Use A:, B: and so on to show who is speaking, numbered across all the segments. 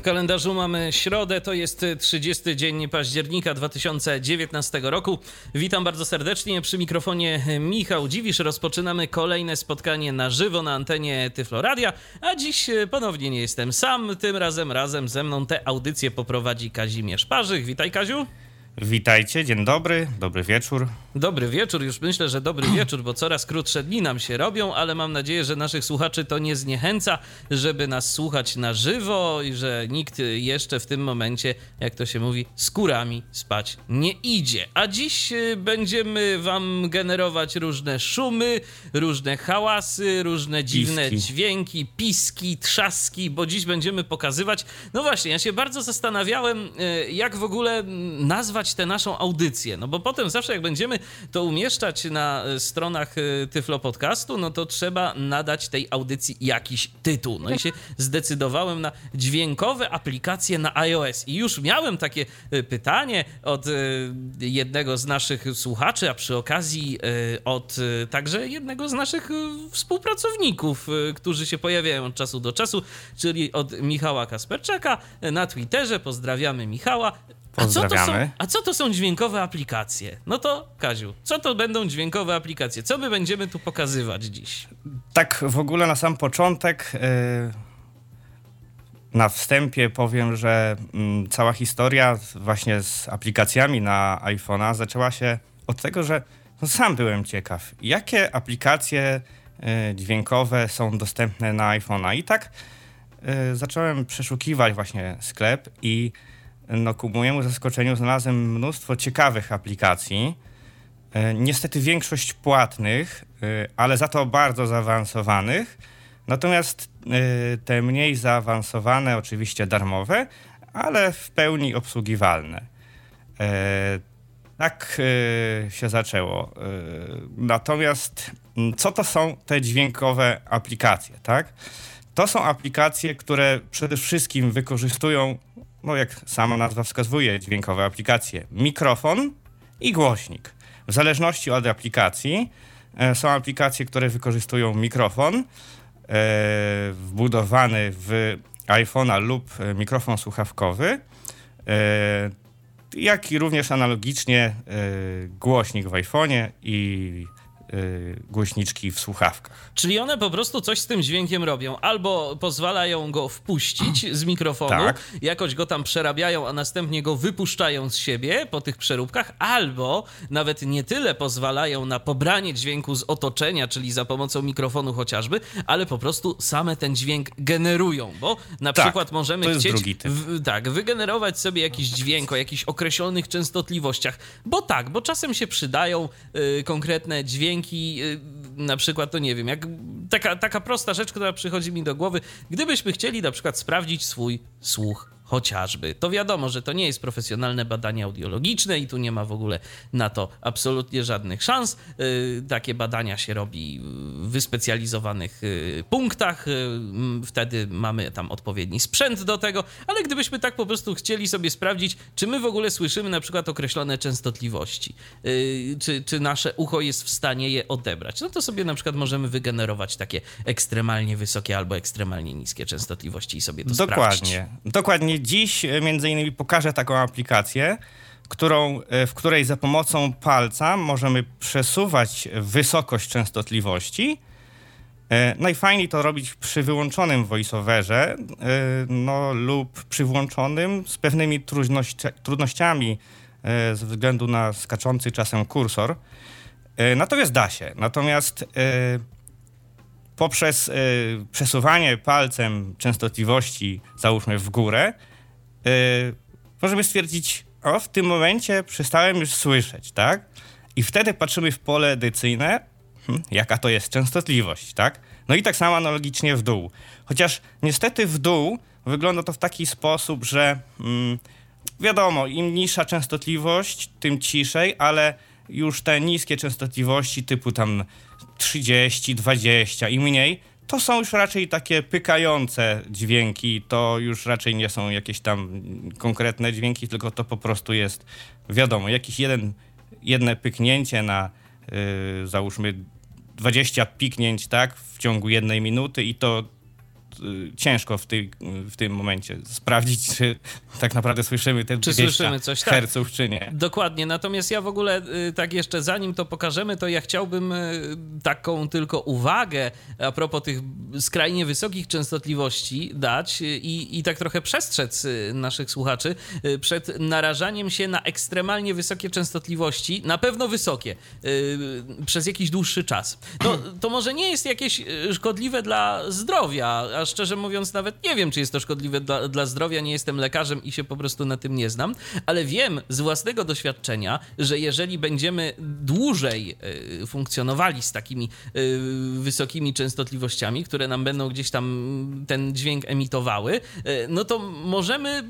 A: W kalendarzu mamy środę, to jest 30 dzień października 2019 roku. Witam bardzo serdecznie przy mikrofonie Michał Dziwisz. Rozpoczynamy kolejne spotkanie na żywo na antenie Tyfloradia, a dziś ponownie nie jestem sam. Tym razem razem ze mną tę audycję poprowadzi Kazimierz Parzyk. Witaj Kaziu.
B: Witajcie, dzień dobry, dobry wieczór.
A: Dobry wieczór, już myślę, że dobry wieczór, bo coraz krótsze dni nam się robią, ale mam nadzieję, że naszych słuchaczy to nie zniechęca, żeby nas słuchać na żywo i że nikt jeszcze w tym momencie, jak to się mówi, skórami spać nie idzie. A dziś y, będziemy wam generować różne szumy, różne hałasy, różne dziwne
B: Piski.
A: dźwięki, piski, trzaski, bo dziś będziemy pokazywać. No właśnie, ja się bardzo zastanawiałem, y, jak w ogóle mm, nazwać tę naszą audycję. No bo potem zawsze jak będziemy to umieszczać na y, stronach y, Tyflo Podcastu, no to trzeba nadać tej audycji jakiś tytuł. No i się zdecydowałem na dźwiękowe aplikacje na iOS. I już miałem takie y, pytanie od jednego z naszych słuchaczy, a przy okazji od także jednego z naszych współpracowników, którzy się pojawiają od czasu do czasu, czyli od Michała Kasperczaka na Twitterze. Pozdrawiamy Michała. A co, to są,
B: Pozdrawiamy.
A: a co to są dźwiękowe aplikacje? No to, Kaziu, co to będą dźwiękowe aplikacje? Co my będziemy tu pokazywać dziś?
B: Tak w ogóle na sam początek, yy, na wstępie powiem, że mm, cała historia właśnie z aplikacjami na iPhone'a zaczęła się od tego, że no, sam byłem ciekaw, jakie aplikacje yy, dźwiękowe są dostępne na iPhone'a. I tak yy, zacząłem przeszukiwać właśnie sklep i no, ku mojemu zaskoczeniu znalazłem mnóstwo ciekawych aplikacji. E, Niestety większość płatnych, e, ale za to bardzo zaawansowanych. Natomiast e, te mniej zaawansowane, oczywiście darmowe, ale w pełni obsługiwalne. Tak się zaczęło. Natomiast co to są te dźwiękowe aplikacje, tak? To są aplikacje, które przede wszystkim wykorzystują, no jak sama nazwa wskazuje, dźwiękowe aplikacje, mikrofon i głośnik. W zależności od aplikacji e, są aplikacje, które wykorzystują mikrofon e, wbudowany w iPhone'a lub e, mikrofon słuchawkowy, e, jak i również analogicznie e, głośnik w iPhone'ie i głośniczki w słuchawkach.
A: Czyli one po prostu coś z tym dźwiękiem robią. Albo pozwalają go wpuścić z mikrofonu,
B: Tak.
A: jakoś go tam przerabiają, a następnie go wypuszczają z siebie po tych przeróbkach, albo nawet nie tyle pozwalają na pobranie dźwięku z otoczenia, czyli za pomocą mikrofonu chociażby, ale po prostu same ten dźwięk generują, bo na
B: Tak,
A: przykład możemy chcieć w, tak, wygenerować sobie jakiś dźwięk o jakichś określonych częstotliwościach, bo tak, bo czasem się przydają y, konkretne dźwięki, y, na przykład, to nie wiem, jak taka, taka prosta rzecz, która przychodzi mi do głowy, gdybyśmy chcieli na przykład sprawdzić swój słuch chociażby. To wiadomo, że to nie jest profesjonalne badanie audiologiczne i tu nie ma w ogóle na to absolutnie żadnych szans. Y, Takie badania się robi w wyspecjalizowanych y, punktach. y, Wtedy mamy tam odpowiedni sprzęt do tego, ale gdybyśmy tak po prostu chcieli sobie sprawdzić, czy my w ogóle słyszymy na przykład określone częstotliwości, czy, czy nasze ucho jest w stanie je odebrać, no to sobie na przykład możemy wygenerować takie ekstremalnie wysokie albo ekstremalnie niskie częstotliwości i sobie to sprawdzić.
B: Dokładnie. Dokładnie. Dziś e, między innymi pokażę taką aplikację, którą, e, w której za pomocą palca możemy przesuwać wysokość częstotliwości. E, Najfajniej to robić przy wyłączonym voiceoverze, no, lub przy włączonym z pewnymi trudności- trudnościami ze względu na skaczący czasem kursor. Natomiast da się. Natomiast poprzez przesuwanie palcem częstotliwości, załóżmy w górę, możemy stwierdzić, o, w tym momencie przestałem już słyszeć, tak? I wtedy patrzymy w pole edycyjne, hm, jaka to jest częstotliwość, tak? No i tak samo analogicznie w dół. Chociaż niestety w dół wygląda to w taki sposób, że mm, wiadomo, im niższa częstotliwość, tym ciszej, ale już te niskie częstotliwości typu tam 30, 20 i mniej, to są już raczej takie pykające dźwięki, to już raczej nie są jakieś tam konkretne dźwięki, tylko to po prostu jest, wiadomo, jakiś jeden, jedne pyknięcie na yy, załóżmy 20 piknięć, tak, w ciągu jednej minuty i to ciężko w, tej, w tym momencie sprawdzić, czy tak naprawdę słyszymy te czy słyszymy coś, tak. herców, czy nie.
A: Dokładnie, natomiast ja w ogóle y, tak jeszcze zanim to pokażemy, to ja chciałbym y, taką tylko uwagę a propos tych skrajnie wysokich częstotliwości dać i, i tak trochę przestrzec naszych słuchaczy przed narażaniem się na ekstremalnie wysokie częstotliwości, na pewno wysokie, przez jakiś dłuższy czas. To, to może nie jest jakieś szkodliwe dla zdrowia, aż szczerze mówiąc nawet nie wiem, czy jest to szkodliwe dla, dla zdrowia, nie jestem lekarzem i się po prostu na tym nie znam, ale wiem z własnego doświadczenia, że jeżeli będziemy dłużej y, funkcjonowali z takimi y, wysokimi częstotliwościami, które nam będą gdzieś tam ten dźwięk emitowały, y, no to możemy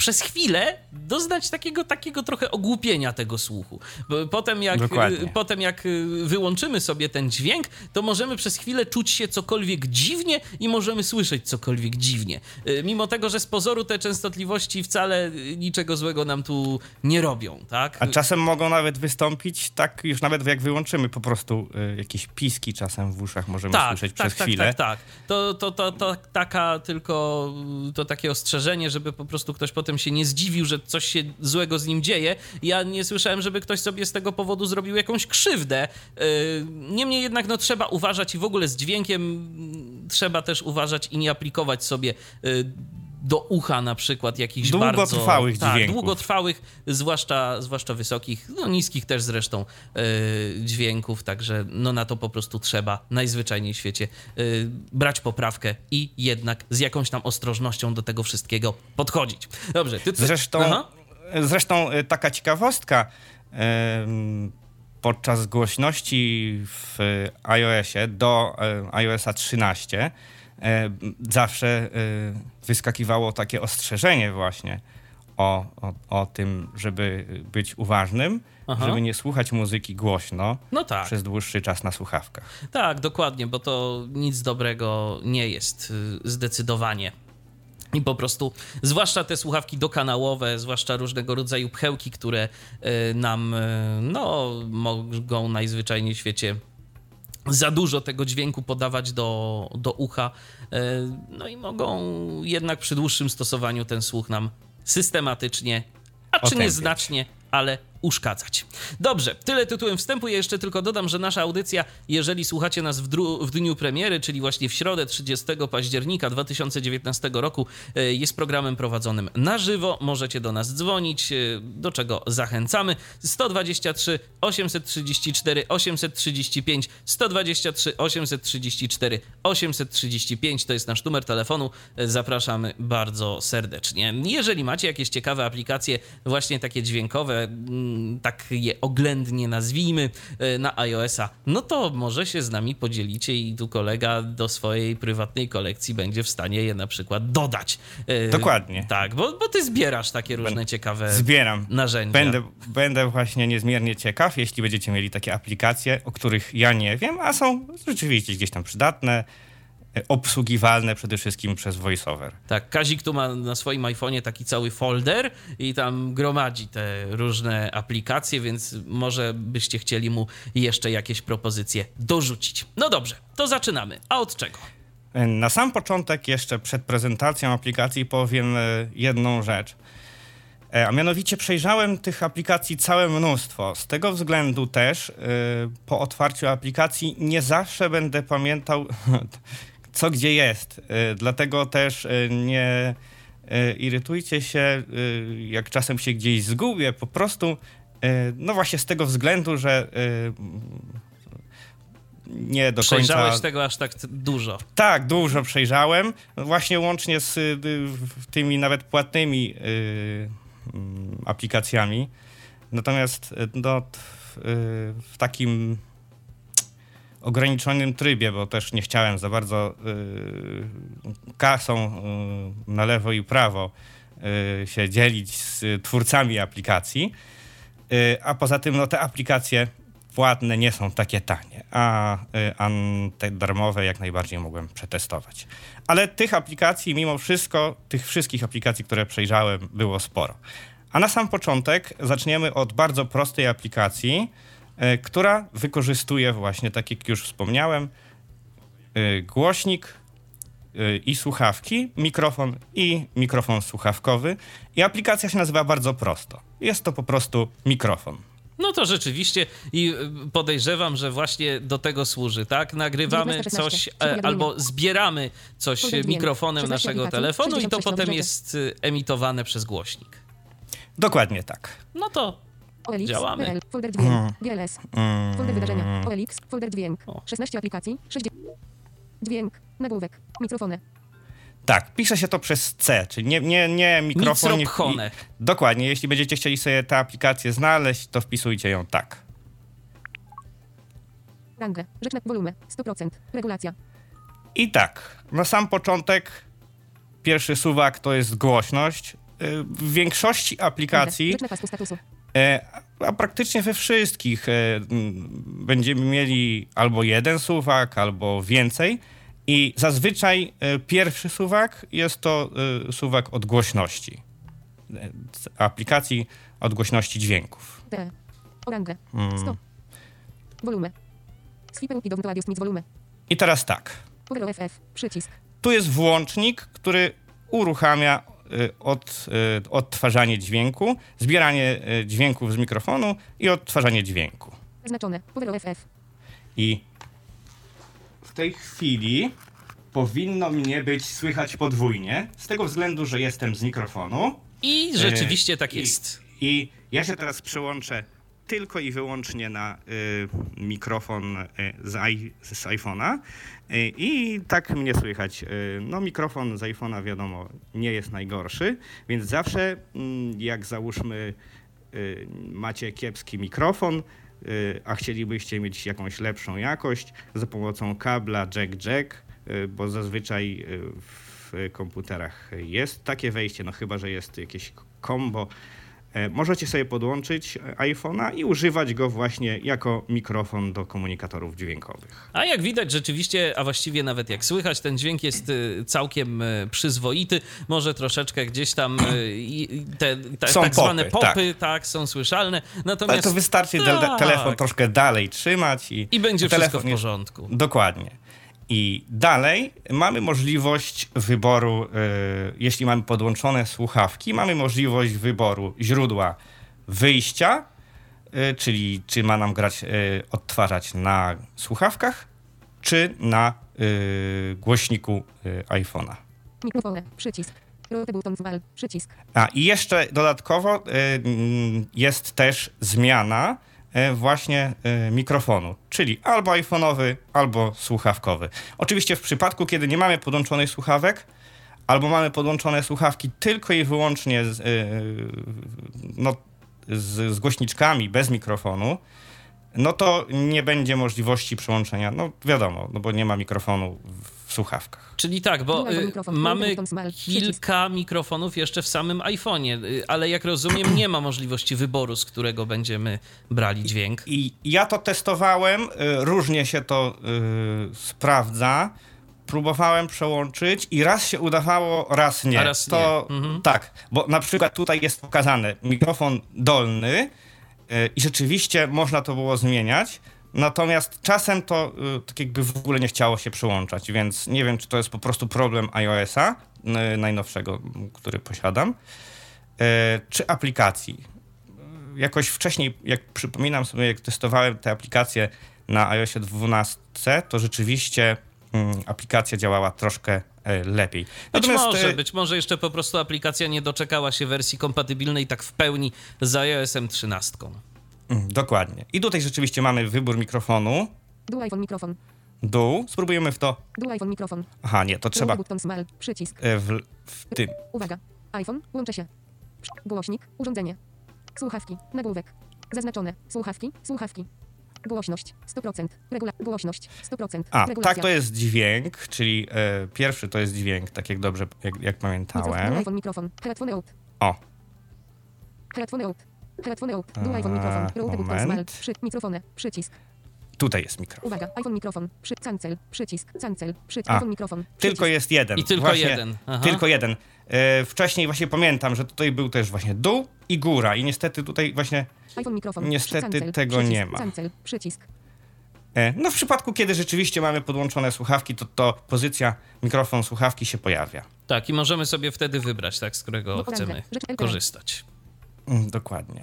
A: przez chwilę doznać takiego, takiego trochę ogłupienia tego słuchu. Potem jak, potem jak wyłączymy sobie ten dźwięk, to możemy przez chwilę czuć się cokolwiek dziwnie i możemy słyszeć cokolwiek dziwnie. Y, mimo tego, że z pozoru te częstotliwości wcale niczego złego nam tu nie robią, tak?
B: A czasem mogą nawet wystąpić, tak już nawet jak wyłączymy po prostu y, jakieś piski czasem w uszach możemy tak, słyszeć tak, przez
A: tak,
B: chwilę.
A: Tak, tak, tak. To, to, to, to taka tylko, to takie ostrzeżenie, żeby po prostu ktoś potem potem się nie zdziwił, że coś się złego z nim dzieje. Ja nie słyszałem, żeby ktoś sobie z tego powodu zrobił jakąś krzywdę. Yy, niemniej jednak no, trzeba uważać i w ogóle z dźwiękiem trzeba też uważać i nie aplikować sobie yy, do ucha na przykład jakichś
B: długotrwałych
A: bardzo...
B: Tak,
A: długotrwałych, zwłaszcza, zwłaszcza wysokich, no niskich też zresztą yy, dźwięków, także no na to po prostu trzeba najzwyczajniej w świecie yy, brać poprawkę i jednak z jakąś tam ostrożnością do tego wszystkiego podchodzić. Dobrze. Ty...
B: Zresztą, zresztą y, taka ciekawostka, yy, podczas głośności w iOSie do iOSa 13 E, zawsze e, wyskakiwało takie ostrzeżenie właśnie o, o, o tym, żeby być uważnym, Aha. żeby nie słuchać muzyki głośno no tak. przez dłuższy czas na słuchawkach.
A: Tak, dokładnie, bo to nic dobrego nie jest y, zdecydowanie. I po prostu, zwłaszcza te słuchawki dokanałowe, zwłaszcza różnego rodzaju pchełki, które y, nam y, no, mogą najzwyczajniej w świecie za dużo tego dźwięku podawać do, do ucha, e, no i mogą jednak przy dłuższym stosowaniu ten słuch nam systematycznie, a czy nieznacznie, ale uszkadzać. Dobrze, tyle tytułem wstępu. Ja jeszcze tylko dodam, że nasza audycja, jeżeli słuchacie nas w, w, dniu premiery, czyli właśnie w środę 30 października 2019 roku, e, jest programem prowadzonym na żywo. Możecie do nas dzwonić, e, do czego zachęcamy. 123 834 835 123 834 835 to jest nasz numer telefonu. E, zapraszamy bardzo serdecznie. Jeżeli macie jakieś ciekawe aplikacje, właśnie takie dźwiękowe, tak je oględnie nazwijmy, e, na iOS-a, no to może się z nami podzielicie i tu kolega do swojej prywatnej kolekcji będzie w stanie je na przykład dodać.
B: E, Dokładnie.
A: Tak, bo, bo ty zbierasz takie różne Będę, ciekawe
B: zbieram.
A: narzędzia.
B: Będę, będę właśnie niezmiernie ciekaw, jeśli będziecie mieli takie aplikacje, o których ja nie wiem, a są rzeczywiście gdzieś tam przydatne obsługiwalne przede wszystkim przez VoiceOver.
A: Tak, Kazik tu ma na swoim iPhone'ie taki cały folder i tam gromadzi te różne aplikacje, więc może byście chcieli mu jeszcze jakieś propozycje dorzucić. No dobrze, to zaczynamy. A od czego?
B: Na sam początek, jeszcze przed prezentacją aplikacji, powiem e, jedną rzecz. E, a mianowicie przejrzałem tych aplikacji całe mnóstwo. Z tego względu też e, po otwarciu aplikacji nie zawsze będę pamiętał co gdzie jest. Y, dlatego też y, nie y, irytujcie się, jak czasem się gdzieś zgubię. Po prostu, no właśnie z tego względu, że nie do
A: Przejrzałeś końca... Przejrzałeś tego aż tak dużo.
B: Tak, dużo przejrzałem. Właśnie łącznie z tymi nawet płatnymi mm, aplikacjami. Natomiast no, w takim ograniczonym trybie, bo też nie chciałem za bardzo y, kasą y, na lewo i prawo y, się dzielić z twórcami aplikacji. A poza tym no, te aplikacje płatne nie są takie tanie, a, a te darmowe jak najbardziej mogłem przetestować. Ale tych aplikacji, mimo wszystko, tych wszystkich aplikacji, które przejrzałem, było sporo. A na sam początek zaczniemy od bardzo prostej aplikacji, która wykorzystuje właśnie, tak jak już wspomniałem, y, głośnik y, i słuchawki, mikrofon i mikrofon słuchawkowy. I aplikacja się nazywa bardzo prosto. Jest to po prostu mikrofon.
A: No to rzeczywiście i podejrzewam, że właśnie do tego służy, tak? Nagrywamy
C: 19,
A: coś
C: 16,
A: e, albo zbieramy coś mikrofonem
C: 16
A: naszego telefonu i to
C: 66
A: potem jest emitowane przez głośnik.
B: Dokładnie tak.
A: No to
C: OLX,
A: Działamy.
C: PL, folder dźwięk, GLS,
B: Mm,
C: folder wydarzenia, OLX, folder dźwięk,
A: O.
C: 16 aplikacji, 60. Dźwięk, nagłówek, mikrofony,
B: Tak, pisze się to przez C, czyli nie, nie, nie mikrofon. nie- i- Dokładnie, jeśli będziecie chcieli sobie tę aplikację znaleźć, to wpisujcie ją tak.
C: rangę, rzecz na wolumen, 100%, regulacja,
B: I tak, na sam początek pierwszy suwak to jest głośność. Y, W większości
C: rangę,
B: aplikacji,
C: rzecz na pasku statusu,
B: a praktycznie we wszystkich e, będziemy mieli albo jeden suwak, albo więcej. I zazwyczaj e, pierwszy suwak jest to e, suwak od głośności. E, z Aplikacji od głośności dźwięków.
C: T, orangę,
B: Mm.
C: 100, wolumen, swiper i
B: teraz tak.
C: przycisk,
B: Tu jest włącznik, który uruchamia od, y, odtwarzanie dźwięku, zbieranie y, dźwięków z mikrofonu i odtwarzanie dźwięku.
C: zaznaczone, OFF,
B: I w tej chwili powinno mnie być słychać podwójnie, z tego względu, że jestem z mikrofonu.
A: i rzeczywiście tak
B: i-
A: jest.
B: I ja się teraz przełączę tylko i wyłącznie na y, mikrofon y, z, z iPhone'a y, i tak mnie słychać. Y, no mikrofon z iPhone'a wiadomo nie jest najgorszy, więc zawsze mm, jak załóżmy y, macie kiepski mikrofon, y, a chcielibyście mieć jakąś lepszą jakość za pomocą kabla jack-jack, bo zazwyczaj w komputerach jest takie wejście, no chyba, że jest jakieś combo. E, Możecie sobie podłączyć e, iPhone'a i używać go właśnie jako mikrofon do komunikatorów dźwiękowych.
A: A jak widać, rzeczywiście, a właściwie nawet jak słychać, ten dźwięk jest y, całkiem przyzwoity. Może troszeczkę gdzieś tam te, te,
B: Są
A: tak zwane
B: popy,
A: popy, tak. są słyszalne. Natomiast
B: Ale to wystarczy
A: tak.
B: telefon troszkę dalej trzymać i,
A: i będzie
B: telefon
A: wszystko w
B: jest-
A: porządku.
B: Dokładnie. I dalej mamy możliwość wyboru, y, jeśli mamy podłączone słuchawki, mamy możliwość wyboru źródła wyjścia, y, czyli czy ma nam grać, y, odtwarzać na słuchawkach, czy na głośniku iPhone'a.
C: mikrofony, przycisk,
B: A i jeszcze dodatkowo jest też zmiana właśnie y, mikrofonu, czyli albo iPhone'owy, albo słuchawkowy. Oczywiście w przypadku, kiedy nie mamy podłączonych słuchawek, albo mamy podłączone słuchawki tylko i wyłącznie z, y, no, z, z głośniczkami bez mikrofonu, no to nie będzie możliwości przełączenia. No wiadomo, no bo nie ma mikrofonu w, w słuchawkach.
A: Czyli tak, bo y, mamy kilka mikrofonów jeszcze w samym iPhone'ie, y, ale jak rozumiem, nie ma możliwości wyboru, z którego będziemy brali dźwięk.
B: I ja to testowałem, y, różnie się to y, sprawdza. Próbowałem przełączyć i raz się udawało, raz nie.
A: A raz
B: to
A: nie. Mhm.
B: tak, bo na przykład tutaj jest pokazane mikrofon dolny y, i rzeczywiście można to było zmieniać. Natomiast czasem to y, tak jakby w ogóle nie chciało się przełączać, więc nie wiem, czy to jest po prostu problem iOS-a y, najnowszego, który posiadam, y, czy aplikacji jakoś wcześniej, jak przypominam sobie, jak testowałem te aplikacje na iOSie 12, to rzeczywiście mm, aplikacja działała troszkę lepiej.
A: Być może, być może jeszcze po prostu aplikacja nie doczekała się wersji kompatybilnej tak w pełni z iOS-em 13.
B: mm, dokładnie. I tutaj rzeczywiście mamy wybór mikrofonu,
C: dual iPhone mikrofon,
B: dół. Spróbujemy w to.
C: dual iPhone mikrofon,
B: Aha, nie, to trzeba
C: button small, przycisk,
B: e, w, w tym.
C: uwaga, iPhone, łączę się, głośnik, urządzenie, słuchawki, nagłówek, zaznaczone, słuchawki, słuchawki, głośność, 100%, regula, głośność, 100%,
B: A,
C: regulacja,
B: tak to jest dźwięk, czyli e, pierwszy to jest dźwięk, tak jak dobrze, jak, jak
C: mikrofon,
B: pamiętałem.
C: iPhone mikrofon, headphone out,
B: O,
C: headphone out, Headphone out. Dual iPhone mikrofon. Route button small.
B: moment.
C: Przy, mikrofony. Przycisk.
B: Tutaj jest mikrofon.
C: Uwaga. iPhone mikrofon. Przy, cancel. Przycisk. Cancel. Przy,
B: A,
C: iPhone mikrofon.
B: Tylko
C: Przycisk.
B: jest jeden.
A: I tylko
B: właśnie,
A: jeden. Aha.
B: Tylko jeden. E, wcześniej właśnie pamiętam, że tutaj był też właśnie dół i góra i niestety tutaj właśnie,
C: iPhone mikrofon.
B: Niestety
C: cancel.
B: tego
C: Przycisk.
B: nie ma.
C: Cancel. Przycisk.
B: e, no w przypadku, kiedy rzeczywiście mamy podłączone słuchawki, to, to pozycja mikrofon słuchawki się pojawia.
A: Tak, i możemy sobie wtedy wybrać, tak, z którego
C: Poranne.
A: chcemy korzystać.
B: Mm, dokładnie.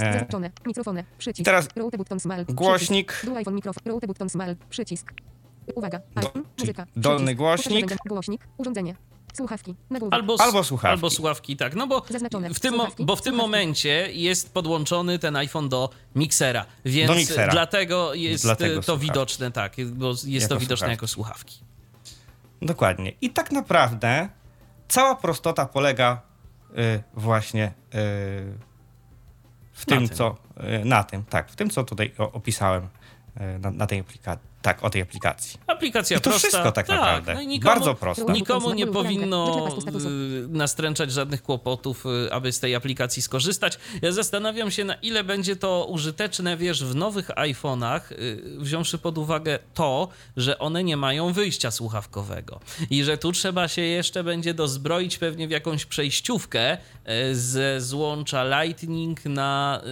B: E.
C: Zaznaczone. Mikrofony. Przycisk.
B: Teraz głośnik.
C: Przycisk. Uwaga.
B: Do-
C: Muzyka.
B: dolny głośnik.
C: Głośnik. Urządzenie. Słuchawki.
A: Albo,
B: Albo słuchawki.
A: Albo słuchawki, tak. No bo
C: Zaznaczone.
A: w tym,
C: Słuchawki,
A: bo w tym
C: słuchawki.
A: momencie jest podłączony ten iPhone do miksera, więc
B: Do miksera.
A: dlatego jest
B: Dlatego
A: to
B: słuchawki.
A: widoczne, tak, bo jest
B: Jako
A: to widoczne
B: słuchawki.
A: jako słuchawki.
B: Dokładnie. I tak naprawdę cała prostota polega właśnie y, w tym,
A: tym.
B: co. Y, na tym, tak, w tym, co tutaj opisałem y, na, na tej aplikacji. Tak, o tej aplikacji.
A: Aplikacja
B: I to
A: prosta.
B: wszystko tak naprawdę.
A: No nikomu,
B: Bardzo proste.
A: Nikomu nie powinno y, nastręczać żadnych kłopotów, y, aby z tej aplikacji skorzystać. Ja zastanawiam się, na ile będzie to użyteczne, wiesz, w nowych iPhone'ach, y, wziąwszy pod uwagę to, że one nie mają wyjścia słuchawkowego i że tu trzeba się jeszcze będzie dozbroić pewnie w jakąś przejściówkę ze złącza Lightning na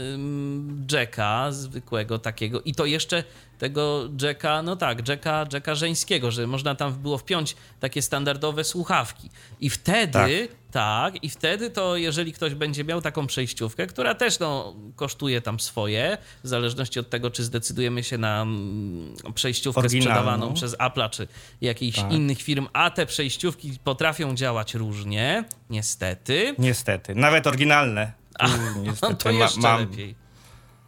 A: jacka zwykłego takiego i to jeszcze tego jacka, no tak, jacka, jacka żeńskiego, że można tam było wpiąć takie standardowe słuchawki. I wtedy, tak. i wtedy to jeżeli ktoś będzie miał taką przejściówkę, która też no, kosztuje tam swoje, w zależności od tego, czy zdecydujemy się na mm, przejściówkę
B: Oryginalną.
A: sprzedawaną przez Apple'a, czy jakichś
B: Tak.
A: innych firm, a te przejściówki potrafią działać różnie, niestety.
B: Niestety. Nawet oryginalne.
A: No
B: niestety
A: to
B: ma-
A: jeszcze
B: mam,
A: lepiej.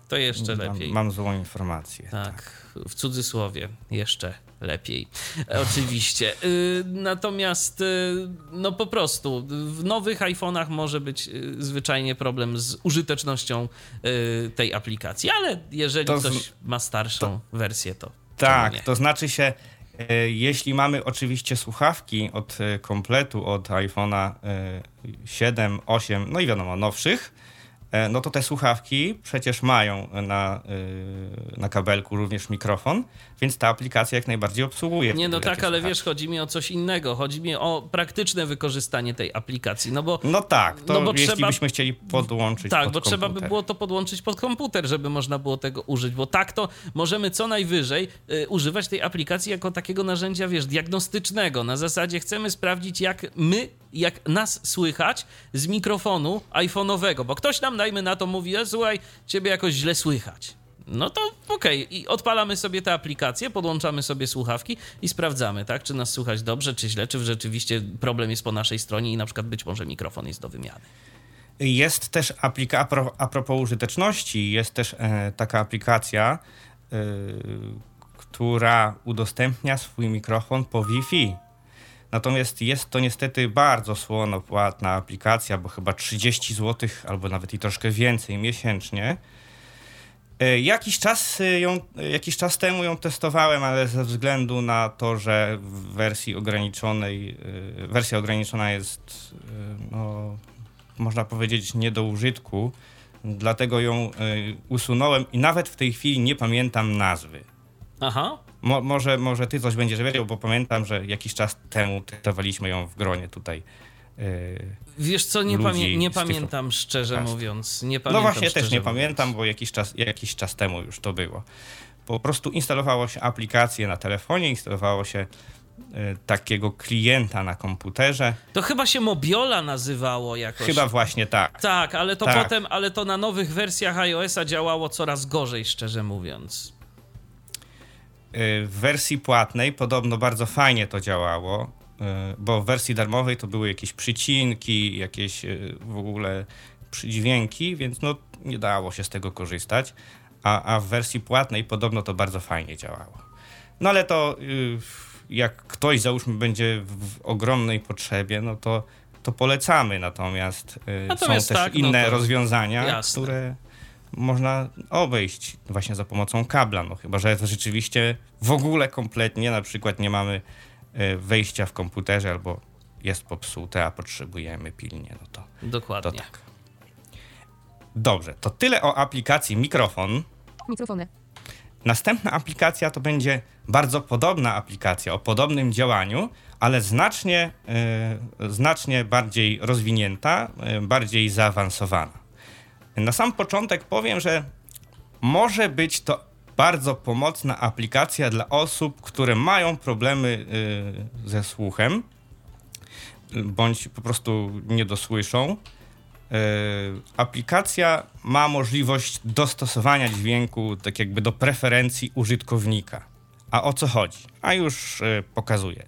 A: To jeszcze lepiej.
B: mam złą informację.
A: Tak, w cudzysłowie, jeszcze lepiej. E, Oczywiście. Y, Natomiast, y, no po prostu, w nowych iPhone'ach może być y, zwyczajnie problem z użytecznością tej aplikacji, ale jeżeli
B: To
A: ktoś ma starszą wersję, to.
B: Tak, to znaczy się, e, jeśli mamy oczywiście słuchawki od e, kompletu, od iPhone'a e, 7, 8, no i wiadomo, nowszych, no to te słuchawki przecież mają na, e, na kabelku również mikrofon, więc ta aplikacja jak najbardziej obsługuje.
A: Nie, no tak, ale
B: słuchawki.
A: wiesz, chodzi mi o coś innego. Chodzi mi o praktyczne wykorzystanie tej aplikacji, no bo
B: No tak, to
A: No bo
B: jeśli
A: trzeba-
B: byśmy chcieli podłączyć
A: Tak,
B: pod
A: bo trzeba by
B: komputer.
A: było to podłączyć pod komputer, żeby można było tego użyć, bo tak to możemy co najwyżej y, używać tej aplikacji jako takiego narzędzia, wiesz, diagnostycznego. Na zasadzie chcemy sprawdzić, jak my, jak nas słychać z mikrofonu iPhone'owego, bo ktoś nam, dajmy na to, mówi, e, słuchaj, ciebie jakoś źle słychać. No to okej, i odpalamy sobie tę aplikację, podłączamy sobie słuchawki i sprawdzamy, tak, czy nas słychać dobrze, czy źle, czy rzeczywiście problem jest po naszej stronie i na przykład być może mikrofon jest do wymiany.
B: Jest też aplikacja, a propos użyteczności, jest też e, taka aplikacja, e, która udostępnia swój mikrofon po Wi-Fi. Natomiast jest to niestety bardzo słonopłatna aplikacja, bo chyba 30 zł albo nawet i troszkę więcej miesięcznie. E, Jakiś czas, e, ją, e, jakiś czas temu ją testowałem, ale ze względu na to, że w wersji ograniczonej, wersja ograniczona jest, no, można powiedzieć, nie do użytku, dlatego ją usunąłem i nawet w tej chwili nie pamiętam nazwy.
A: Aha,
B: Mo, może, może ty coś będziesz wiedział, bo pamiętam, że jakiś czas temu testowaliśmy ją w gronie tutaj. e,
A: Wiesz co, nie, pamię- nie pamiętam szczerze mówiąc. Nie
B: No
A: pamiętam
B: właśnie, też nie
A: mówiąc.
B: pamiętam, bo jakiś czas, jakiś czas temu już to było. Po prostu instalowało się aplikację na telefonie, instalowało się e, takiego klienta na komputerze.
A: To chyba się Mobiola nazywało jakoś.
B: Chyba właśnie tak.
A: Tak, ale to
B: Tak.
A: potem, ale to na nowych wersjach iOS-a działało coraz gorzej, szczerze mówiąc.
B: Y, W wersji płatnej podobno bardzo fajnie to działało, y, bo w wersji darmowej to były jakieś przycinki, jakieś y, w ogóle przydźwięki, więc no nie dało się z tego korzystać, a, a w wersji płatnej podobno to bardzo fajnie działało. No ale to jak ktoś załóżmy będzie w, ogromnej potrzebie, no to, to polecamy, natomiast,
A: Natomiast
B: są też
A: tak, no
B: inne
A: to
B: rozwiązania,
A: jasne.
B: które można obejść właśnie za pomocą kabla, no chyba, że to rzeczywiście w ogóle kompletnie, na przykład nie mamy e, wejścia w komputerze albo jest popsute, a potrzebujemy pilnie, no to, to
A: Dokładnie.
B: tak. Dobrze, to tyle o aplikacji mikrofon.
C: Mikrofony.
B: Następna aplikacja to będzie bardzo podobna aplikacja o podobnym działaniu, ale znacznie, e, znacznie bardziej rozwinięta, e, bardziej zaawansowana. Na sam początek powiem, że może być to bardzo pomocna aplikacja dla osób, które mają problemy e, ze słuchem bądź po prostu nie dosłyszą. E, aplikacja ma możliwość dostosowania dźwięku tak jakby do preferencji użytkownika. A o co chodzi? A już e, pokazuję.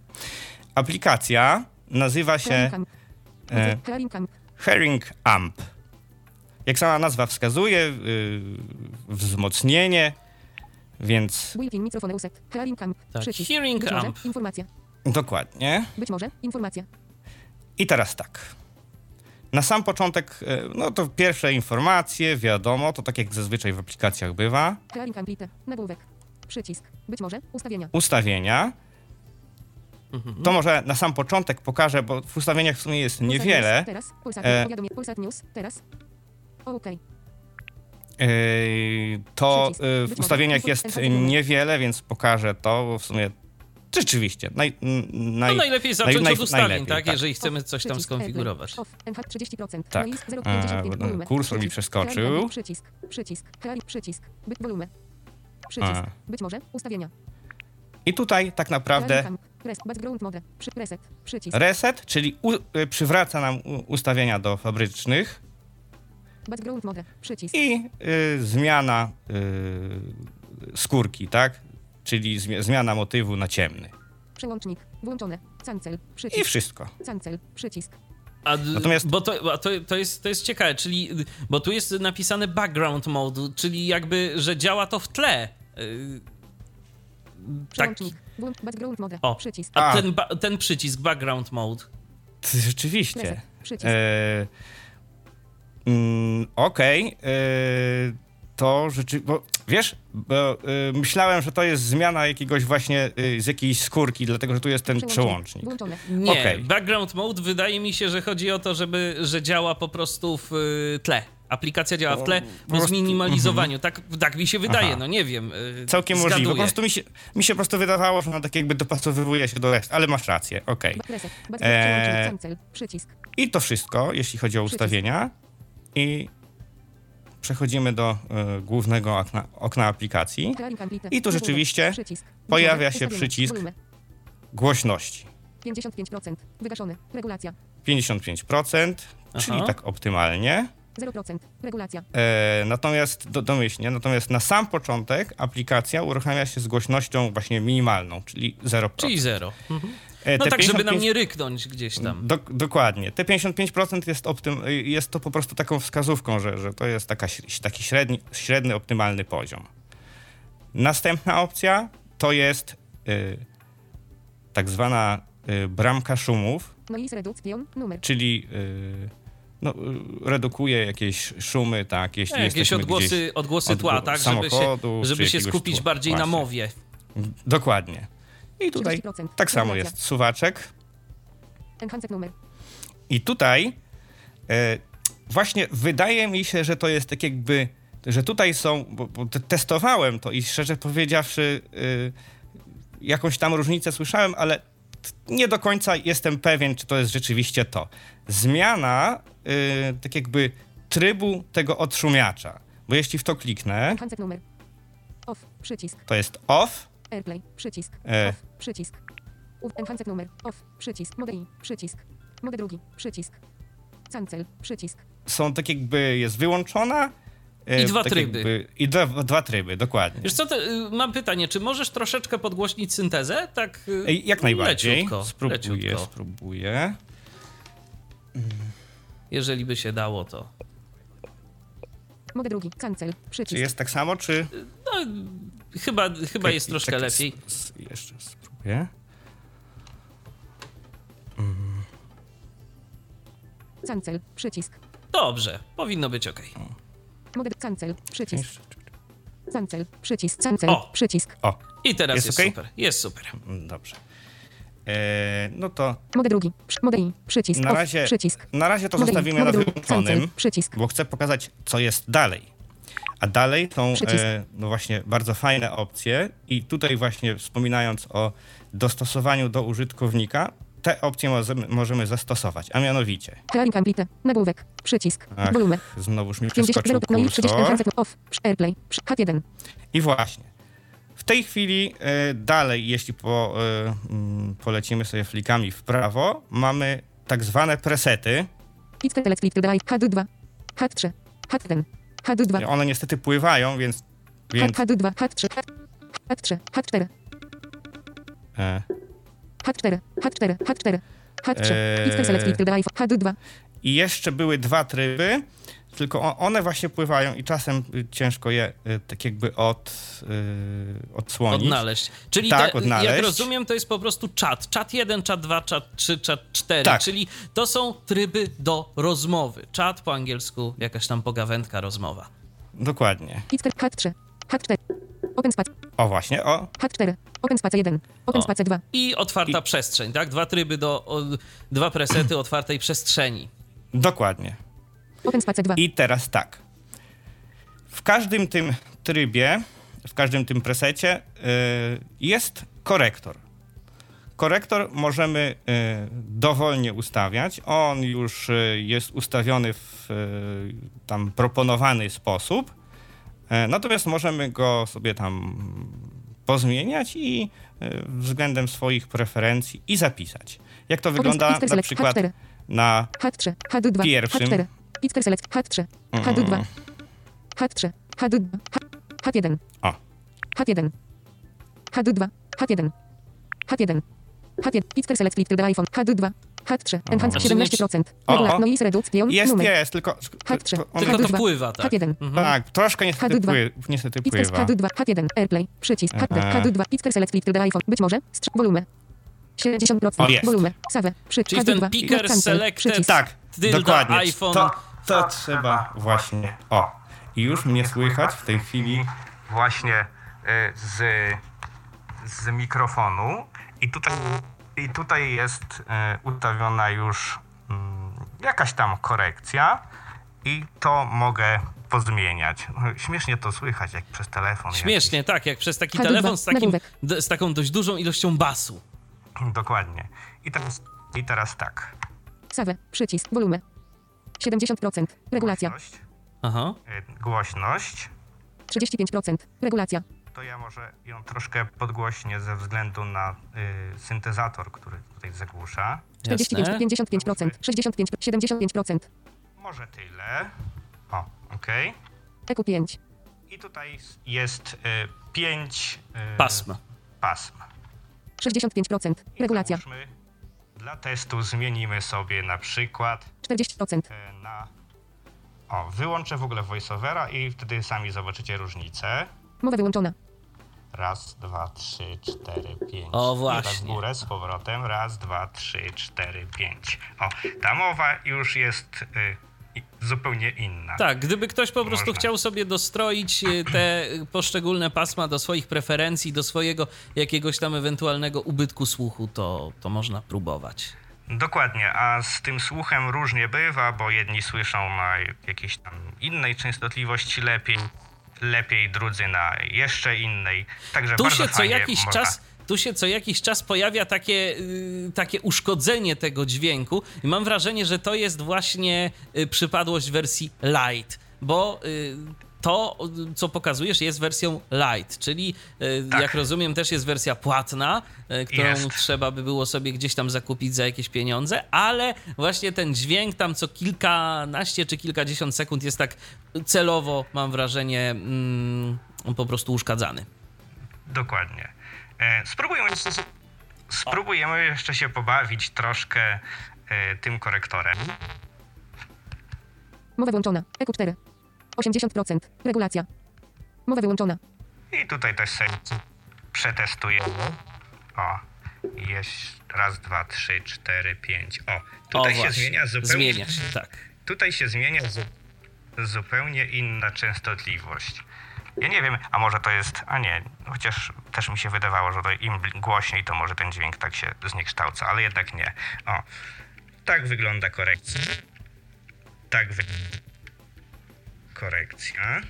B: Aplikacja nazywa się e. Herring Amp. Jak sama nazwa wskazuje, y, wzmocnienie, więc
C: Built-in mikrofony uset. Hearing Camp.
A: Tak,
C: Przycisk.
A: hearing
C: Być może.
A: amp.
C: Informacja.
B: dokładnie.
C: Być może. Informacja.
B: I teraz tak. Na sam początek, e, no to pierwsze informacje, wiadomo, to tak jak zazwyczaj w aplikacjach bywa.
C: Hearing Camp lite. Nagłówek. Przycisk. Być może. Ustawienia.
B: Ustawienia. To może na sam początek pokażę, bo w ustawieniach w sumie jest niewiele.
C: Teraz. Pulsar.
B: E.
C: Pulsar News. Teraz. OK.
B: To
C: Być
B: w ustawieniach jest niewiele, więc pokażę to, bo w sumie rzeczywiście naj, naj,
A: No najlepiej zacząć
B: naj-
A: od ustawień,
B: najlepiej,
A: tak?
B: tak.
A: Jeżeli chcemy coś tam skonfigurować.
C: Airplay. Off. NH 30%.
B: Tak.
C: Noise 0,55.
B: no,
C: Volume.
B: kursor mi przeskoczył.
C: Przycisk. Przycisk. Przycisk. Volume. Przycisk.
B: A.
C: Być może. Ustawienia.
B: I tutaj tak naprawdę
C: reset.
B: Czyli u, y, przywraca nam ustawienia do fabrycznych
C: Background mode. Przycisk.
B: i y, zmiana y, skórki, tak? Czyli zmi- zmiana motywu na ciemny.
C: Przełącznik. Włączone. Cancel.
B: I
C: Przycisk.
B: wszystko.
C: Cancel. Przycisk.
A: A,
B: Natomiast-
A: Bo to, a to, to, jest, to jest ciekawe, czyli. Bo tu jest napisane background mode, czyli jakby, że działa to w tle. Yy.
C: Przełącznik. Włącz background mode.
A: O,
C: Przycisk.
A: a
B: A.
A: ten, ten przycisk background mode.
B: Rzeczywiście.
C: Przycisk.
B: E, mm, Okej. e, To rzeczywiście. Bo wiesz, bo, e, myślałem, że to jest zmiana jakiegoś właśnie e, z jakiejś skórki, dlatego że tu jest ten przełącznik.
C: Włączone.
A: Nie,
B: Okej.
A: background mode wydaje mi się, że chodzi o to, żeby, że działa po prostu w y, tle. Aplikacja działa w tle,
B: po
A: po
B: prostu-
A: zminimalizowaniu. Tak, tak mi się wydaje,
B: Aha.
A: no nie wiem. y,
B: Całkiem możliwe. Po
A: zgaduję.
B: prostu mi się, mi się po prostu wydawało, że ona tak jakby dopasowywuje się do reszty, ale masz rację, okej. Eee.
C: przełącznik. Cancel. Przycisk.
B: I to wszystko, jeśli chodzi o
C: Przycisk.
B: ustawienia. I przechodzimy do e, głównego okna, okna aplikacji. I tu rzeczywiście pojawia się przycisk. Głośności.
C: 55%. Wygaszony. Regulacja.
B: 55%, czyli
A: Aha.
B: tak optymalnie.
C: 0%. Regulacja.
B: E, natomiast do, domyślnie, natomiast na sam początek aplikacja uruchamia się z głośnością właśnie minimalną, czyli 0%.
A: Czyli zero. Mhm.
B: E,
A: No
B: te
A: tak, żeby nam
B: 55
A: nie ryknąć gdzieś tam.
B: Dok- dokładnie. Te 55% jest, optym, jest to po prostu taką wskazówką, że, że to jest taka, taki średni, średni, optymalny poziom. Następna opcja to jest y, tak zwana y, bramka szumów.
C: Numer.
B: czyli y, no, redukuje jakieś szumy, tak, jeśli
A: Nie, jakieś odgłosy, odgłosy tła, tak, żeby się, żeby się skupić
B: tła.
A: bardziej na
B: Właśnie.
A: mowie.
B: Dokładnie. I tutaj
C: 30%.
B: tak samo jest suwaczek. I tutaj e, właśnie wydaje mi się, że to jest tak jakby, że tutaj są, bo, bo te- testowałem to i szczerze powiedziawszy, e, jakąś tam różnicę słyszałem, ale nie do końca jestem pewien, czy to jest rzeczywiście to. Zmiana e, tak jakby trybu tego odszumiacza, bo jeśli w to kliknę.
C: Off. Przycisk.
B: to jest off,
C: Airplay. Przycisk.
B: E.
C: Off. Przycisk. Enhanced numer. Off. Przycisk. Mode I. Przycisk. Mode drugi. Przycisk. Cancel. Przycisk.
B: są tak jakby, jest wyłączona. e,
A: I dwa
B: tak
A: tryby.
B: Jakby, I dwa, dwa tryby, dokładnie.
A: Wiesz co, to, y, mam pytanie, czy możesz troszeczkę podgłośnić syntezę? Tak y,
B: Ej, Jak najbardziej.
A: leciutko,
B: spróbuję,
A: leciutko.
B: spróbuję.
A: Jeżeli by się dało, to...
C: Mode drugi. Cancel.
B: Czy
C: Przycisk.
B: jest tak samo, czy...
A: No, chyba, chyba jest troszkę
B: Czekaj,
A: lepiej.
B: s- s- Jeszcze spróbuję.
C: Cancel. Przycisk.
A: Dobrze, powinno być ok.
C: Mode cancel. Przycisk. Cancel. Przycisk. Cancel.
A: O.
C: Przycisk.
B: O,
A: I teraz
B: Jest
A: jest,
B: okej?
A: super. Jest super.
B: mm, dobrze. e, no to
C: Mode drugi. I. Przycisk.
B: na
C: off,
B: razie,
C: Przycisk.
B: na razie to
C: i.
B: zostawimy na wyłączonym,
C: Cancel. Przycisk.
B: bo chcę pokazać, co jest dalej. A dalej są e, no właśnie bardzo fajne opcje i tutaj właśnie wspominając o dostosowaniu do użytkownika, te opcje możemy, możemy zastosować, a mianowicie
C: Hearing amplite. Nagłówek. Przycisk.
B: Ach,
C: Volume.
B: znowuż mi
C: 50.
B: przeskoczył
C: 0. I 30.
B: kursor.
C: Off. Airplay. Przy- H1.
B: I właśnie. W tej chwili e, dalej, jeśli po, e, mm, polecimy sobie flikami w prawo, mamy tak zwane presety.
C: Pizza Select Click to Drive. H2. H3. H1. H2.
B: One niestety pływają, więc, więc
C: H2. H3. H3. H4.
B: e,
C: H4. H4. H4. H3.
B: Eee.
C: Pizza Select Click to Drive. H2.
B: I jeszcze były dwa tryby, tylko one właśnie pływają i czasem y, ciężko je y, tak jakby od, y, odsłonić.
A: Odnaleźć. Czyli
B: Tak,
A: te,
B: odnaleźć.
A: jak rozumiem, to jest po prostu czat. Czat 1, czat 2, czat 3, czat 4.
B: Tak.
A: Czyli to są tryby do rozmowy. Czat po angielsku, jakaś tam pogawędka, rozmowa.
B: Dokładnie.
C: Pizza H3. H4. Open space.
B: O właśnie, o.
C: H4. Open space 1. Open space 2.
A: I otwarta
B: I-
A: przestrzeń, tak? Dwa tryby do. O, dwa presety otwartej przestrzeni.
B: Dokładnie.
C: Open space 2.
B: I teraz tak. W każdym tym trybie, w każdym tym presecie y, jest korektor. Korektor możemy y, dowolnie ustawiać. On już y, jest ustawiony w tam proponowany sposób. Natomiast możemy go sobie tam pozmieniać i względem swoich preferencji i zapisać. Jak to wygląda na przykład
C: H4.
B: na
C: H3. H2.
B: Pierwszym.
C: H4. Pizza Select H3. H2.
B: Mm.
C: H3. H2. H- H1.
B: O.
C: H1. H2. H1. H1. H1. Pizza Select Click to the iPhone. H2. H3. Enhance
A: Czyli-
C: 17%.
B: O,
C: Regula-
B: o.
C: Noise Reduction.
B: Jest,
C: numer.
B: jest, tylko.
C: H3.
B: to- on-
A: Tylko to
C: H2.
A: wpływa, tak.
C: H1.
A: Mhm.
B: Tak, troszkę niestety,
C: H2.
B: pły, niestety pływa.
C: H2. H1. Airplay. Przycisk. H2.
B: Aha.
C: H2. Pizza Select Click to the iPhone. Być może. Strz- Volume. 70%.
B: O, jest.
C: Volume. Save. Przy
A: Czyli
C: H2.
A: ten picker selected-.
B: Tak,
A: Tylda
B: dokładnie.
A: iPhone.
B: To, to trzeba właśnie. O, i już mnie słychać w tej chwili właśnie y, z, z mikrofonu. I tutaj, i tutaj jest y, ustawiona już mm, jakaś tam korekcja. I to mogę pozmieniać. Śmiesznie to słychać, jak przez telefon.
A: Śmiesznie, tak, jak przez taki
C: H2,
A: telefon z, takim, d- z taką dość dużą ilością basu.
B: jakiś. Dokładnie. I teraz, I teraz tak.
C: Save. Przycisk. Volume. 70%. Regulacja.
B: Głośność,
A: Aha.
B: y, głośność
C: 35%. Regulacja.
B: to ja może ją troszkę podgłośnię ze względu na y, syntezator, który tutaj zagłusza.
C: 45,
A: Jasne.
C: 55%, 65, 75%.
B: Może tyle. O, okej.
C: EQ5.
B: I tutaj jest y, pięć y,
A: Pasm.
B: pasm.
C: 65%.
B: I
C: Regulacja.
B: załóżmy, Dla testu zmienimy sobie na przykład
C: 40%.
B: y, na... O, wyłączę w ogóle voiceovera i wtedy sami zobaczycie różnicę.
C: Mowa wyłączona.
B: Raz, dwa, trzy, cztery, pięć.
A: O,
B: I
A: właśnie.
B: teraz w górę z powrotem. Raz, dwa, trzy, cztery, pięć. O, ta mowa już jest y, zupełnie inna.
A: Tak, gdyby ktoś po prostu
B: Można.
A: chciał sobie dostroić y, te poszczególne pasma do swoich preferencji, do swojego jakiegoś tam ewentualnego ubytku słuchu, to, to można próbować.
B: Dokładnie, a z tym słuchem różnie bywa, bo jedni słyszą na jakiejś tam innej częstotliwości lepiej, lepiej drudzy na jeszcze innej. Także
A: Tu się co jakiś
B: można...
A: czas. Tu się co jakiś czas pojawia takie, y, takie uszkodzenie tego dźwięku i mam wrażenie, że to jest właśnie y, przypadłość wersji light, bo y, to, co pokazujesz, jest wersją light, czyli
B: Tak.
A: jak rozumiem też jest wersja płatna, którą
B: Jest.
A: trzeba by było sobie gdzieś tam zakupić za jakieś pieniądze, ale właśnie ten dźwięk tam co kilkanaście czy kilkadziesiąt sekund jest tak celowo, mam wrażenie, mm, po prostu uszkadzany.
B: Dokładnie. E, spróbujemy, spróbujemy jeszcze się pobawić troszkę e, tym korektorem.
C: Mowa wyłączona. EQ4. 80%. Regulacja. Mowa wyłączona.
B: I tutaj też sobie przetestujemy. O, jest raz, dwa, trzy, cztery, pięć. O, tutaj się
A: właśnie.
B: zmienia zupełnie.
A: Zmienia się, tak.
B: Tutaj się zmienia zu, zupełnie inna częstotliwość. Ja nie wiem, a może to jest, a nie, chociaż też mi się wydawało, że to im głośniej, to może ten dźwięk tak się zniekształca, ale jednak nie. O, tak wygląda korekcja. Tak wygląda korekcja.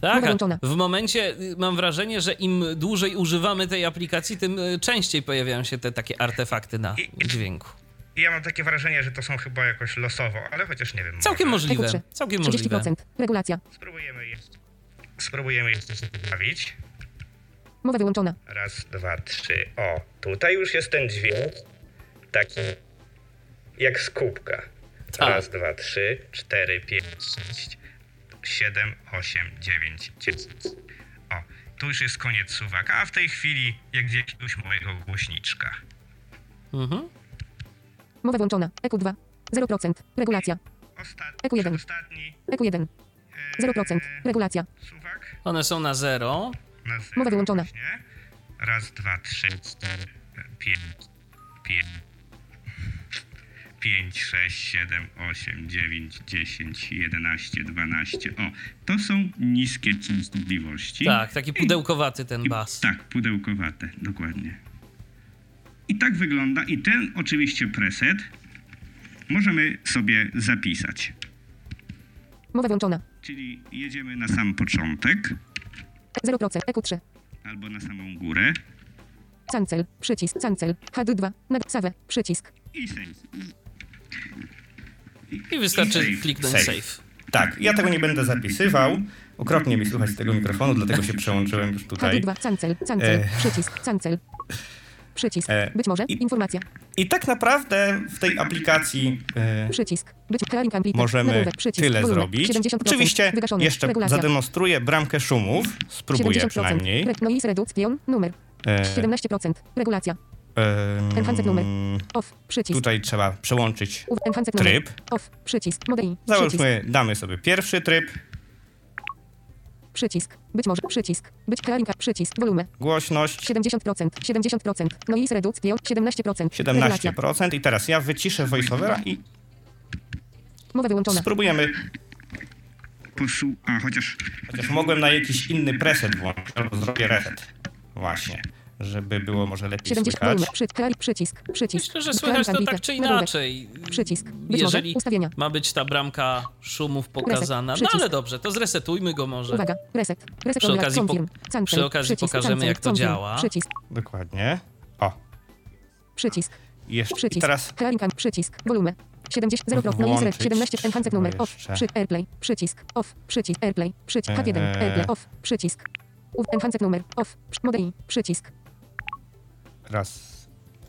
A: Tak, w momencie y, mam wrażenie, że im dłużej używamy tej aplikacji, tym y, częściej pojawiają się te takie artefakty na
B: I-
A: dźwięku.
B: I ja mam takie wrażenie, że to są chyba jakoś losowo, ale chociaż nie wiem.
A: Całkiem
B: może.
A: możliwe.
C: EQ3.
A: Całkiem możliwe.
C: 30%. Regulacja.
B: Spróbujemy jeszcze. Spróbujemy jeszcze się poprawić.
C: Mowa wyłączona.
B: Raz, dwa, trzy. O, tutaj już jest ten dźwięk taki jak z kubka. Raz, dwa, trzy, cztery, pięć, sześć, siedem, osiem, dziewięć, dziesięć. O, tu już jest koniec suwaka, a w tej chwili jak jakiegoś mojego głośniczka.
A: Mhm.
C: Mowa wyłączona. EQ2. 0%. Regulacja.
B: Ostat...
C: EQ1.
B: Ostatni
C: EQ1. 0%. Regulacja.
B: suwak.
A: One są na zero.
B: Na zero
C: Mowa wyłączona.
B: właśnie. Raz, dwa, trzy, cztery, pięć, pięć, pięć, sześć, siedem, osiem, dziewięć, dziesięć, jedenaście, dwanaście. O, to są niskie częstotliwości.
A: Tak, taki pudełkowaty ten
B: I-
A: bas.
B: Tak, pudełkowate, dokładnie. I tak wygląda. I ten oczywiście preset możemy sobie zapisać.
C: Mowa wyłączona.
B: Czyli jedziemy na sam początek
C: 0%. EQ3.
B: albo na samą górę
C: Cancel. Przycisk. Cancel. HD2. Nag. Save. Przycisk.
B: i save.
A: I wystarczy
B: Save.
A: kliknąć
B: Save.
A: save.
B: Tak, ja tego nie będę zapisywał. Okropnie mi słuchać z tego mikrofonu, dlatego się przełączyłem już tutaj.
C: HD2. Cancel. Cancel.
B: E.
C: Przycisk. Cancel. Przycisk.
B: E.
C: Być może.
B: I-
C: Informacja.
B: I tak naprawdę w tej aplikacji e,
C: Przycisk. Być clearing amplitude.
B: możemy
C: Nagłówek. Przycisk.
B: tyle
C: Wolumen.
B: zrobić.
C: 70%.
B: Oczywiście
C: Wygaszony.
B: jeszcze
C: Regulacja.
B: zademonstruję bramkę szumów. Spróbuję
C: 70%.
B: przynajmniej.
C: Re- Noise reduction. Numer.
B: E,
C: 17%. Regulacja.
B: em,
C: Enhanced numer. Off. Przycisk.
B: Tutaj trzeba przełączyć tryb.
C: Off. Przycisk. Modei. Przycisk.
B: Załóżmy, damy sobie pierwszy tryb,
C: Przycisk. Być może. Przycisk. Być clearing. Przycisk. Wolumen.
B: głośność
C: 70%. 70%. Noise reduction. 17%. Regulacja.
B: 17% i teraz ja wyciszę voiceovera i
C: Mowa wyłączona.
B: spróbujemy Posu... A, chociaż... Chociaż mogłem na jakiś inny preset włączyć, albo zrobię reset. Właśnie. Żeby było może lepiej
C: 70
B: słychać.
C: Przy, przycisk. Przycisk.
A: Myślę, że słychać to tak czy inaczej.
C: Przycisk. Być
A: Jeżeli
C: może. Ustawienia.
A: ma być ta bramka szumów pokazana. No
C: Przycisk.
A: ale dobrze, to zresetujmy go może.
C: Uwaga. Reset. Reset
A: Przy okazji po- przy okazji
C: Przycisk.
A: pokażemy, jak to
C: Confirm.
A: działa.
C: Przycisk.
B: Dokładnie. O,
C: Przycisk.
B: i jeszcze. I
C: Przycisk.
B: teraz
C: Clearing am- Przycisk. Wolumen. 70 0 Noise red.
B: Włączyć
C: 17 enhanced numer. Off. Przy AirPlay. Przycisk. Off. Przycisk. AirPlay. Przycisk. H1.
B: Eee.
C: AirPlay. Off. Przycisk. Enhanced numer. Off. Modei. Przycisk.
B: Raz.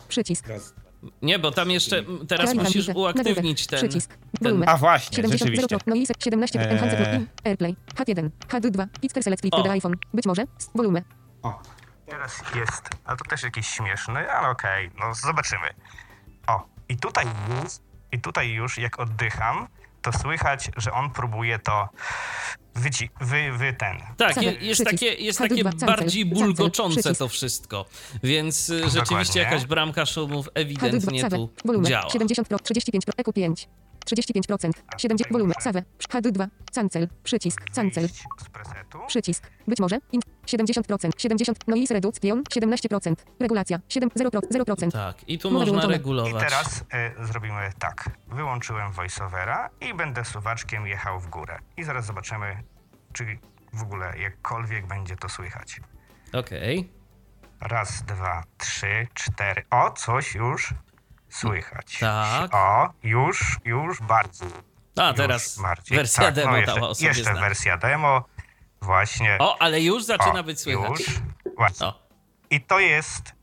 C: Przycisk.
B: raz.
A: Nie, bo tam jeszcze teraz musisz
C: amplitude.
A: uaktywnić ten.
C: Przycisk. Wolumen.
B: A właśnie,
C: 70
B: rzeczywiście.
C: 0 Noise 17 enhanced
B: Eee.
C: numer. AirPlay. H1. H2. Pixel select split
A: O.
C: the iPhone. Być może. Wolumen.
B: O, teraz jest, a to też jakiś śmieszny, ale okej, no zobaczymy. O, i tutaj już, i tutaj już jak oddycham, to słychać, że on próbuje to wyci, wy, wy ten.
A: Tak, je- jest takie, jest
C: H2,
A: takie bardziej bulgoczące to wszystko. Więc y, rzeczywiście jakaś bramka szumów ewidentnie
C: H2
A: tu działa.
C: 70 pro, 35 pro, EQ5. 35%. 70 wolumen. Save. H2. Cancel. Przycisk. Cancel. Przycisk. Być może. In 70%. 70. Noise reduction. 17%. Regulacja. 7. 0%. 0%.
A: Tak, i tu można
C: wyłączona.
B: I
A: regulować.
B: teraz e, zrobimy tak. Wyłączyłem voiceovera i będę suwaczkiem jechał w górę. I zaraz zobaczymy, czy w ogóle jakkolwiek będzie to słychać.
A: Okej.
B: Raz, dwa, trzy, cztery. O, coś już słychać.
A: Tak.
B: O, już, już bardziej.
A: A
B: już
A: teraz
B: bardziej.
A: wersja
B: Tak,
A: demo
B: no jeszcze,
A: dała o sobie
B: Jeszcze wersja demo. Właśnie.
A: O, ale już zaczyna
B: O,
A: być słychać.
B: Już. Właśnie.
A: O,
B: I to jest,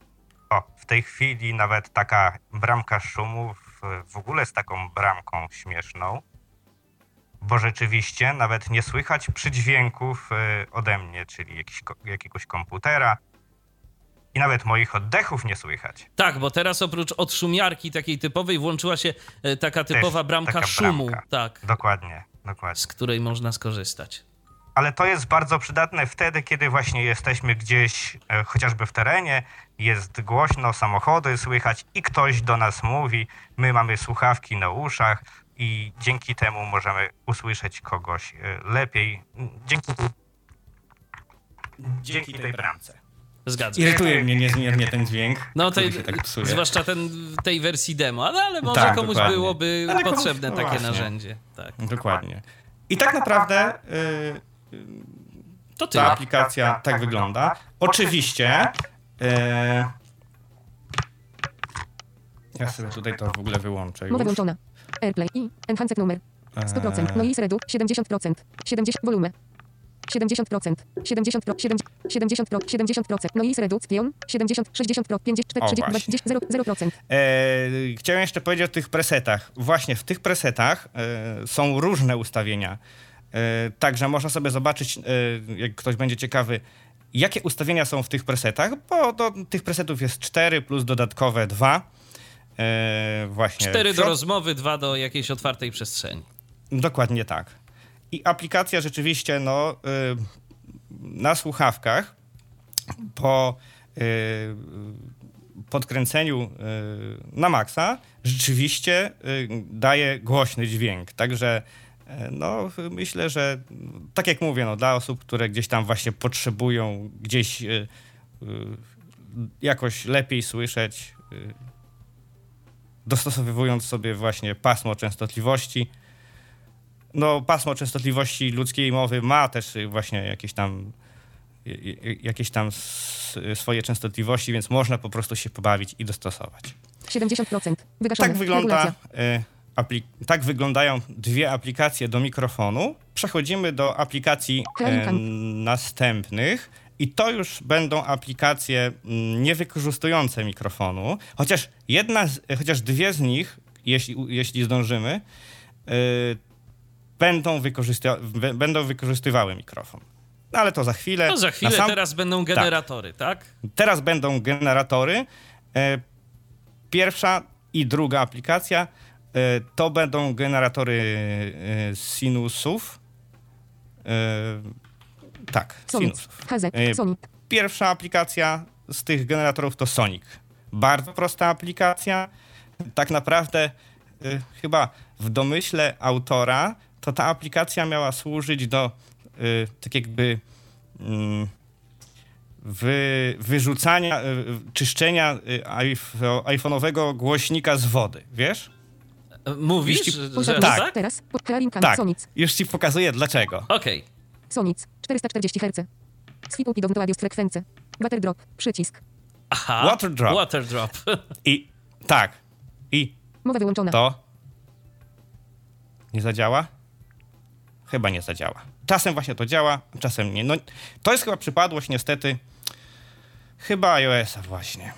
B: o, w tej chwili nawet taka bramka szumów, e, w ogóle z taką bramką śmieszną, bo rzeczywiście nawet nie słychać przydźwięków e, ode mnie, czyli jakiś, jakiegoś komputera i nawet moich oddechów nie słychać.
A: tak, bo teraz oprócz odszumiarki takiej typowej włączyła się e, taka typowa bramka
B: taka
A: szumu,
B: bramka.
A: tak,
B: Dokładnie, dokładnie.
A: z której można skorzystać.
B: Ale to jest bardzo przydatne wtedy, kiedy właśnie jesteśmy gdzieś, e, chociażby w terenie, jest głośno, samochody słychać i ktoś do nas mówi, my mamy słuchawki na uszach i dzięki temu możemy usłyszeć kogoś e, lepiej. Dzięki dzięki tej bramce.
A: Zgadzam się.
B: Irytuje mnie niezmiernie ten dźwięk.
A: No
B: się tak psuje.
A: zwłaszcza ten w tej wersji demo, no, ale może
B: Tak,
A: komuś
B: dokładnie.
A: byłoby
B: Ale komuś-
A: potrzebne
B: no
A: takie
B: właśnie.
A: narzędzie. Tak.
B: Dokładnie. I tak naprawdę y,
A: To
B: ta
A: tyle.
B: aplikacja tak wygląda. Oczywiście. y, ja sobie tutaj to w ogóle wyłączę
C: Mowa
B: już.
C: wyłączona. AirPlay i Enhanced numer. 100%.
B: Eee.
C: Noise redu 70%. 70 volume. 70%. 70 pro, 70 70 pro, 70%. Noise redu spion 70 60 pro, 50
B: O,
C: 40
B: właśnie.
C: 0 0%.
B: E, chciałem jeszcze powiedzieć o tych presetach. Właśnie w tych presetach e, są różne ustawienia. E, także można sobie zobaczyć, e, jak ktoś będzie ciekawy, jakie ustawienia są w tych presetach, bo do, tych presetów jest 4 plus dodatkowe 2. E, właśnie.
A: Cztery
B: W
A: do
B: środ-
A: rozmowy, dwa do jakiejś otwartej przestrzeni.
B: Dokładnie tak. I aplikacja rzeczywiście, no, y, na słuchawkach po y, podkręceniu y, na maksa rzeczywiście daje głośny dźwięk. Także no, myślę, że tak jak mówię, no, dla osób, które gdzieś tam właśnie potrzebują gdzieś y, y, jakoś lepiej słyszeć, y, dostosowując sobie właśnie pasmo częstotliwości, no, pasmo częstotliwości ludzkiej mowy ma też y, właśnie jakieś tam, y, y, jakieś tam swoje częstotliwości, więc można po prostu się pobawić i dostosować.
C: 70%. Wygaszone.
B: Tak wygląda,
C: Regulacja.
B: Tak wyglądają dwie aplikacje do mikrofonu. Przechodzimy do aplikacji
C: Helican.
B: następnych. I to już będą aplikacje niewykorzystujące mikrofonu, chociaż jedna, z, chociaż dwie z nich, jeśli, jeśli zdążymy, y, będą, wykorzysta- b- będą wykorzystywały mikrofon. No ale to za chwilę.
A: To za chwilę,
B: sam-
A: teraz będą generatory, tak?
B: Teraz będą generatory. E, Pierwsza i druga aplikacja e, to będą generatory e, sinusów. E, Tak, sinusów. E. Pierwsza aplikacja z tych generatorów to Sonic. Bardzo prosta aplikacja. Tak naprawdę chyba w domyśle autora to ta aplikacja miała służyć do tak jakby mm, wy, wyrzucania, czyszczenia iPho- iPhone'owego głośnika z wody, wiesz?
A: Mówisz,
B: Jeśli-
A: że,
B: Tak.
A: tak?
C: Teraz.
B: Tak,
C: Sonic.
B: już ci pokazuję dlaczego.
A: Okej.
C: Sonic. 440 Hz. Swipu do audio frekwencje. Butter drop. Przycisk.
A: Aha.
B: Water drop.
A: Water drop.
B: I tak, i
C: Mowa wyłączona.
B: to nie zadziała? Chyba nie zadziała. Czasem właśnie to działa, czasem nie. No, to jest chyba przypadłość niestety chyba iOS-a właśnie.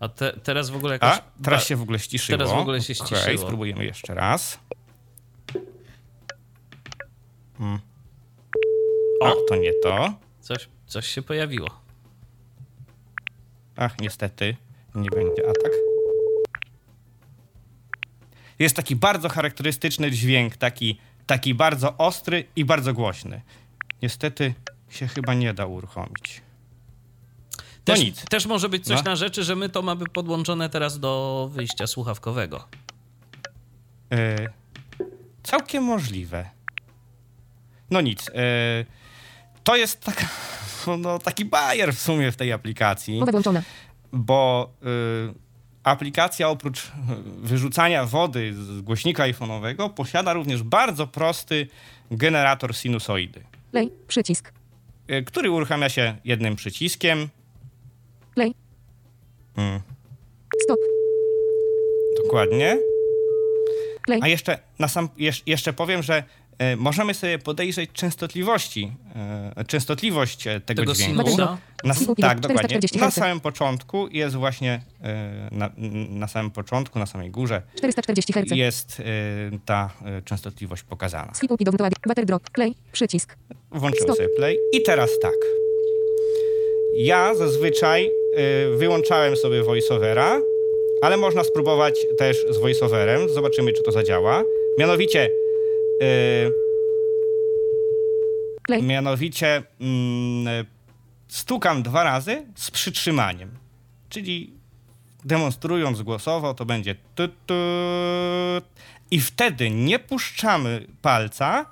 A: A te, teraz w ogóle jakoś...
B: A, teraz się w ogóle ściszyło.
A: Teraz w ogóle się ściszyło.
B: spróbujemy jeszcze raz. Hmm. O, to nie to.
A: Coś, coś się pojawiło.
B: Ach, niestety, nie będzie atak. Jest taki bardzo charakterystyczny dźwięk, taki, taki bardzo ostry i bardzo głośny. Niestety się chyba nie da uruchomić. No
A: Też,
B: nic.
A: też może być coś
B: No.
A: na rzeczy, że my to mamy podłączone teraz do wyjścia słuchawkowego.
B: E, całkiem możliwe. No nic. E, to jest taka, no, taki bajer w sumie w tej aplikacji.
C: Mowa wyłączona.
B: bo y, aplikacja oprócz wyrzucania wody z głośnika iPhone'owego posiada również bardzo prosty generator sinusoidy,
C: Play. Przycisk.
B: który uruchamia się jednym przyciskiem.
C: Play.
B: Mm,
C: Stop.
B: dokładnie.
C: Play.
B: A jeszcze, na sam, jesz, jeszcze powiem, że y, możemy sobie podejrzeć częstotliwości, y, częstotliwość e, tego,
A: Tego
B: dźwięku.
A: sinusa.
B: Na,
C: Sinusoida
B: tak, dokładnie.
C: 440
B: Na samym początku jest właśnie e, na, na samym początku, na samej górze
C: 440 Hz.
B: jest y, ta częstotliwość pokazana.
C: Butter drop. Play. Przycisk.
B: Włączyłem
C: Stop.
B: sobie play i teraz tak. Ja zazwyczaj wyłączałem sobie voiceovera, ale można spróbować też z voiceoverem. Zobaczymy, czy to zadziała. Mianowicie, y,
C: Play.
B: mianowicie mm, y, stukam dwa razy z przytrzymaniem. Czyli demonstrując głosowo, to będzie tut, tut, i wtedy nie puszczamy palca,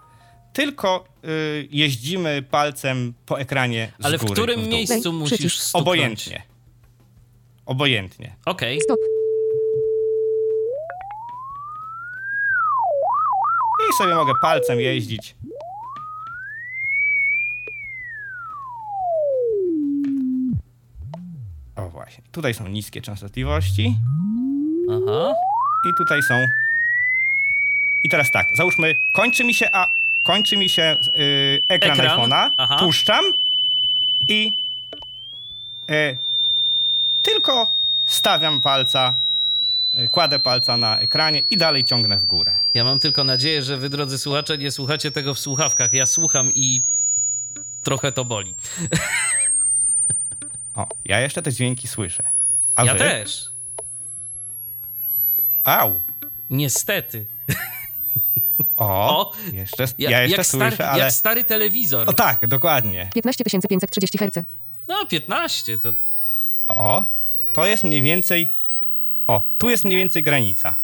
B: tylko y, jeździmy palcem po ekranie z
A: Ale w
B: góry
A: którym
B: w dół.
A: miejscu musisz stuknąć?
B: Obojętnie. Obojętnie.
A: Okej.
C: Stop.
B: I sobie mogę palcem jeździć. O właśnie. Tutaj są niskie częstotliwości
A: Aha.
B: i tutaj są. I teraz tak, załóżmy, kończy mi się, a kończy mi się y, ekran,
A: Ekran?
B: iPhone'a,
A: Aha.
B: puszczam i y, tylko stawiam palca, y, kładę palca na ekranie i dalej ciągnę w górę.
A: Ja mam tylko nadzieję, że wy, drodzy słuchacze, nie słuchacie tego w słuchawkach. Ja słucham i trochę to boli.
B: O, ja jeszcze te dźwięki słyszę. A
A: ja
B: wy?
A: też.
B: Au.
A: Niestety.
B: O,
A: O,
B: jeszcze,
A: Ja,
B: ja jeszcze
A: jak,
B: słyszę,
A: stary,
B: ale...
A: jak stary telewizor.
B: O tak, dokładnie.
C: 15530 Hz.
A: No, 15 to.
B: O, to jest mniej więcej... O, tu jest mniej więcej granica.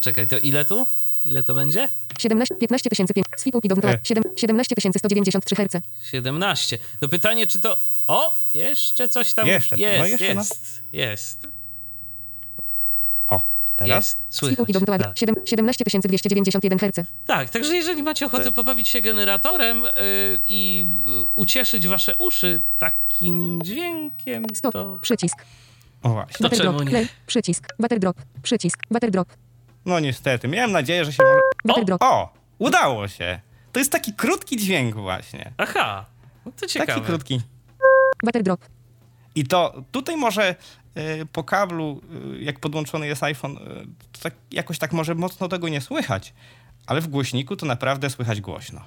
A: Czekaj, to ile tu? Ile to będzie?
C: 17 15500 Swipuki do
B: E.
C: 17193 Hz.
A: 17. To pytanie, czy to. O! Jeszcze coś tam
B: Jeszcze, no
A: jest.
B: jeszcze, no.
A: jest, jest.
B: O, teraz?
A: Jest. Słychać.
C: Swipuki do
A: Tak.
C: 17291 Hz.
A: tak, także jeżeli macie ochotę pobawić się generatorem yy, i yy, ucieszyć wasze uszy takim dźwiękiem,
C: Stop.
A: to.
C: Przycisk.
B: O właśnie.
C: Butter drop. Play. Przycisk. Butter drop. Przycisk. Butter drop.
B: No niestety, miałem nadzieję, że się może...
C: Butter drop.
B: O, udało się. To jest taki krótki dźwięk właśnie.
A: Aha, no to ciekawe.
B: Taki krótki.
C: Butter drop.
B: I to tutaj może y, po kablu, y, jak podłączony jest iPhone, y, to tak, jakoś tak może mocno tego nie słychać, ale w głośniku to naprawdę słychać głośno.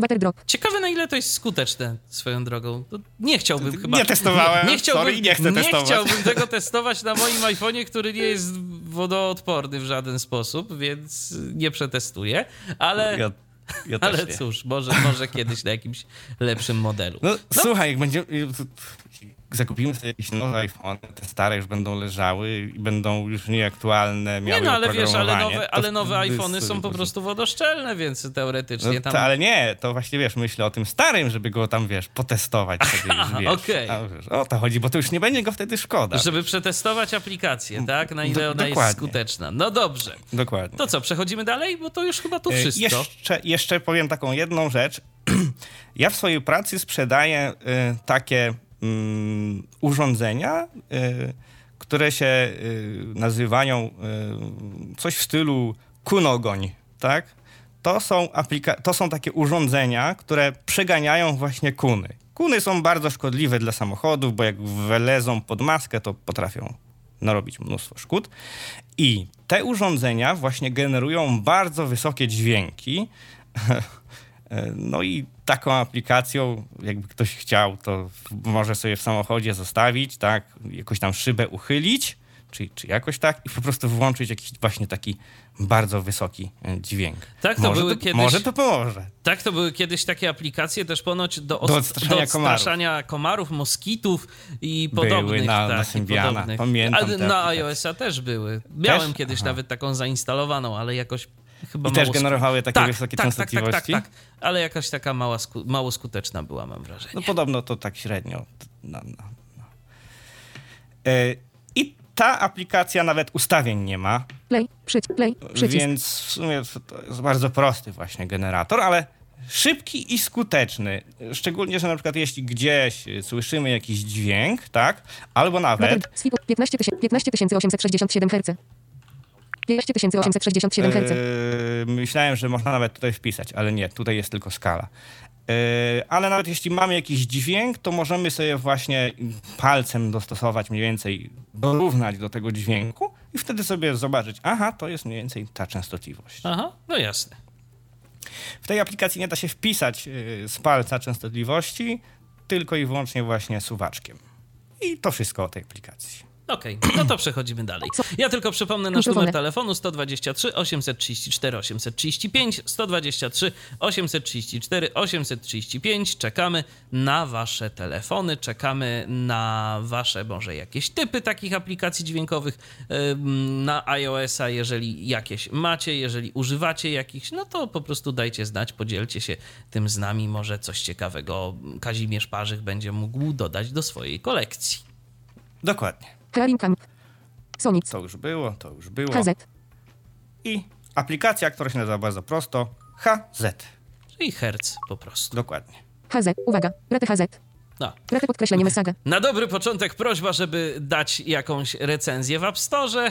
C: Butter drop.
A: Ciekawe, na ile to jest skuteczne swoją drogą. To nie chciałbym chyba.
B: Nie testowałem,
A: Nie, nie chciałbym,
B: sorry, nie chcę testować.
A: chciałbym tego testować na moim iPhone'ie, który nie jest wodoodporny w żaden sposób, więc nie przetestuję. Ale,
B: Ja, ja
A: ale
B: nie.
A: cóż, może, może kiedyś na jakimś lepszym modelu.
B: No, słuchaj, jak będziemy. Zakupimy sobie jakieś nowe iPhone, te stare już będą leżały i będą już nieaktualne,
A: Nie
B: miały
A: no, ale wiesz, ale nowe,
B: to
A: ale nowe iPhony są po prostu wodoszczelne, więc teoretycznie
B: No,
A: tam...
B: to, ale nie, to właśnie wiesz, myślę o tym starym, żeby go tam, wiesz, potestować sobie już, wiesz.
A: okej.
B: A, wiesz, O to chodzi, bo to już nie będzie go wtedy szkoda.
A: Żeby przetestować aplikację, tak? Na ile
B: Do-
A: ona jest
B: dokładnie.
A: skuteczna. No dobrze.
B: Dokładnie.
A: To co, przechodzimy dalej? Bo to już chyba tu
B: E,
A: wszystko.
B: Jeszcze, jeszcze powiem taką jedną rzecz. Ja w swojej pracy sprzedaję e, takie urządzenia, e, które się e, nazywają e, coś w stylu kunogoń, tak? To są, aplika- to są takie urządzenia, które przeganiają właśnie kuny. Kuny są bardzo szkodliwe dla samochodów, bo jak wylezą pod maskę, to potrafią narobić mnóstwo szkód. I te urządzenia właśnie generują bardzo wysokie dźwięki. No i taką aplikacją, jakby ktoś chciał, to może sobie w samochodzie zostawić, tak, jakoś tam szybę uchylić, czy, czy jakoś tak, i po prostu włączyć jakiś właśnie taki bardzo wysoki e, dźwięk.
A: Tak, to
B: może
A: były
B: to,
A: kiedyś-
B: Może to pomoże.
A: Tak, to były kiedyś takie aplikacje też ponoć do, os-
B: Do odstraszania
A: do odstraszania komarów, moskitów i
B: Były
A: podobnych.
B: na- na
A: tak, i
B: Symbiana.
A: podobnych.
B: Pamiętam te
A: na iOS-a też były. Miałem
B: Też?
A: kiedyś
B: Aha.
A: nawet taką zainstalowaną, ale jakoś chyba
B: I też generowały takie
A: tak,
B: wysokie
A: tak, tak, tak, tak,
B: częstotliwości?
A: tak, ale jakaś taka mała sku- mało skuteczna była, mam wrażenie.
B: No podobno to tak średnio. No, no, no. E, I ta aplikacja nawet ustawień nie ma,
C: Play. Przycisk. Play. Przycisk.
B: więc w sumie to jest bardzo prosty właśnie generator, ale szybki i skuteczny. Szczególnie, że na przykład jeśli gdzieś słyszymy jakiś dźwięk, tak, albo nawet
C: Swipuk 15 15867 Hz. 15867 Hz.
B: Yy, myślałem, że można nawet tutaj wpisać, ale nie, tutaj jest tylko skala. Yy, ale nawet jeśli mamy jakiś dźwięk, to możemy sobie właśnie palcem dostosować mniej więcej, dorównać do tego dźwięku i wtedy sobie zobaczyć, aha, to jest mniej więcej ta częstotliwość.
A: Aha, no jasne.
B: W tej aplikacji nie da się wpisać yy, z palca częstotliwości, tylko i wyłącznie właśnie suwaczkiem. I to wszystko o tej aplikacji.
A: Okej, no to przechodzimy dalej. Ja tylko przypomnę nasz numer telefonu 123 834 835 123 834 835. Czekamy na wasze telefony, czekamy na wasze może jakieś typy takich aplikacji dźwiękowych na iOS-a, jeżeli jakieś macie, jeżeli używacie jakichś, no to po prostu dajcie znać, podzielcie się tym z nami, może coś ciekawego Kazimierz Parzych będzie mógł dodać do swojej kolekcji.
B: Dokładnie.
C: Hearing Camp. Sonic.
B: To już było, to już było.
C: HZ.
B: I aplikacja, która się nazywa bardzo prosto HZ.
A: Czyli herc po prostu.
B: Dokładnie.
C: HZ. Uwaga. Rety HZ.
A: No.
C: Rety podkreślenie Messaga.
A: Na dobry początek prośba, żeby dać jakąś recenzję w App Store.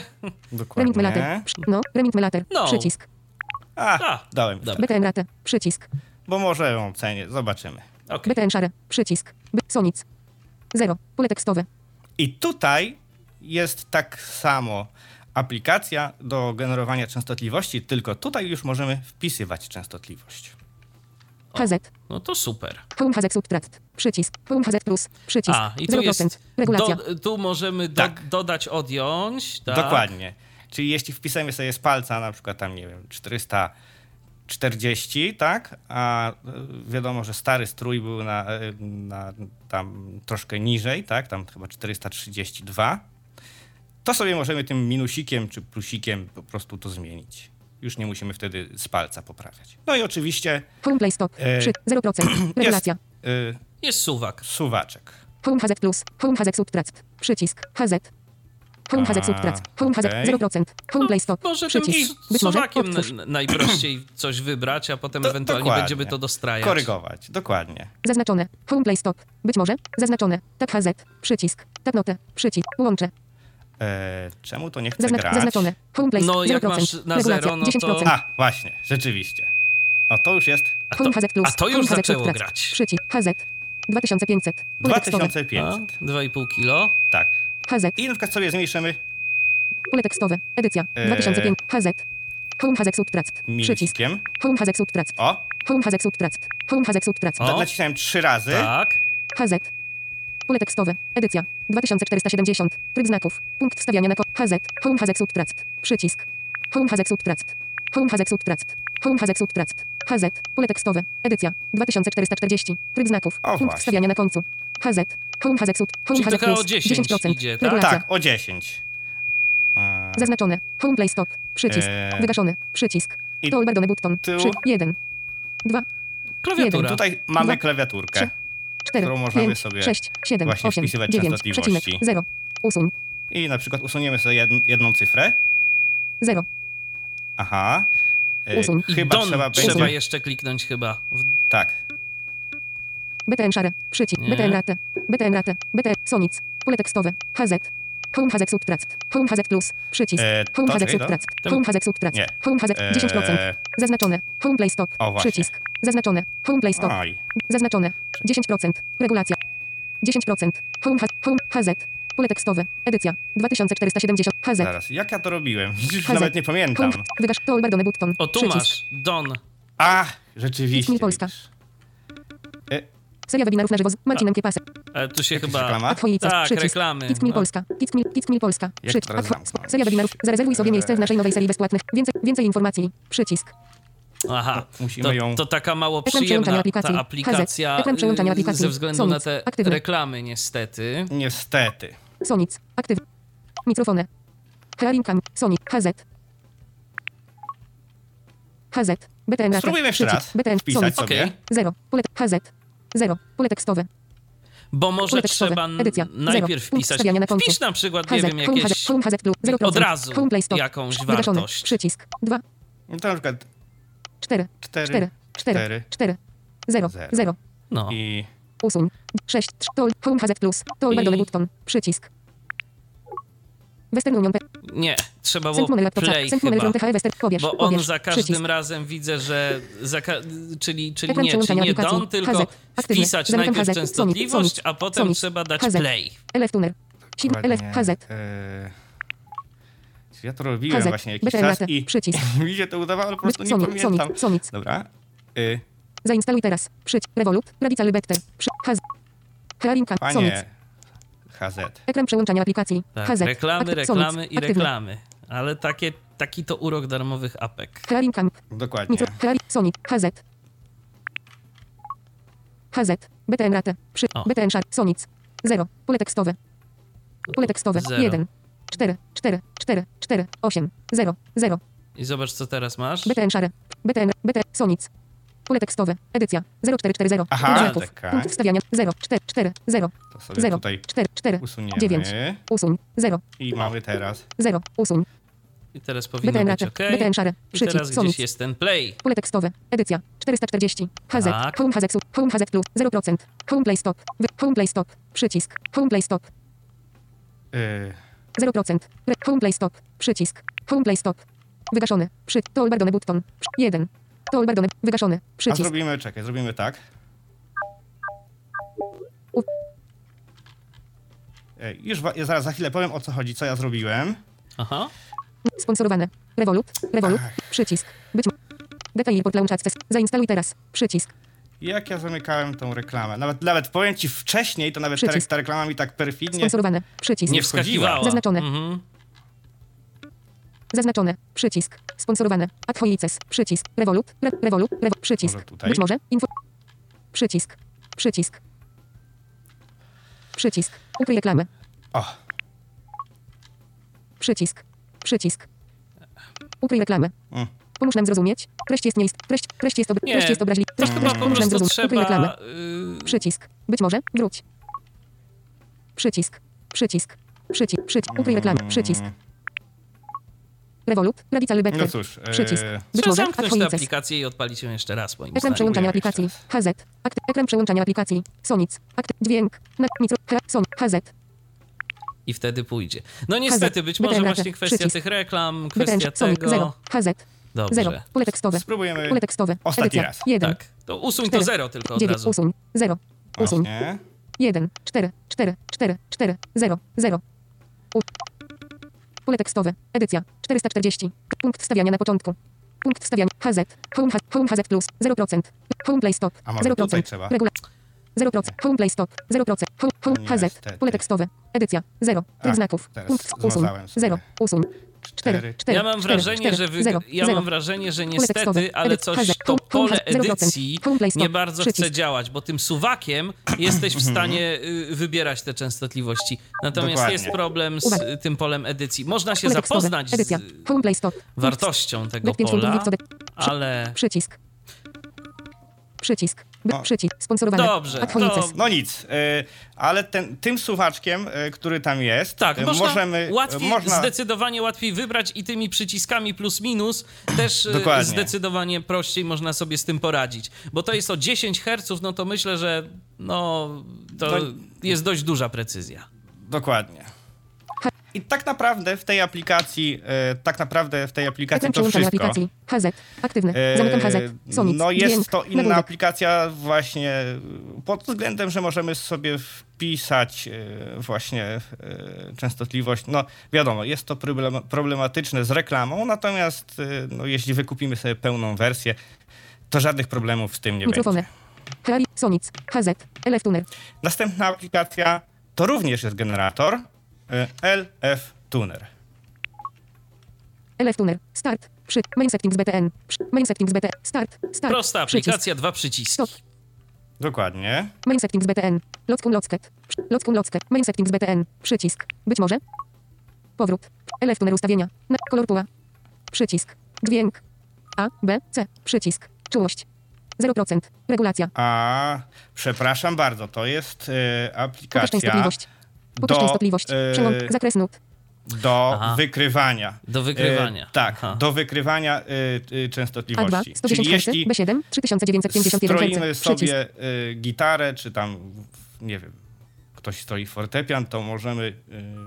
C: Remit Melater.
B: Dokładnie.
C: No. Remit Melater.
A: No.
C: Przycisk.
B: A,
A: A,
B: dałem.
C: BTN Rate. Przycisk.
B: Bo może ją cenię, zobaczymy.
A: Okej.
C: BTN Share. Przycisk. B Sonic. 0. Pole tekstowe.
B: I tutaj jest tak samo aplikacja do generowania częstotliwości, tylko tutaj już możemy wpisywać częstotliwość.
C: HZ.
A: No to super.
C: Home HZ Subtract. Przycisk. Home HZ Plus. Przycisk.
A: A, i tu
C: 0%.
A: jest.
C: Regulacja.
A: Do, tu możemy do,
B: Tak.
A: dodać, odjąć. Tak.
B: Dokładnie. Czyli jeśli wpisujemy sobie z palca na przykład tam, nie wiem, 440, tak? A y, wiadomo, że stary strój był na, y, na tam troszkę niżej, tak? Tam chyba 432. To sobie możemy tym minusikiem czy plusikiem po prostu to zmienić. Już nie musimy wtedy z palca poprawiać. No i oczywiście
C: Home Play Stop.
B: E,
C: Przy 0%. Regulacja.
B: y,
A: Jest suwak.
B: suwaczek.
C: Home HZ Plus. Home HZ Subtract. Przycisk. HZ. Home HZ Subtract. Home HZ
B: okej.
C: 0%. Home Play Stop.
A: Może tym
C: Przycisk. Być może
A: najprościej coś wybrać, a potem
B: Do-
A: ewentualnie
B: dokładnie.
A: będziemy to dostrajać.
B: Korygować, dokładnie.
C: Zaznaczone. Home Play Stop. Być może. Zaznaczone. Tak HZ. Przycisk. Tak notę. Przycisk. Łączę.
B: E, czemu to nie chce grać?
C: zaznaczone. Home Play
A: No,
C: 0%.
A: jak masz na
C: Regulacja.
A: zero, no to-
C: 10%.
B: A, właśnie, rzeczywiście. O, to już jest
A: A
C: Home
A: to,
C: HZ Plus.
A: a to
C: Home
A: już
C: HZ
A: zaczęło
C: Subtract.
A: grać.
C: Przycisk. HZ. 2500. Pole tekstowe.
B: 2500.
A: A, 2,5 kilo.
B: Tak.
C: HZ.
B: I na przykład sobie zmniejszymy
C: Pole tekstowe. Edycja.
B: Eee.
C: 2005. HZ. Home HZ Subtract. Przycisk. Home HZ Subtract.
B: O,
C: Home HZ Subtract. Home HZ Subtract.
A: O.
B: nacisnąłem trzy razy.
A: Tak.
C: HZ. Pole tekstowe. Edycja. 2470. Tryb znaków. Punkt wstawiania na ko- HZ. Home HZ Subtract. Przycisk. Home HZ Subtract. Home HZ Subtract. Home HZ Subtract. HZ. Pole tekstowe. Edycja. 2440. Tryb znaków.
B: O,
C: Punkt
B: właśnie.
C: wstawiania na końcu. HZ. Home HZ Sub. Home
A: Czyli
C: HZ
A: trochę
C: Plus.
A: o 10 idzie, tak?
C: Regulacja.
B: Tak, o 10. E,
C: Zaznaczone. Home Play Stop. Przycisk.
B: Eee.
C: Wygaszony. Przycisk.
B: I
C: Toolbar button.
B: tył.
C: 3. 1. 2.
A: Klawiatura.
B: tutaj mamy
C: Dwa,
B: klawiaturkę.
C: trzy, 4.
B: którą możemy
C: 5,
B: sobie
C: 6, 7,
B: właśnie
C: 8,
B: wpisywać
C: 9,
B: częstotliwości.
C: przecinek, 0. Usuń.
B: I na przykład usuniemy sobie jedn, jedną cyfrę.
C: 0.
B: Aha. E,
C: Usuń.
A: I
B: chyba
A: don
B: trzeba
A: trzeba,
B: będzie...
A: jeszcze kliknąć chyba. W...
B: Tak.
C: BTN szare. Przycisk. BTN rate. BTN rate. BTN. Sonic. Pole tekstowe. HZ. Home HZ Subtract. Home HZ Plus. Przycisk.
B: E,
C: Home
B: to to?
C: Subtract.
A: Ten-
C: Home HZ Subtract.
B: Nie.
C: Home HZ. 10%.
B: E,
C: Zaznaczone. Home Play Stop.
B: O, właśnie.
C: Przycisk. Zaznaczone. Home Play Stop.
B: Oj.
C: Zaznaczone. 10%. Regulacja. 10%. Home, H- home HZ. Pole tekstowe. Edycja. 2470. HZ.
B: Zaraz, jak ja to robiłem? Już
C: HZ.
B: nawet nie pamiętam.
C: Home. Wygasz. Done button.
A: O, tu
C: Przycisk.
A: masz. Don.
B: A, rzeczywiście.
C: Polska.
B: widzisz.
C: Seria webinarów na żywo z Marcinem Kiepasem.
A: Ale tu się
B: Jakaś
A: chyba...
B: reklama?
C: Twoice.
A: Tak,
C: Przycisk.
A: reklamy.
C: Kickmill
A: No.
C: Polska. Kickmill, Kickmill Polska. Przycisk.
B: zamknąć?
C: Seria webinarów. Zarezerwuj sobie miejsce w naszej nowej serii bezpłatnych. Więcej, więcej informacji. Przycisk.
A: Aha,
B: musimy
A: to,
B: ją-
A: to taka mało przyjemna
C: aplikacji.
A: ta aplikacja y,
C: aplikacji.
A: ze względu
C: Sonic.
A: na te
C: Aktywny.
A: reklamy niestety.
B: Niestety.
C: Sonic. Aktyw. Mikrofony. Hearing cam. Sonic. HZ. HZ. BTN.
B: Spróbujmy jeszcze
C: Przycisk.
B: raz
C: BTN.
B: wpisać
C: Sonic.
B: sobie.
A: Okej.
C: 0. Pole HZ. 0. Pole tekstowe.
A: Bo może trzeba
C: Edycja.
A: najpierw
C: Zero.
A: Wpisać.
C: na końcu.
A: Wpisz na przykład, nie wiem,
C: Home
A: jakieś
C: HZ. Home HZ Plus. 0%.
A: od razu jakąś wartość.
C: Przycisk. 2.
B: No to na przykład
C: 4.
B: 4,
C: 4. 4. 4. 0.
B: Zero.
C: 0.
A: No.
B: i
C: Usuń. 6. Tool. Home HZ Plus. Toolbar
A: I-
C: button. Przycisk. Western Union. P-
A: Nie, trzeba było play chyba. Bo on za każdym
C: Przycisk.
A: razem widzę, że za ka- czyli, czyli nie, czyli nie don, tylko wpisać najpierw częstotliwość, a potem trzeba dać play.
C: LF Tuner. LF
B: dokładnie,
C: HZ.
B: ja to robiłem
C: HZ.
B: właśnie jakiś czas i
C: Przycisk.
B: mi się to udawało, ale po prostu nie pamiętam. Dobra. Y,
C: Zainstaluj teraz. Przyć. Revolut. Radical cam. Sonic.
B: panie HZ.
C: Ekran przełączania aplikacji.
A: Tak,
C: HZ.
A: reklamy,
C: Akty-
A: reklamy
C: Sonic.
A: i
C: Aktywny.
A: reklamy. Ale takie, taki to urok darmowych apek.
C: Hearing Camp.
B: Dokładnie.
C: Sonic. HZ. HZ. BTN Rate. Przy.
A: O.
C: BTN Share. Sonic. 0. Pole tekstowe. Pole tekstowe.
A: Zero.
C: 1. 4. 4. 4. 4. 8. 0. 0.
A: I zobacz, co teraz masz.
C: BTN Share. BTN. BTN. Sonic. Pole tekstowe. Edycja. 0440.
B: Aha,
C: Punkt znaków.
B: taka.
C: Punkt wstawiania. 0. 4. 4. 0.
B: To sobie
C: 0.
B: tutaj
C: 4. 4.
B: usuniemy.
C: 9. Usuń. 0.
B: I mamy teraz.
C: 0. Usuń.
A: I teraz powinno
C: BTN
A: być. OK.
C: BTN Share.
A: I
C: Przycisk.
A: teraz gdzieś jest ten play.
C: Pole tekstowe. Edycja. 440. HZ.
A: Tak.
C: Home HZ. Home HZ plus. 0%. Home Play Stop. Home Play Stop. Przycisk. Home Play Stop.
B: Yy,
C: 0%. Re- Home Play Stop. Przycisk. Home Play Stop. Wygaszony. Przy. Toolbar button. 1. Toolbar done. Wygaszony.
B: a
C: Przycisk.
B: zrobimy, czekaj, zrobimy tak.
C: U-
B: Ej, Już wa- ja zaraz za chwilę powiem o co chodzi, co ja zrobiłem.
A: Aha.
C: Sponsorowane. Revolut. Revolut. Przycisk. Być. Detail port launch access. Zainstaluj teraz. Przycisk.
B: Jak ja zamykałem tą reklamę. Nawet, nawet powiem ci wcześniej, to nawet ta,
C: Przycisk.
B: ta reklama mi tak perfidnie.
C: Sponsorowane. Przycisk.
A: Nie wskakiwała.
C: Zaznaczone.
A: Mhm.
C: Zaznaczone. Przycisk. Sponsorowane. Adhoices. Przycisk. Revolut. Re Revolut. Revo przycisk.
B: Może tutaj?
C: Być może. Info. Przycisk. Przycisk. Przycisk. Ukryj reklamę.
B: O,
C: Przycisk. Przycisk. Ukryj reklamę.
B: Mm.
C: Pomóż nam zrozumieć. Treść jest nieist... Treść, treść jest, ob...
A: Nie,
C: treść jest obraźliwa.
A: To
C: Treść,
A: chyba
C: treść,
A: po
C: pomóż nam zrozumieć. Ukryj reklamę.
A: trzeba... y,
C: Przycisk. Być może. Wróć. Przycisk. Przycisk. Przycisk. Przycisk. Ukryj reklamę. Przycisk. Revolut. Prawica Lübecker.
B: no cóż.
C: Przycisk.
B: e,
C: Być może.
A: zamknąć tę aplikację i odpalić ją jeszcze raz, moim
C: Ekran przełączania aplikacji. HZ. Akty, ekran przełączania aplikacji. Sonic. Akty, dźwięk. Na, son, HZ.
A: I wtedy pójdzie. No niestety, być może właśnie kwestia
C: Przycisk.
A: tych reklam, kwestia tego...
C: 0. HZ.
A: Dobrze.
C: 0. Pole tekstowe.
B: Spróbujemy
C: Pole tekstowe.
B: ostatni
C: Edycja.
B: raz.
C: 1.
A: Tak. To usuń to
C: Cztery.
A: zero tylko od
C: 9.
A: razu.
C: Usuń. 0. Usuń.
B: Właśnie.
C: 1. 4. 4. 4. 4. 0. 0. U. Pole tekstowe. Edycja. 440. Punkt wstawiania na początku. Punkt wstawiania. HZ. Home, Home HZ plus. 0%. Home Play Stop.
B: A może
C: 0%.
B: tutaj trzeba?
C: Regula. 0%. Home Play Stop. 0%. Home, home HZ. Pole tekstowe. Edycja. 0. Tryb
B: A,
C: znaków.
B: teraz
C: Punkt usuń.
B: zmazałem sobie.
C: 0. Usuń. 4.
B: Cztery.
C: 4.
A: Ja mam wrażenie, że wy... ja mam wrażenie, że niestety, ale coś to pole edycji nie bardzo chce działać, bo tym suwakiem jesteś w stanie y, wybierać te częstotliwości. Natomiast
B: Dokładnie.
A: jest problem z tym polem edycji. Można się zapoznać z wartością tego
C: Web 5 punktów
A: pola, ale
C: Przycisk. Przycisk. B-
B: O.
C: Przycisk. Sponsorowane.
A: Dobrze, to-
B: No nic, y, ale ten, tym suwaczkiem, y, który tam jest,
A: Tak,
B: y,
A: można
B: możemy.
A: łatwiej,
B: można,
A: zdecydowanie łatwiej wybrać i tymi przyciskami plus minus też
B: Dokładnie.
A: zdecydowanie prościej można sobie z tym poradzić. Bo to jest o 10 Hz, no to myślę, że no, to
B: No-
A: jest dość duża precyzja.
B: Dokładnie. I tak naprawdę w tej aplikacji, e, tak naprawdę w tej aplikacji to wszystko.
C: aplikacji. HZ. Aktywny.
B: E,
C: Zamykam HZ. Sonic.
B: No jest
C: Dźwięk.
B: to inna aplikacja właśnie pod względem, że możemy sobie wpisać e, właśnie e, częstotliwość. No wiadomo, jest to problem- problematyczne z reklamą, natomiast no, jeśli wykupimy sobie pełną wersję, to żadnych problemów z tym nie
C: Mikrofony.
B: będzie.
C: Sonic. HZ. LF Tuner.
B: Następna aplikacja to również jest generator LF Tuner.
C: LF Tuner. Start. Przy. Main settings BTN. Przy. Main settings BTN. Start. Start.
A: Prosta
C: Przycisk.
A: aplikacja, dwa przyciski.
C: Stop.
B: Dokładnie.
C: Main settings BTN. Lockun Locket. Przy. Lockun Locket. Main settings BTN. Przycisk. Być może. Powrót. LF Tuner ustawienia. Na. Kolor pula. Przycisk. Dźwięk. A, B, C. Przycisk. Czułość. 0%. Regulacja.
B: A przepraszam bardzo, to jest e,
C: Pokaż
B: aplikacja
C: częstotliwość. Pokaż
B: do,
C: częstotliwość.
B: e,
C: Przełącz. Zakres nut.
B: do
A: Aha.
B: wykrywania.
A: Do wykrywania.
B: E, tak,
A: Aha.
B: do wykrywania e, e,
C: A2.
B: częstotliwości.
C: 110
B: Czyli
C: Hz.
B: jeśli
C: B7. 3951
B: stroimy
C: Hz. Przycisk.
B: sobie e, gitarę, czy tam, nie wiem, ktoś stroi fortepian, to możemy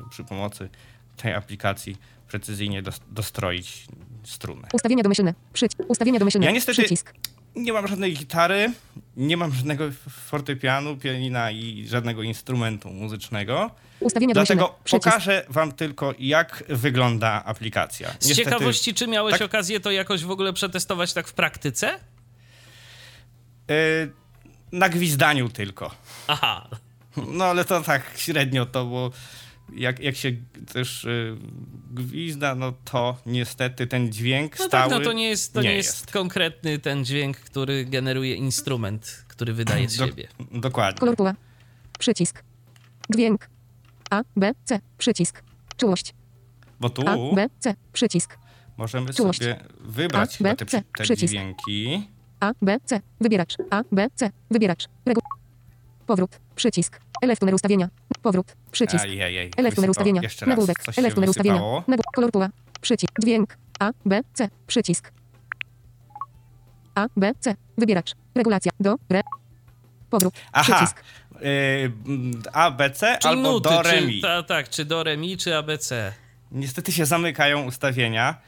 B: e, przy pomocy tej aplikacji precyzyjnie dos- dostroić strunę.
C: Ustawienia domyślne. Przyć. Ustawienia domyślne.
B: Ja niestety-
C: Przycisk.
B: Nie mam żadnej gitary, nie mam żadnego fortepianu, pianina i żadnego instrumentu muzycznego.
C: Ustawienia.
B: Dlatego pokażę wam tylko, jak wygląda aplikacja.
A: Z ciekawości, czy miałeś
B: tak-
A: okazję to jakoś w ogóle przetestować tak w praktyce?
B: y, na gwizdaniu tylko.
A: Aha,
B: No ale to tak średnio to, bo jak, jak się też y, gwizda, no to niestety ten dźwięk
A: No
B: stały
A: tak, no to nie jest, to nie
B: nie
A: jest,
B: jest.
A: konkretny ten dźwięk, który generuje instrument, który wydaje z
B: Do-
A: siebie.
B: Dokładnie.
C: Kolor pula. Przycisk. Dźwięk. A, B, C. Przycisk. Czułość.
B: Bo tu
C: A, B, C. Przycisk.
B: możemy
C: czułość.
B: sobie wybrać
C: A,
B: chyba
C: B,
B: te,
C: C,
B: te
C: przycisk.
B: dźwięki.
C: A, B, C. Wybieracz. A, B, C. Wybieracz. Regu... Powrót. Przycisk. Elef tuner ustawienia. Powrót. Przycisk.
B: Ajajaj,
C: Elef
B: wysypało.
C: ustawienia. Nagłówek. Elef tuner ustawienia.
B: wysypało.
C: Nagł... Kolor pula. Przycisk. Dźwięk. A, B, C. Przycisk. A, B, C. Wybieracz. Regulacja. Do, re. Powrót.
B: Aha,
C: Przycisk.
B: y, mm, A, B, C
A: Czyli
B: albo
A: nuty,
B: do, re,
A: czy, ta, tak, czy do re, mi, czy ABC.
B: Niestety się zamykają ustawienia.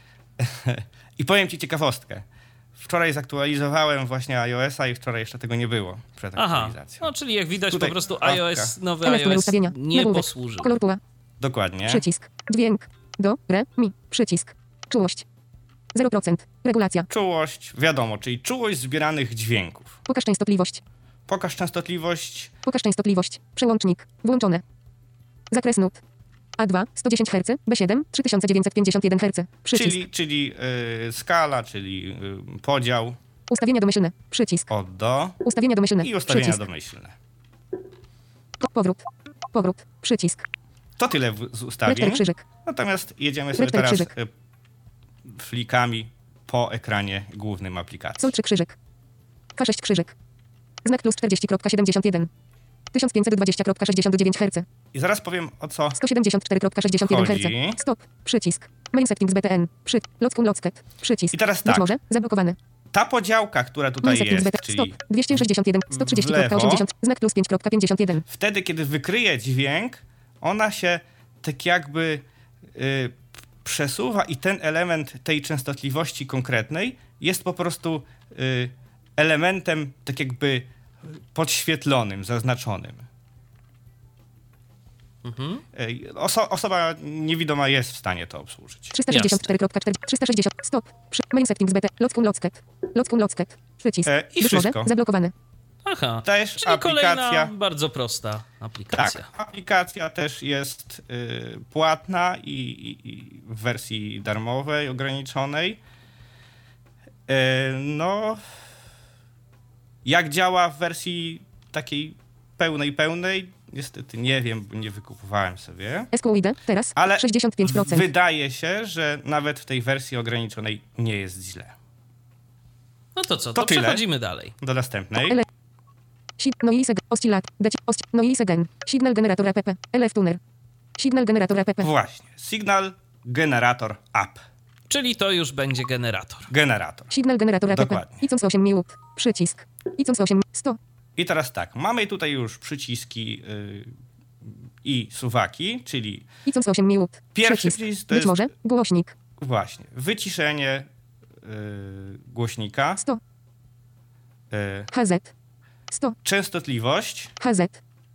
B: I powiem ci ciekawostkę. Wczoraj zaktualizowałem właśnie iOS-a i wczoraj jeszcze tego nie było przed
A: Aha,
B: aktualizacją.
A: no czyli jak widać
B: Tutaj
A: po prostu
B: łapka.
A: iOS, nowy iOS
C: ustawienia.
A: nie
C: Nagłówek.
A: posłużył.
C: Kolor pula.
B: Dokładnie.
C: Przycisk. Dźwięk. Do, re, mi. Przycisk. Czułość. 0%. Regulacja.
B: Czułość, wiadomo, czyli czułość zbieranych dźwięków.
C: Pokaż częstotliwość.
B: Pokaż częstotliwość.
C: Pokaż częstotliwość. Przełącznik. Włączone. Zakres nut. A2 110 Hz, B7 3951 Hz. Przycisk.
B: Czyli, czyli y, skala, czyli y, podział
C: Ustawienia domyślne. Przycisk.
B: od do
C: Ustawienia domyślne.
B: i ustawienia
C: Przycisk.
B: domyślne.
C: Po- Powrót. Powrót. Przycisk.
B: To tyle w, z ustawień.
C: krzyżyk.
B: Natomiast jedziemy sobie
C: Rektor
B: teraz
C: krzyżyk.
B: y, flikami po ekranie głównym aplikacji.
C: Sol 3 krzyżyk. K6 krzyżyk. Znak plus 40.71. 1520.69 Hz.
B: I zaraz powiem o co
C: 174.61
B: Chodzi.
C: Hz. Stop. Przycisk. Main settings BTN. Przy. Lockum locket. Przycisk.
B: I teraz
C: Być
B: tak.
C: może. Zablokowane.
B: ta podziałka, która tutaj jest,
C: BTN.
B: czyli
C: Stop. 261.
B: w
C: 130.80. Znak plus 5.51.
B: wtedy, kiedy wykryje dźwięk, ona się tak jakby y, przesuwa i ten element tej częstotliwości konkretnej jest po prostu y, elementem tak jakby podświetlonym, zaznaczonym. Y, Oso, osoba niewidoma jest w stanie to obsłużyć.
C: 364.4. 360. Stop. Przy. Main settings BT. Lockum locket. Lockum locket. Przycisk.
B: E, i
C: Być może.
B: wszystko.
C: Zablokowane.
A: Aha,
B: Też
A: czyli kolejna
B: aplikacja.
A: bardzo prosta aplikacja.
B: Tak, aplikacja też jest y, płatna i, i, i w wersji darmowej, ograniczonej. Y, no, jak działa w wersji takiej pełnej, pełnej, niestety nie wiem, bo nie wykupowałem sobie.
C: SQID. Teraz.
B: Ale
C: 65%.
B: wydaje się, że nawet w tej wersji ograniczonej nie jest źle.
A: No to co,
B: To
A: to,
B: tyle.
A: przechodzimy dalej.
B: Do następnej.
C: Noise oscillat. Gen. Signal generator app. LF tuner. Signal generator app.
B: Właśnie. Signal Generator App.
A: Czyli to już będzie generator.
B: Generator.
C: Signal generator app.
B: Dokładnie.
C: ICONS 8 minut. Przycisk. ICONS 8 100.
B: I teraz tak, mamy tutaj już przyciski y, i suwaki, czyli
C: ICONS 8 minut.
B: Pierwszy
C: Przycisk.
B: przycisk to
C: Być
B: jest-
C: może. Głośnik.
B: właśnie wyciszenie y, głośnika,
C: 100.
B: y,
C: HZ. 100.
B: częstotliwość,
C: HZ.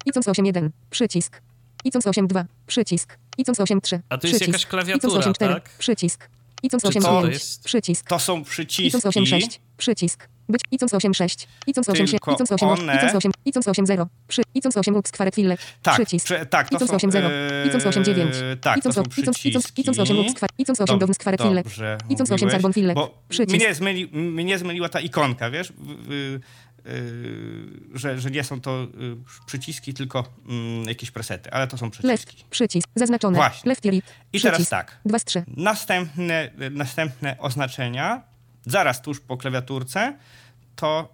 C: ICONS 8.1. Przycisk. ICONS 8.2. Przycisk. ICONS 8.3.
A: A tu jest
C: Przycisk.
A: jakaś klawiatura,
C: ICONS 8.4.
A: tak?
C: Przycisk. ICONS
A: Czy co
C: 8.5.
A: to jest?
C: Przycisk.
B: to są
C: ICONS
B: przyciski,
C: 8.6. Przycisk. Być. ICONS 8.6. ICONS 8.
B: Tylko
C: ICONS 8.
B: one-
C: ICONS 8. ICONS 8.0. Przy. ICONS 8. Lub skwarek fillek.
B: tak,
C: Przycisk.
B: prze, tak, to
C: ICONS
B: są,
C: 8.0.
B: y,
C: ICONS 8.9.
B: tak,
C: ICONS
B: są
C: 8. ICONS
B: przyciski.
C: ICONS 8 lub skwarek. ICONS 8
B: Dob-
C: lub skwarek fillek.
B: Dobrze
C: ICONS 8
B: mówiłeś,
C: Carbon.
B: Bo
C: Przycisk.
B: mnie, zmyli, mnie zmyliła ta ikonka, wiesz, y, że, że nie są to y, przyciski, tylko mm, jakieś presety, ale to są przyciski.
C: Left. Przycisk. Zaznaczone.
B: Właśnie.
C: Left right.
B: I teraz tak.
C: 2 z 3.
B: Następne, następne oznaczenia, zaraz tuż po klawiaturce, to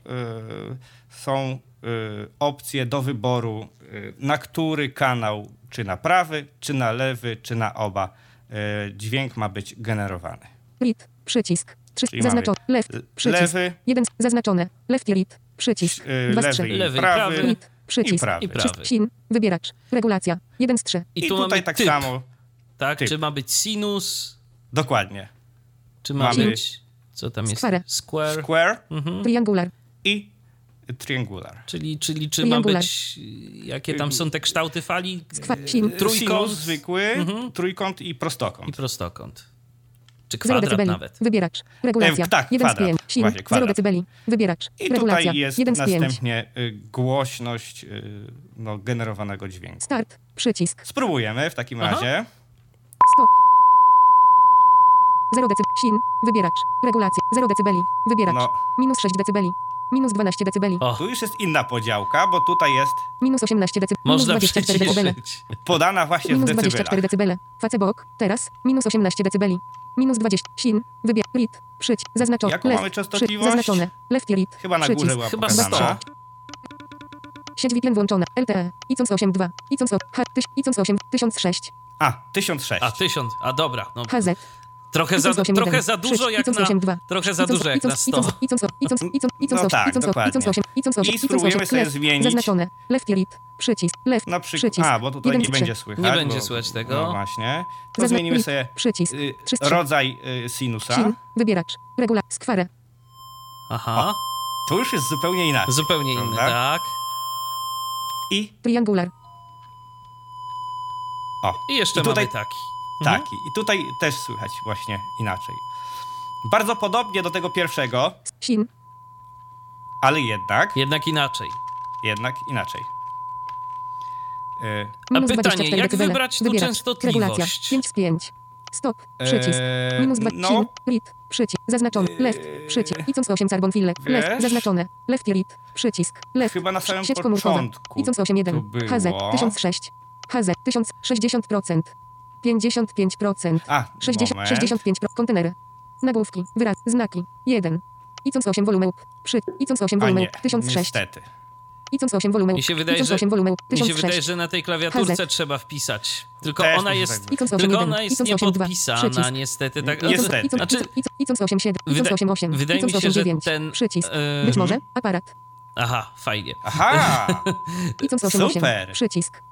B: y, są y, opcje do wyboru, y, na który kanał, czy na prawy, czy na lewy, czy na oba, y, dźwięk ma być generowany.
C: Right. Przycisk. 3.
B: Czyli
C: Zaznaczone. Left. Przycisk.
B: lewy,
C: Jeden. Zaznaczone. Left i. Przycisk. 2 z
B: lewy
C: 3.
B: i
A: Lewy i
B: prawy,
A: prawy.
C: Right. Przycisk.
B: i prawy.
A: I.
C: Sin. Wybieracz. Regulacja. 1 z 3.
A: I,
B: I
A: tu
B: tutaj
A: mamy
B: tak
A: typ,
B: samo,
A: tak?
B: typ.
A: Czy ma być sinus,
B: dokładnie.
A: czy ma
B: Mamy-
A: być, co tam jest?
C: Square.
A: Square.
B: Square
A: Mhm.
C: Triangular.
B: i triangular.
A: Czyli, czyli czy ma
C: Triangular.
A: być, jakie tam są te kształty fali?
C: Skwa- sin.
A: Trójkąt
B: Sinus zwykły,
A: Mhm.
B: trójkąt i prostokąt.
A: i prostokąt. Czy
C: 0
A: kwadrat
C: decybeli.
A: nawet.
C: Wybieracz. Regulacja.
B: E, tak,
C: 1 z
B: kwadrat.
C: 5. Sin.
B: Właśnie,
C: 0
B: kwadrat.
C: decybeli. Wybieracz.
B: I
C: Regulacja.
B: tutaj jest
C: 1 z 5.
B: następnie y, głośność y, no, generowanego dźwięku.
C: Start. Przycisk.
B: Spróbujemy w takim
A: Aha.
B: razie.
C: Stop. 0 decybeli. Sin. Wybieracz. Regulacja. 0 decybeli. Wybieracz.
B: No,
C: Minus 6 decybeli. Minus 12 decybeli.
A: O,
B: tu już jest inna podziałka, bo tutaj jest
C: Minus 18 decybeli. Minus
A: można
C: 24 decybele.
B: podana właśnie w
C: Minus
B: decybelach.
C: 24 decybele. Facebok. Teraz. Minus 18 decybeli. Minus 20. Sin. Wybier. Rit. Przyć. Zaznaczone.
B: Jaką mamy częstotliwość?
C: Zaznaczone. Left i rit.
B: Chyba na
C: Przycisk.
B: górze była
A: Chyba
B: pokazana.
A: 100.
C: Sieć VPN włączona. LTE. ICONS 8.2. ICONS 8. H. tyś- ICONS 8. 1006.
B: A, 1006.
A: A, tysiąc. A dobra, no
C: HZ.
A: Trochę za,
C: ICONS 8.1.
A: trochę za dużo jak na...
C: 8.2.
A: Trochę za dużo jak na 100.
C: ICONS, ICONS, ICONS, ICONS, ICONS
B: No
C: 8,
B: tak,
C: ICONS 8,
B: dokładnie.
C: ICONS 8, ICONS 8,
B: I spróbujemy
C: 8,
B: sobie zmienić.
C: Zaznaczone. Left i rit. Przycisk. Left.
B: Na przykład. A, bo tutaj nie będzie słychać.
A: Nie będzie słychać tego.
B: No właśnie. To zmienimy sobie
C: Przycisk.
B: y, rodzaj y, sinusa.
C: Sin. Wybieracz. Regula. Skwarę.
A: Aha,
B: To już jest zupełnie inaczej.
A: zupełnie inny, tak.
B: I
C: Triangular.
B: o.
A: I jeszcze
B: I tutaj,
A: mamy taki.
B: Tak,
A: Mhm.
B: i tutaj też słychać właśnie inaczej. Bardzo podobnie do tego pierwszego,
C: Sin.
B: ale jednak,
A: Jednak inaczej.
B: jednak inaczej. Y,
A: A
C: Minus
A: pytanie,
C: 24
A: jak
C: decybele.
A: wybrać tu
C: Wybieracz.
A: częstotliwość?
C: Regulacja. 5 z 5. Stop. Przycisk.
B: Eee,
C: Minus 2.
B: no.
C: Sin. Rit. Przycisk. Zaznaczony. Left. Przycisk. ICONS 8 Carbon Fille.
B: Wiesz?
C: Left. Zaznaczone. Left i rit. Przycisk. Left.
B: Chyba na samym
C: Sieć
B: początku
C: ICONS 8.1.
B: to było.
C: HZ 1006. HZ 1060%. 55%.
B: A,
C: 60,
B: moment.
C: 65 pro, kontenery. Nagłówki, wyraz, znaki. 1. ICONS 8 wolumeł. Przy. ICONS 8
B: A
C: wolumeł.
B: nie,
C: 1006.
B: niestety.
C: ICONS 8 wolumeł.
A: Mi się wydaje, że,
C: 8 wolumeł.
A: mi się
C: 1006.
A: wydaje, że na tej klawiaturce
C: HZ.
A: trzeba wpisać. Tylko
B: Też
A: ona jest,
B: tak
C: ICONS 8
A: tylko
C: 1.
A: ona jest
C: ICONS 8 2.
A: niepodpisana, niestety. Tak,
B: Niestety.
A: Znaczy,
C: ICONS, ICONS 8 7. ICONS
A: Wyda-
C: 8 8.
A: wydaje mi się,
C: 8
A: że
C: 9.
A: ten,
C: Przycisk. Być może aparat.
A: Aha, fajnie.
B: Aha!
C: ICONS 8 8.
B: Super.
C: Przycisk.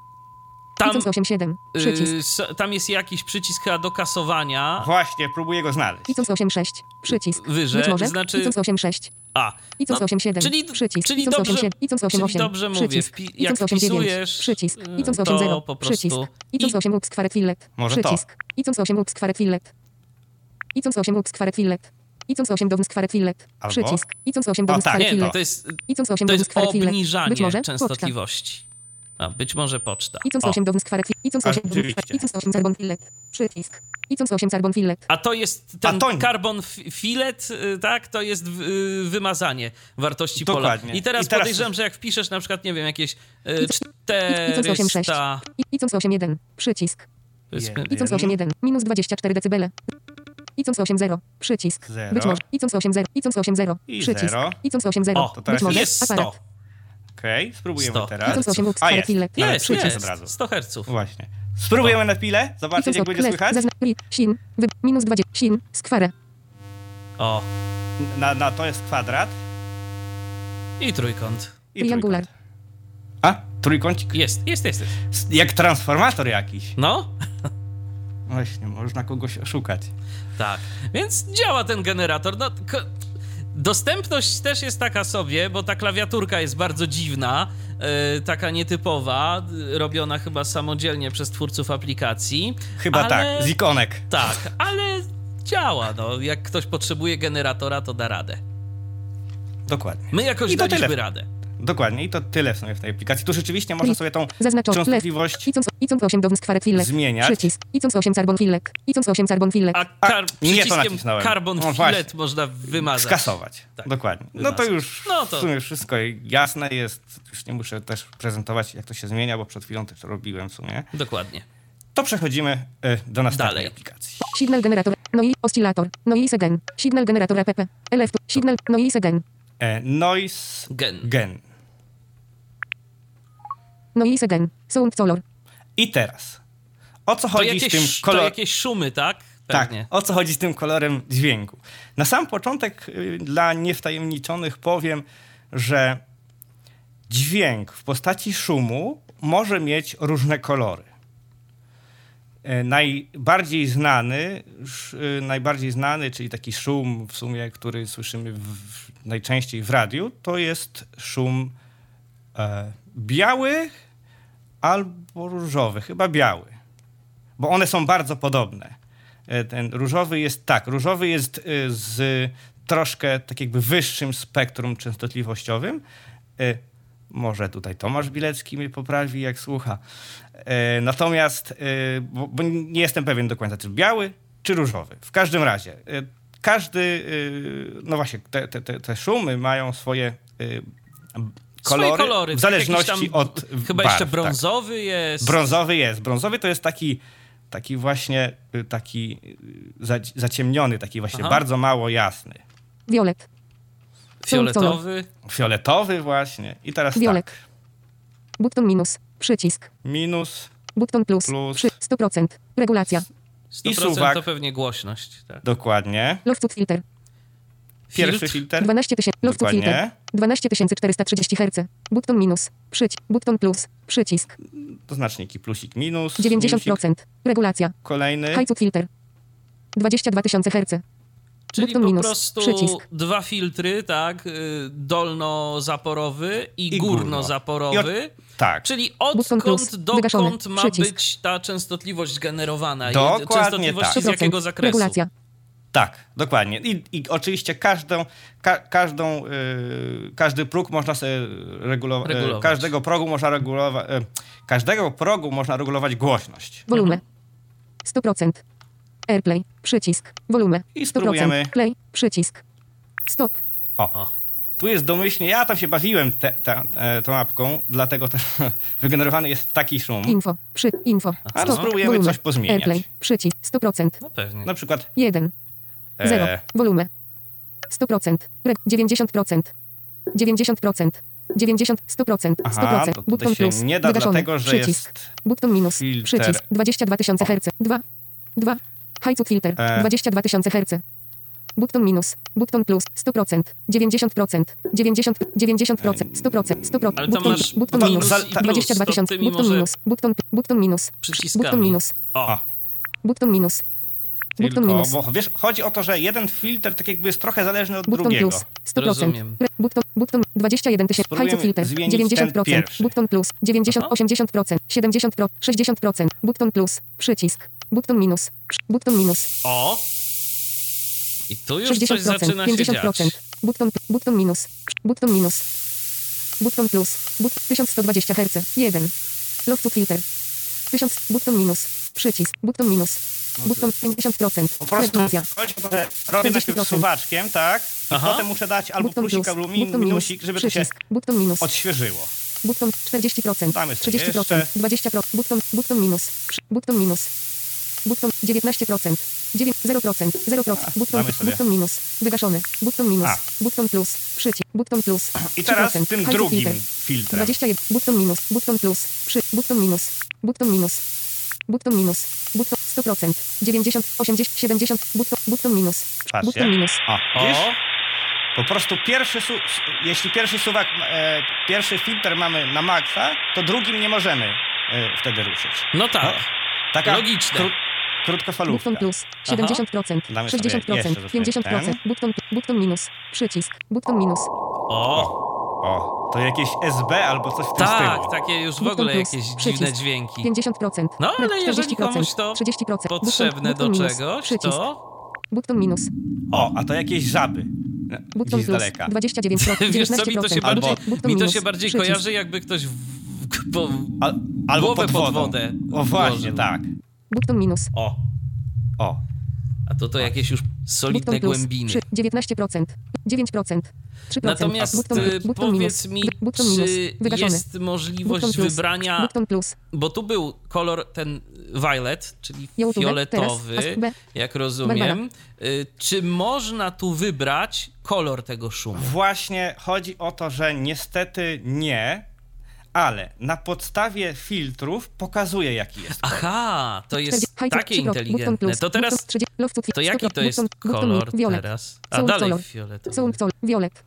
A: Tam,
C: ICONS 8 7.
A: y,
C: Przycisk.
A: s- tam jest jakiś przycisk chyba do kasowania.
B: Właśnie, próbuję go znaleźć.
C: ICONS 8 6. Przycisk.
A: Wyżej,
C: Być może
A: znaczy-
C: ICONS 8 6.
A: A,
C: ICONS
A: no,
C: 8 7.
A: czyli-
C: Przycisk.
A: czyli
C: ICONS 8
A: dobrze-
C: 7. ICONS 8
A: czyli
C: 8.
A: dobrze mówię,
C: Przycisk.
A: wpi- jak
C: ICONS 8 9.
A: wpisujesz,
C: Przycisk.
A: y,
C: ICONS 8
A: to
C: 0.
A: po prostu-
C: Przycisk.
A: I-
C: 8 ups kwarek fillet.
B: Może to.
C: Przycisk. ICONS 8 ups kwarek fillet. ICONS 8 ups kwarek fillet. ICONS 8 downs kwarek fillet. Przycisk. ICONS 8
B: O,
C: downs
B: tak,
C: kwarek
A: nie,
C: fillet.
A: to jest,
C: ICONS 8
A: to
C: downs
A: jest
C: kwarek fillet.
A: obniżanie
C: Być może poczta.
A: A, być może poczta.
C: ICONS
A: O.
C: 8 downs kwarek fillet. ICONS 8
B: Oczywiście.
C: ICONS 8 carbon fillet. Przycisk. ICONS 8 carbon fillet.
A: A to jest ten
B: A to nie.
A: carbon f- filet, y, tak? To jest y, wymazanie wartości pola. I teraz,
B: I teraz-
A: podejrzewam, że jak wpiszesz na przykład, nie wiem, jakieś y,
C: ICONS 8 6.
A: 400...
C: ICONS 8 1. Przycisk. ICONS 8 1. Minus 24 decybele. ICONS 8 0. Przycisk.
B: Zero.
C: Być może. ICONS 8 0. ICONS 8 0.
B: I
C: Przycisk.
B: zero.
C: ICONS 8 0.
A: O,
B: to
C: Być
B: teraz
C: może.
A: jest 100.
C: Aparat.
B: Okej, spróbujemy
A: 100.
B: teraz.
C: ICONS 8 ups
B: A jest.
A: Jest,
B: przycisk
A: jest.
B: od razu.
A: 100 herców.
B: Właśnie. Spróbujemy na chwilę, zobaczyć jak będzie słychać.
C: Sin, wy, minus 20, sin, skwarę.
A: O,
B: Na, na to jest kwadrat
A: i trójkąt.
B: i
C: Triangular.
B: trójkąt. A, trójkącik.
A: Jest, jest, jest. jest.
B: Jak transformator jakiś.
A: No,
B: Właśnie, można kogoś oszukać.
A: tak. Więc działa ten generator. No, ko- dostępność też jest taka sobie, bo ta klawiaturka jest bardzo dziwna, e, taka nietypowa, e, robiona chyba samodzielnie przez twórców aplikacji.
B: Chyba
A: ale...
B: tak, z ikonek.
A: Tak, ale działa, no. Jak ktoś potrzebuje generatora, to da radę.
B: Dokładnie.
A: My jakoś
B: I
A: daliśmy radę.
B: Dokładnie, i to tyle w sumie w tej aplikacji. Tu rzeczywiście można sobie tą
C: Zaznaczony, left,
B: częstotliwość
C: ICONS, ICONS 8 downs kwarek fillet.
B: zmieniać.
C: Przycisk. ICONS 8 carbon fillet. ICONS 8 carbon fillet.
A: A,
B: A, nie to nacisnąłem.
A: carbon
B: No
A: filet
B: właśnie.
A: można wymazać.
B: skasować.
A: Tak.
B: Dokładnie. No to
A: Wymazać.
B: już
A: No to-
B: w sumie wszystko jasne jest. Już nie muszę też prezentować, jak to się zmienia, bo przed chwilą też robiłem w sumie.
A: Dokładnie.
B: To przechodzimy y, do następnej
A: Dalej.
B: aplikacji.
C: Signal generator. Noise oscillator. Noise again. Signal generator app. LF. Signal. Noise again.
B: E, noise
A: Gen.
B: Gen.
C: Noise again. Sound color.
B: I teraz. O co
A: To
B: chodzi z tym
A: jakieś, to
B: kolorem?
A: jakieś szumy, tak?
B: Tak,
A: Pewnie.
B: o co chodzi z tym kolorem dźwięku? Na sam początek y, dla niewtajemniczonych powiem, że dźwięk w postaci szumu może mieć różne kolory. E, Najbardziej znany, y, najbardziej znany, czyli taki szum w sumie, który słyszymy w, najczęściej w radiu, to jest szum e, biały albo różowy, chyba biały, bo one są bardzo podobne. e, ten różowy jest tak, różowy jest e, z troszkę tak jakby wyższym spektrum częstotliwościowym. E, Może tutaj Tomasz Bilecki mnie poprawi, jak słucha. Natomiast, bo, nie jestem pewien do końca, czy biały, czy różowy. W każdym razie, każdy, no właśnie, te, te, te, szumy mają swoje kolory,
A: Swoje kolory.
B: w
A: tak,
B: zależności
A: tam,
B: od
A: Chyba
B: barw,
A: jeszcze
B: tak.
A: brązowy jest.
B: Brązowy jest. Brązowy to jest taki, taki właśnie y, taki y, za- zaciemniony, taki właśnie
A: Aha.
B: bardzo mało jasny.
C: Violet.
A: Fioletowy.
B: Fioletowy właśnie. I teraz
C: Violet.
B: tak.
C: Button minus. Przycisk.
B: Minus
C: Button plus.
B: Plus.
C: Przy 100%. Regulacja.
A: 100%
B: suwak.
A: to pewnie głośność. Tak.
B: dokładnie.
C: Loftwood filter.
B: Pierwszy
A: Filtr.
B: filtr.
C: 12 tysięcy. Filter.
B: Dokładnie.
C: 12430 Hz. Button minus. Przycisk. Button plus. Przycisk.
B: To znaczniki plusik, minus. minusik.
C: 90%. Regulacja.
B: Kolejny.
C: Highwood filter. 22 tysiące Hz.
A: Czyli
C: Button
A: po
C: minus.
A: prostu
C: Przycisk.
A: dwa filtry, tak? y, Dolnozaporowy i,
B: I
A: górnozaporowy.
B: Tak.
A: Czyli odkąd,
C: plus.
A: dokąd ma
C: Przycisk.
A: być ta częstotliwość generowana? I
B: Dokładnie
A: częstotliwości
B: tak.
A: z jakiego zakresu?
C: Regulacja.
B: Tak, dokładnie. I, i oczywiście każdą, ka, każdą, y, każdy próg można sobie regulować.
A: Regulować.
B: każdego progu można regulować. Y, każdego progu można regulować głośność.
C: Volume. 100%. Airplay. Przycisk. Volume.
B: I
C: 100%.
B: spróbujemy.
C: Play. Przycisk. Stop.
B: O.
A: O.
B: Tu jest domyślnie, ja tam się bawiłem te, te, te, tą apką, dlatego też wygenerowany jest taki szum.
C: Info. Przy. Info.
B: Ale
C: Stop.
B: spróbujemy
C: Volume.
B: coś pozmieniać.
C: Airplay. Przycisk. 100%.
A: No pewnie.
B: Na przykład
C: 1. 0.
B: e,
C: Volume. 100%. Reg 90%. 90%. 90, 100%, 100%,
B: aha, to tutaj
C: button
B: się
C: plus,
B: nie da
C: wygaszony,
B: dlatego, że
C: przycisk,
B: jest
C: button minus,
B: filtr.
C: przycisk, 22 tysiące Hz, 2, 2, highcut filter,
B: E.
C: 22 tysiące Hz, button minus, button plus, 100%, 90%, 90, 90%, 100%, 100%,
A: Ale
C: button,
A: masz
C: button
B: to
C: minus,
B: za- ta-
C: 22
A: plus, to
C: tysiące, button minus, button, button minus, button minus,
A: O,
C: button minus,
B: tylko,
C: minus,
B: bo wiesz, chodzi o to, że jeden filtr tak jakby jest trochę zależny od
C: Button
B: drugiego.
C: plus 100%.
A: Rozumiem.
C: Button, button 21 tysięcy. Highcut filter
B: zmienić ten
C: 90%.
B: pierwszy.
C: Button plus 90,
A: Aha.
C: 80%, 70%, 60%. Button plus przycisk. Button minus. Button minus
A: o. I tu już coś
C: 60%,
A: zaczyna się
C: 50%.
A: dziać.
C: Button, button minus. Button minus. Button plus. But, 1120 Hz. 1. Loftwood filter. 1000. Button minus. Przycisk. Button minus. Button 50%.
B: Po prostu
C: Frekwencja.
B: chodzi o to, że robię najpierw
C: 40%.
B: suwaczkiem, tak? I
A: Aha.
B: potem muszę dać albo
C: Button
B: plusik,
C: plus.
B: albo min,
C: minus.
B: minusik, żeby to się.
C: Button minus.
B: odświeżyło.
C: Button 40%,
B: Damy sobie
C: 30%,
B: jeszcze.
C: 20%, button, button minus, przy- button minus, button 19%, 9, 0%, 0%, button, button minus, wygaszony, button minus,
B: A.
C: button plus, przycisk, button plus,
B: I teraz
C: 3%,
B: tym drugim filtrem.
C: 21, button minus, button plus, przy, button minus, button minus, button minus, button 100%, 90, 80, 70, button, button minus,
B: Patrzcie.
C: button minus,
B: O?
A: O,
B: Po prostu pierwszy, su- jeśli pierwszy suwak, e, pierwszy filtr mamy na maksa, to drugim nie możemy e, wtedy ruszyć.
A: no tak.
B: Taka
A: Logiczne.
B: krótkofalówka.
C: Button plus. 70%,
B: Damy sobie
C: 60%,
B: jeszcze
C: 50%,
B: ten.
C: button, button minus, przycisk, button minus,
A: O,
B: O, to jakieś SB albo coś w tym
A: tak,
B: stylu.
A: takie już w ogóle
C: plus,
A: jakieś
C: przycisk.
A: dziwne dźwięki.
C: 50%.
A: No, ale
C: Rek-
A: jeżeli
C: 40%,
A: komuś to
C: 30%,
A: Potrzebne
C: button,
A: do czegoś,
C: przycisk,
A: to...
C: Button minus,
B: O, a to jakieś żaby.
C: button plus,
B: daleka.
C: 29%,
A: Wiesz co, mi to się
C: 19%,
A: bardziej,
C: button
A: mi to się bardziej
C: przycisk,
A: kojarzy, jakby ktoś w, w, po,
B: Al, albo
A: Głowę
B: pod
A: pod wodę
B: O właśnie,
A: włożył.
B: tak.
C: Button minus,
A: O,
B: O,
A: a to to jakieś już solidne
C: plus,
A: głębiny.
C: przy- 19%, 9%, 3%,
A: Natomiast
C: button,
A: y,
C: button
A: powiedz
C: minus,
A: mi,
C: button
A: czy jest możliwość
C: plus,
A: wybrania,
C: button plus,
A: bo tu był kolor ten violet, czyli
C: YouTube,
A: fioletowy, jak rozumiem. Y, Czy można tu wybrać kolor tego szumu?
B: Właśnie chodzi o to, że niestety nie, ale na podstawie filtrów pokazuje jaki jest kolor.
A: Aha, to jest
C: 40, high
A: takie inteligentne. To teraz,
C: button 30, loftwood
A: to jaki
C: 100%,
A: to jest kolor teraz? A dalej fioletowy.
C: Violet,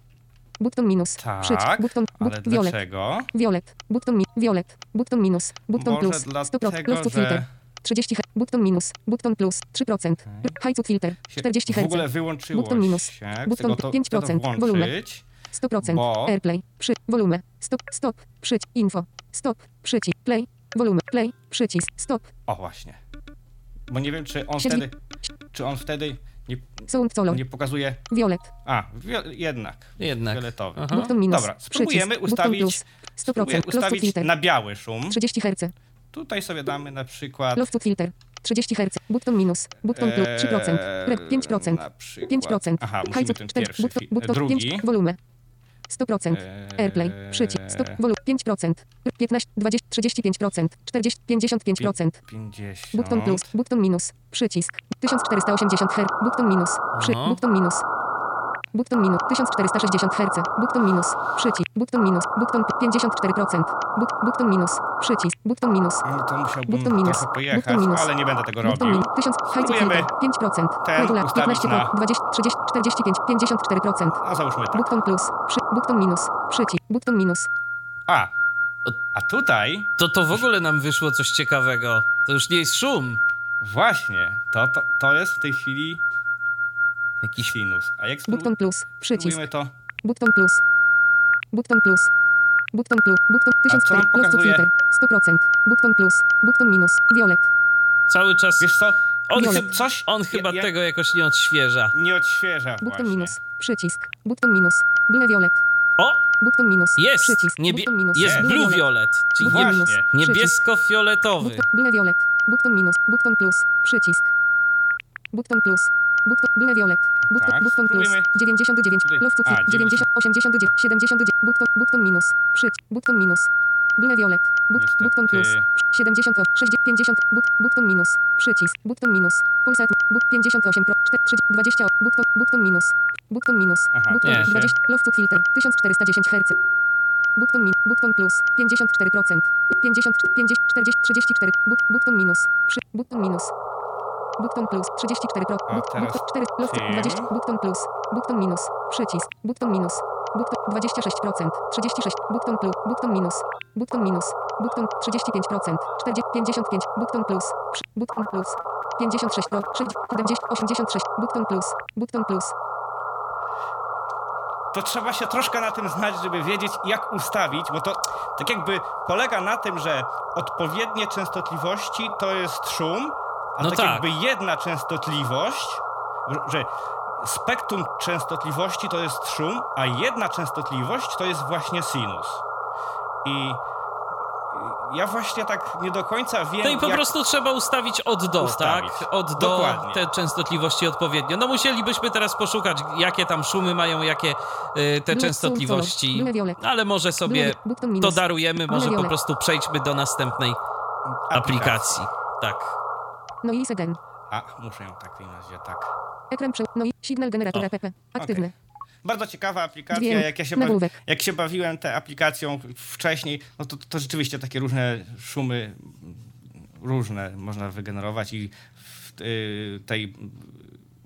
C: button minus, przycisk,
B: Tak,
C: button,
B: ale
C: but, violet,
B: dlaczego?
C: violet, button, mi, violet, button minus, button
B: Może
C: plus, 100%,
B: dlatego,
C: loftwood
B: że
C: filter, 30 Hz, button minus, button plus, 3%, highcut filter,
B: się
C: 40
B: w ogóle
C: Hz,
B: wyłączyło
C: Button minus,
B: się.
C: button
B: Chcę go to,
C: 5%,
B: chcę to
C: volume.
B: włączyć.
C: 100%,
B: bo-
C: airplay, przy, volume, stop, stop, przycisk, info, stop, przycisk, play, volume, play, przycisk, stop,
B: O właśnie. Bo nie wiem, czy on wtedy... czy on wtedy nie,
C: Sound color.
B: nie pokazuje...
C: Violet.
B: A, wio- jednak.
A: Jednak.
B: Fioletowy.
C: Minus.
B: Dobra, spróbujemy
C: Przycisk.
B: Ustawić,
C: plus. 100%.
B: spróbuję
C: Close to
B: ustawić
C: filter.
B: na biały szum.
C: 30 Hz.
B: Tutaj sobie damy na przykład...
C: To filter. 30 Hz. Button minus. Button plus. 3%. Red 5%.
B: Eee, Na przykład.
C: 5%.
B: Aha, musimy ten
C: 4.
B: pierwszy.
C: Button, button,
B: drugi.
C: 5. Volume. 100%. Airplay. Przycisk. Stop. Volume. 5%. 15. 20. 35%. 40. 55%.
B: 50.
C: Button plus. Button minus. Przycisk. 1480 Hz. Button minus. Przy.
A: Aha.
C: Button minus. Button minus. 1460 Hz. Button minus. Przycisk. Button minus. Button 54%. But, button minus. Przycisk. Button minus.
B: No to musiałbym
C: Button minus.
B: trochę pojechać,
C: Button minus.
B: ale nie będę tego
C: Button
B: robił.
C: minus. 1000. High
B: Spróbujemy
C: filter. 5%.
B: ten
C: Regular.
B: ustawić
C: 15
B: na-
C: 20. 30. 45. 54%.
B: A załóżmy tak.
C: Button plus. Przy, button minus. Przycisk. Button minus.
B: A, a tutaj
A: To to w ogóle nam wyszło coś ciekawego. To już nie jest szum.
B: właśnie, to, to, to jest w tej chwili
A: Jakiś
B: sinus. A jak
C: Button
B: spróbujemy
C: plus. Przycisk.
B: to...
C: Button plus. Button plus. Button plus. Button
B: A co
C: 1004.
B: nam
C: Close to
B: pokazuje?
C: filter. 100%. Button plus. Button minus. Violet.
A: cały czas.
B: Wiesz co,
A: On, chyb,
B: coś...
A: on chyba
B: ja,
A: tego jakoś nie odświeża.
B: Nie odświeża
C: Button
B: właśnie.
C: minus. Przycisk. Button minus. Blue violet.
A: O!
C: Button minus.
A: Jest!
C: Przycisk.
A: Niebie-
C: Button minus.
A: jest blue violet, czyli
C: Button.
B: Właśnie.
A: Niebiesko-fioletowy.
C: Button, blue violet. Button minus. Button plus. Przycisk. Button plus. Button, blue violet. Button,
B: Tak,
C: button plus.
B: spróbujmy.
C: 99.
B: Tutaj-
C: Close to
B: a,
C: filter. 90. 89. 79. Button, button minus. Przycisk. Button minus. Blue violet. But, button plus. 78. 60. 50. But, button minus. Przycisk. Button minus. Pulsat. But 58. Pro. 4, 30, 20. Button, button minus. Button minus.
B: Aha,
C: Button
A: nie.
C: 20. Close to filter. 1410 Hz. Button min, button plus 54%, 50, 50 40, 34, but, button minus, przy, button minus, button plus 34, pro,
B: A teraz
C: button 4, plus
B: tym.
C: 20, button plus, button minus, przycisk, button minus, button 26%, 36, button plus, button minus, button minus, button 35%, 40, 55, button plus, button plus, 56, pro, 70, 86, button plus, button plus,
B: to trzeba się troszkę na tym znać, żeby wiedzieć, jak ustawić, bo to tak jakby polega na tym, że odpowiednie częstotliwości to jest szum, a
A: No
B: tak,
A: tak.
B: jakby jedna częstotliwość, że spektrum częstotliwości to jest szum, a jedna częstotliwość to jest właśnie sinus. I ja właśnie tak nie do końca wiem,
A: No i po
B: jak...
A: prostu trzeba ustawić od do,
B: Ustawić.
A: tak? Od do
B: Dokładnie.
A: te częstotliwości odpowiednio. No musielibyśmy teraz poszukać, jakie tam szumy mają, jakie y, te częstotliwości. Ale może sobie to darujemy, może po prostu przejdźmy do następnej aplikacji. Tak.
C: Noise again,
B: A, muszę ją tak w tej nazwie, tak.
C: ekran prze, no i signal generator
A: O,
C: app, aktywny.
B: Bardzo ciekawa aplikacja.
C: Dźwięk,
B: Jak ja, się bawi, jak się bawiłem tą aplikacją wcześniej, no to, to rzeczywiście takie różne szumy, różne można wygenerować i w y, tej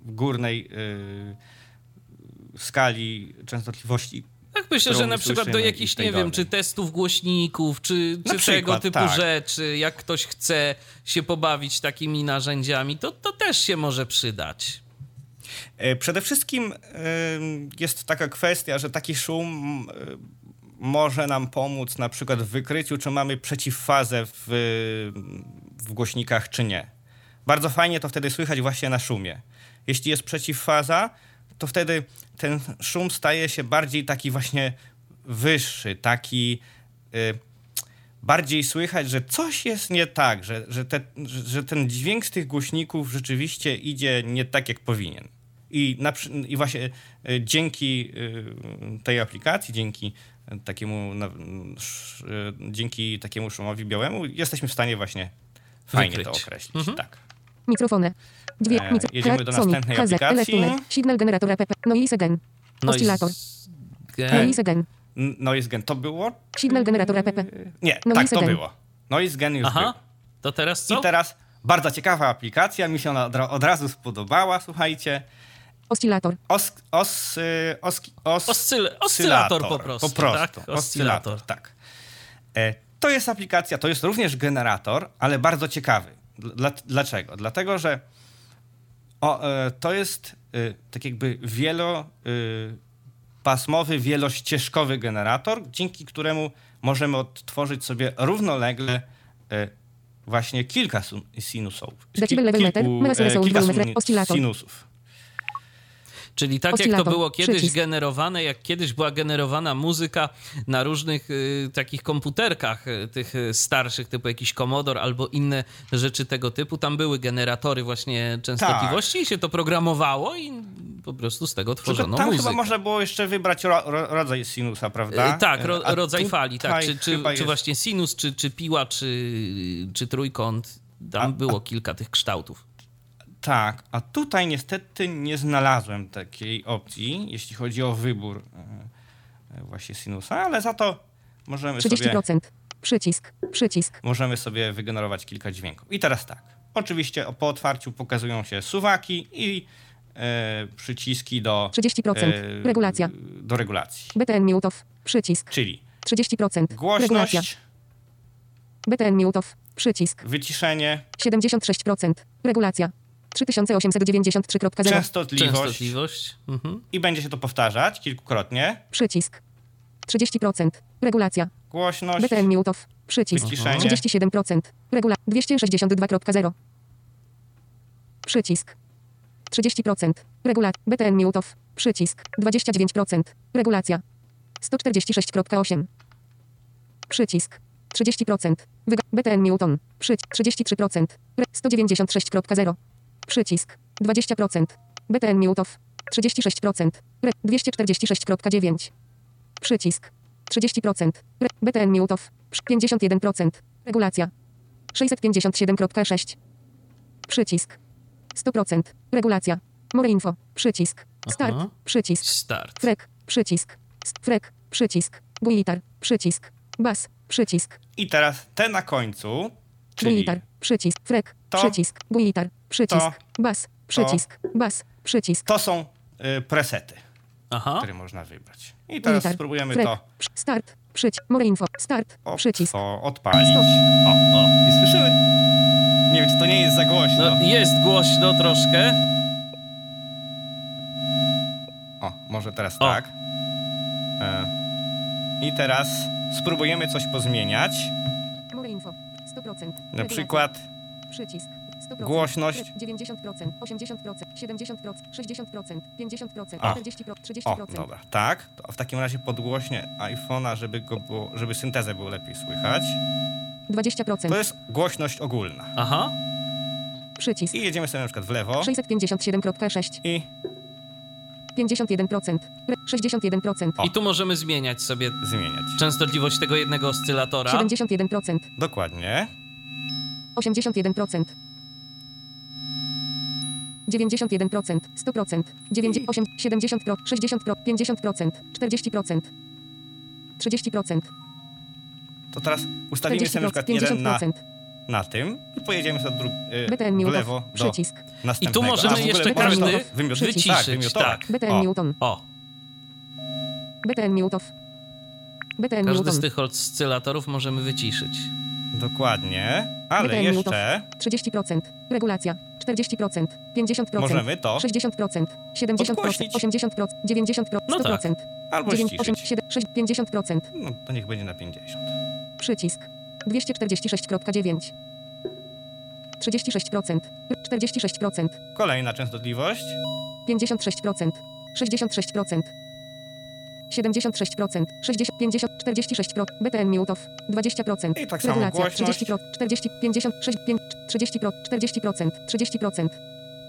B: górnej y, skali częstotliwości.
A: Tak myślę, że na przykład do jakichś, nie wiem,
B: dolnej.
A: czy testów głośników, czy, czy tego
B: przykład,
A: typu
B: tak.
A: rzeczy, jak ktoś chce się pobawić takimi narzędziami, to, to też się może przydać.
B: E, Przede wszystkim e, jest taka kwestia, że taki szum e, może nam pomóc na przykład w wykryciu, czy mamy przeciwfazę w, w głośnikach, czy nie. Bardzo fajnie to wtedy słychać właśnie na szumie. Jeśli jest przeciwfaza, to wtedy ten szum staje się bardziej taki właśnie wyższy, taki e, bardziej słychać, że coś jest nie tak, że, że, te, że, ten dźwięk z tych głośników rzeczywiście idzie nie tak, jak powinien. I, na, i właśnie e, dzięki e, tej aplikacji, dzięki takiemu, na, sz, e, dzięki takiemu szumowi białemu jesteśmy w stanie właśnie fajnie
A: Wykryć.
B: to określić.
A: Mhm.
B: Tak.
C: Mikrofony. Dwie,
B: E, jedziemy do następnej aplikacji.
C: Electuner, signal generator app, noise again,
A: No z-
C: noise again,
B: Noise Gen to było?
C: signal generator app,
B: Nie,
C: Noise
B: tak, to było. Noise Gen już
A: Aha,
B: był.
A: to teraz co?
B: I teraz bardzo ciekawa aplikacja, mi się ona od, ra- od razu spodobała, słuchajcie.
C: oscylator,
B: Os, os, y, os, os,
A: Oscyl- oscylator po prostu,
B: Po prostu,
A: tak?
B: oscylator,
A: Oscylator.
B: tak. E, to jest aplikacja, to jest również generator, ale bardzo ciekawy. Dla, dlaczego? Dlatego, że o, e, to jest y, tak jakby wielopasmowy, wielościeżkowy generator, dzięki któremu możemy odtworzyć sobie równolegle e, właśnie kilka sinusów.
C: Decibel level meter,
B: e,
C: resonance
B: kilka sinusów.
A: Czyli tak jak to było kiedyś
C: przycisk.
A: generowane, jak kiedyś była generowana muzyka na różnych y, takich komputerkach, y, tych y, starszych, typu jakiś Commodore albo inne rzeczy tego typu, tam były generatory właśnie częstotliwości i się to programowało i po prostu z tego
B: Tylko
A: tworzono
B: tam
A: muzykę.
B: chyba można było jeszcze wybrać ro, ro, rodzaj sinusa, prawda?
A: Y, Tak, ro,
B: A
A: rodzaj fali, tak. Czy, czy, czy właśnie sinus, czy, czy piła, czy, czy trójkąt. Tam
B: A-
A: było kilka tych kształtów.
B: Tak, a tutaj niestety nie znalazłem takiej opcji, jeśli chodzi o wybór e, e, właśnie sinusa, ale za to możemy sobie,
C: 30%. Przycisk. Przycisk.
B: możemy sobie wygenerować kilka dźwięków. I teraz tak, oczywiście po otwarciu pokazują się suwaki i e, przyciski do,
C: 30%.
B: e,
C: Regulacja.
B: do regulacji,
C: BTN mute off. Przycisk.
B: czyli
C: 30%. Regulacja.
B: głośność,
C: BTN mute off. Przycisk.
B: wyciszenie,
C: 76%. Regulacja. 3893.0.
B: częstotliwość
A: Częstotliwość. Mhm.
B: i będzie się to powtarzać kilkukrotnie,
C: Przycisk. 30%. Regulacja.
B: głośność,
C: BTN mute off. Przycisk.
B: wyciszenie,
C: 37%. Regula 262.0. Przycisk. 30%. Regula BTN mute off. Przycisk. 29%. Regulacja. 146.8. Przycisk. 30%. Wyga BTN mute on. Przycisk. 33%. Re 196.0. Przycisk. 20%. BTN mute off. 36%. Re 246.9. Przycisk. 30%. Re BTN mute off. 51%. Regulacja. 657.6. Przycisk. 100%. Regulacja. More info. Przycisk. Start.
A: Aha.
C: Przycisk.
A: Start.
C: Frek. Przycisk. Frek. Przycisk. Guitar. Przycisk. Bas. Przycisk.
B: I teraz te na końcu, czyli
C: Guitar. Przycisk. Frek.
B: to,
C: Przycisk. Guitar. Przycisk.
B: to,
C: Bas. Przycisk. Bas. Przycisk.
B: to są y, presety,
A: Aha.
B: które można wybrać. I teraz spróbujemy
C: Frek.
B: to
C: Start. Przycisk. More info. Start.
B: o,
C: Przycisk.
B: o, odpalić.
C: Stop.
B: O, o, i słyszymy? Nie wiem, czy to nie jest za głośno.
A: No, jest głośno troszkę.
B: O, może teraz
A: O.
B: tak. E, I teraz spróbujemy coś pozmieniać.
C: More info. 100%.
B: Na przykład
C: Przycisk. 100%.
B: Głośność.
C: 90%, 80%, 70%, 60%, 50%,
B: A.
C: 40%,
B: O,
C: 30%.
B: dobra, tak. To w takim razie podgłośnie iPhone'a, żeby, go było, żeby syntezę było lepiej słychać.
C: 20%.
B: To jest głośność ogólna.
A: Aha.
C: Przycisk.
B: I jedziemy sobie na przykład w lewo
C: 657.6.
B: i
C: 51%. Re- 61%.
B: O.
A: I tu możemy zmieniać sobie
B: zmieniać.
A: częstotliwość tego jednego oscylatora.
C: 71%.
B: Dokładnie.
C: 81%. 91%, 100%, 9, 8, 70%, 60%, 50%, 40%, 30%,
B: To teraz ustawimy sobie na
C: 40%,
B: przykład jeden na,
C: 50%.
B: na tym i pojedziemy sobie dru- y,
C: BTN
B: w
C: Newton.
B: lewo do
C: Przycisk.
A: I tu możemy jeszcze każdy wyciszyć,
B: Tak,
A: tak.
C: BTN
B: O,
C: Newton.
A: O,
C: BTN Newton. BTN
A: każdy z
C: Newton.
A: tych oscylatorów możemy wyciszyć.
B: Dokładnie. Ale
C: BTN
B: jeszcze
C: 30%. Regulacja. 40%. 50%.
B: możemy to
C: 60%. 70%.
B: Podgłośnić.
C: 80%. 90%. 100%.
A: No tak.
B: albo
C: 9, 8,
B: ściszyć.
C: 7, 6, 50%.
B: No to niech będzie na 50.
C: Przycisk. 246.9. 36%. 46%.
B: Kolejna częstotliwość.
C: 56%. 66%. 76%, 60, 50, 46%, BTN Newtow, 20%,
B: I tak samo
C: regulacja,
B: głośność.
C: 30%, 40, 50, 6, 5, 30%, 40%, 30%,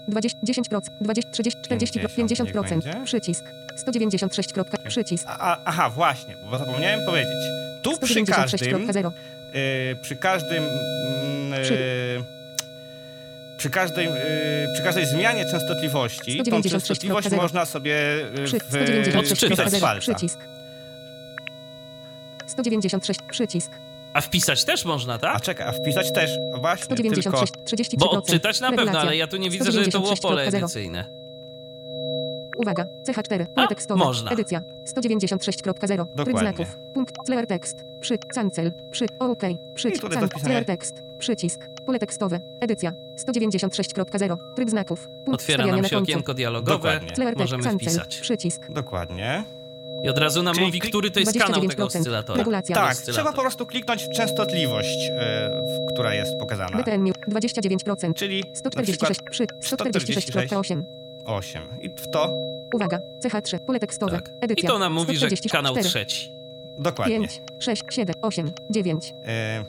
C: 20, 10%, 20, 30, 40,
B: 50 niech
C: 50%,
B: będzie.
C: przycisk, 196, kropka, przycisk,
B: A, aha, właśnie, bo zapomniałem powiedzieć. Tu przy każdym,
C: 196.0,
B: y, przy każdym, mm,
C: Przy-
B: y, przy każdej, y, przy każdej zmianie częstotliwości, tą
C: 196.0.
B: częstotliwość można sobie y,
C: przy,
B: w,
A: Odczytać.
B: wpisać z
C: 196.0,
B: palca.
C: przycisk, 196, przycisk,
A: A wpisać też można,
B: A
A: tak?
B: czekaj, a wpisać też, właśnie,
C: 196, 33%,
A: Bo odczytać na pewno, ale ja tu nie widzę, żeby to było pole
C: 196.0.
A: edycyjne.
C: Uwaga, CH4,
A: A,
C: pole tekstowe,
A: można.
C: edycja, 196.0, tryb znaków, punkt, clear text, przy, cancel, przy, OK, przy, can, clear text, przycisk, pole tekstowe, edycja, 196.0, tryb znaków, punkt,
A: Otwiera nam
C: na
A: się
C: końcu,
A: okienko dialogowe.
B: Dokładnie.
C: text,
A: Możemy
C: cancel,
A: wpisać.
C: przycisk,
B: Dokładnie.
A: I od razu nam
B: Czyli
A: mówi,
B: klik-
A: który to jest kanał tego
C: 29%.
A: oscylatora.
C: Regulacja.
B: Tak,
A: Oscylator.
B: trzeba po prostu kliknąć w częstotliwość, w- która jest pokazana.
C: BTN Mute 29%.
B: Czyli na
C: 146
B: przykład
C: przy 146.8.
B: 8. I w to
C: Uwaga, CH3, pole tekstowe,
A: Tak. I
C: edycja.
A: to nam mówi, że
C: 144,
A: kanał trzeci.
B: dokładnie.
C: 5, 6, 7, 8, 9.
B: E,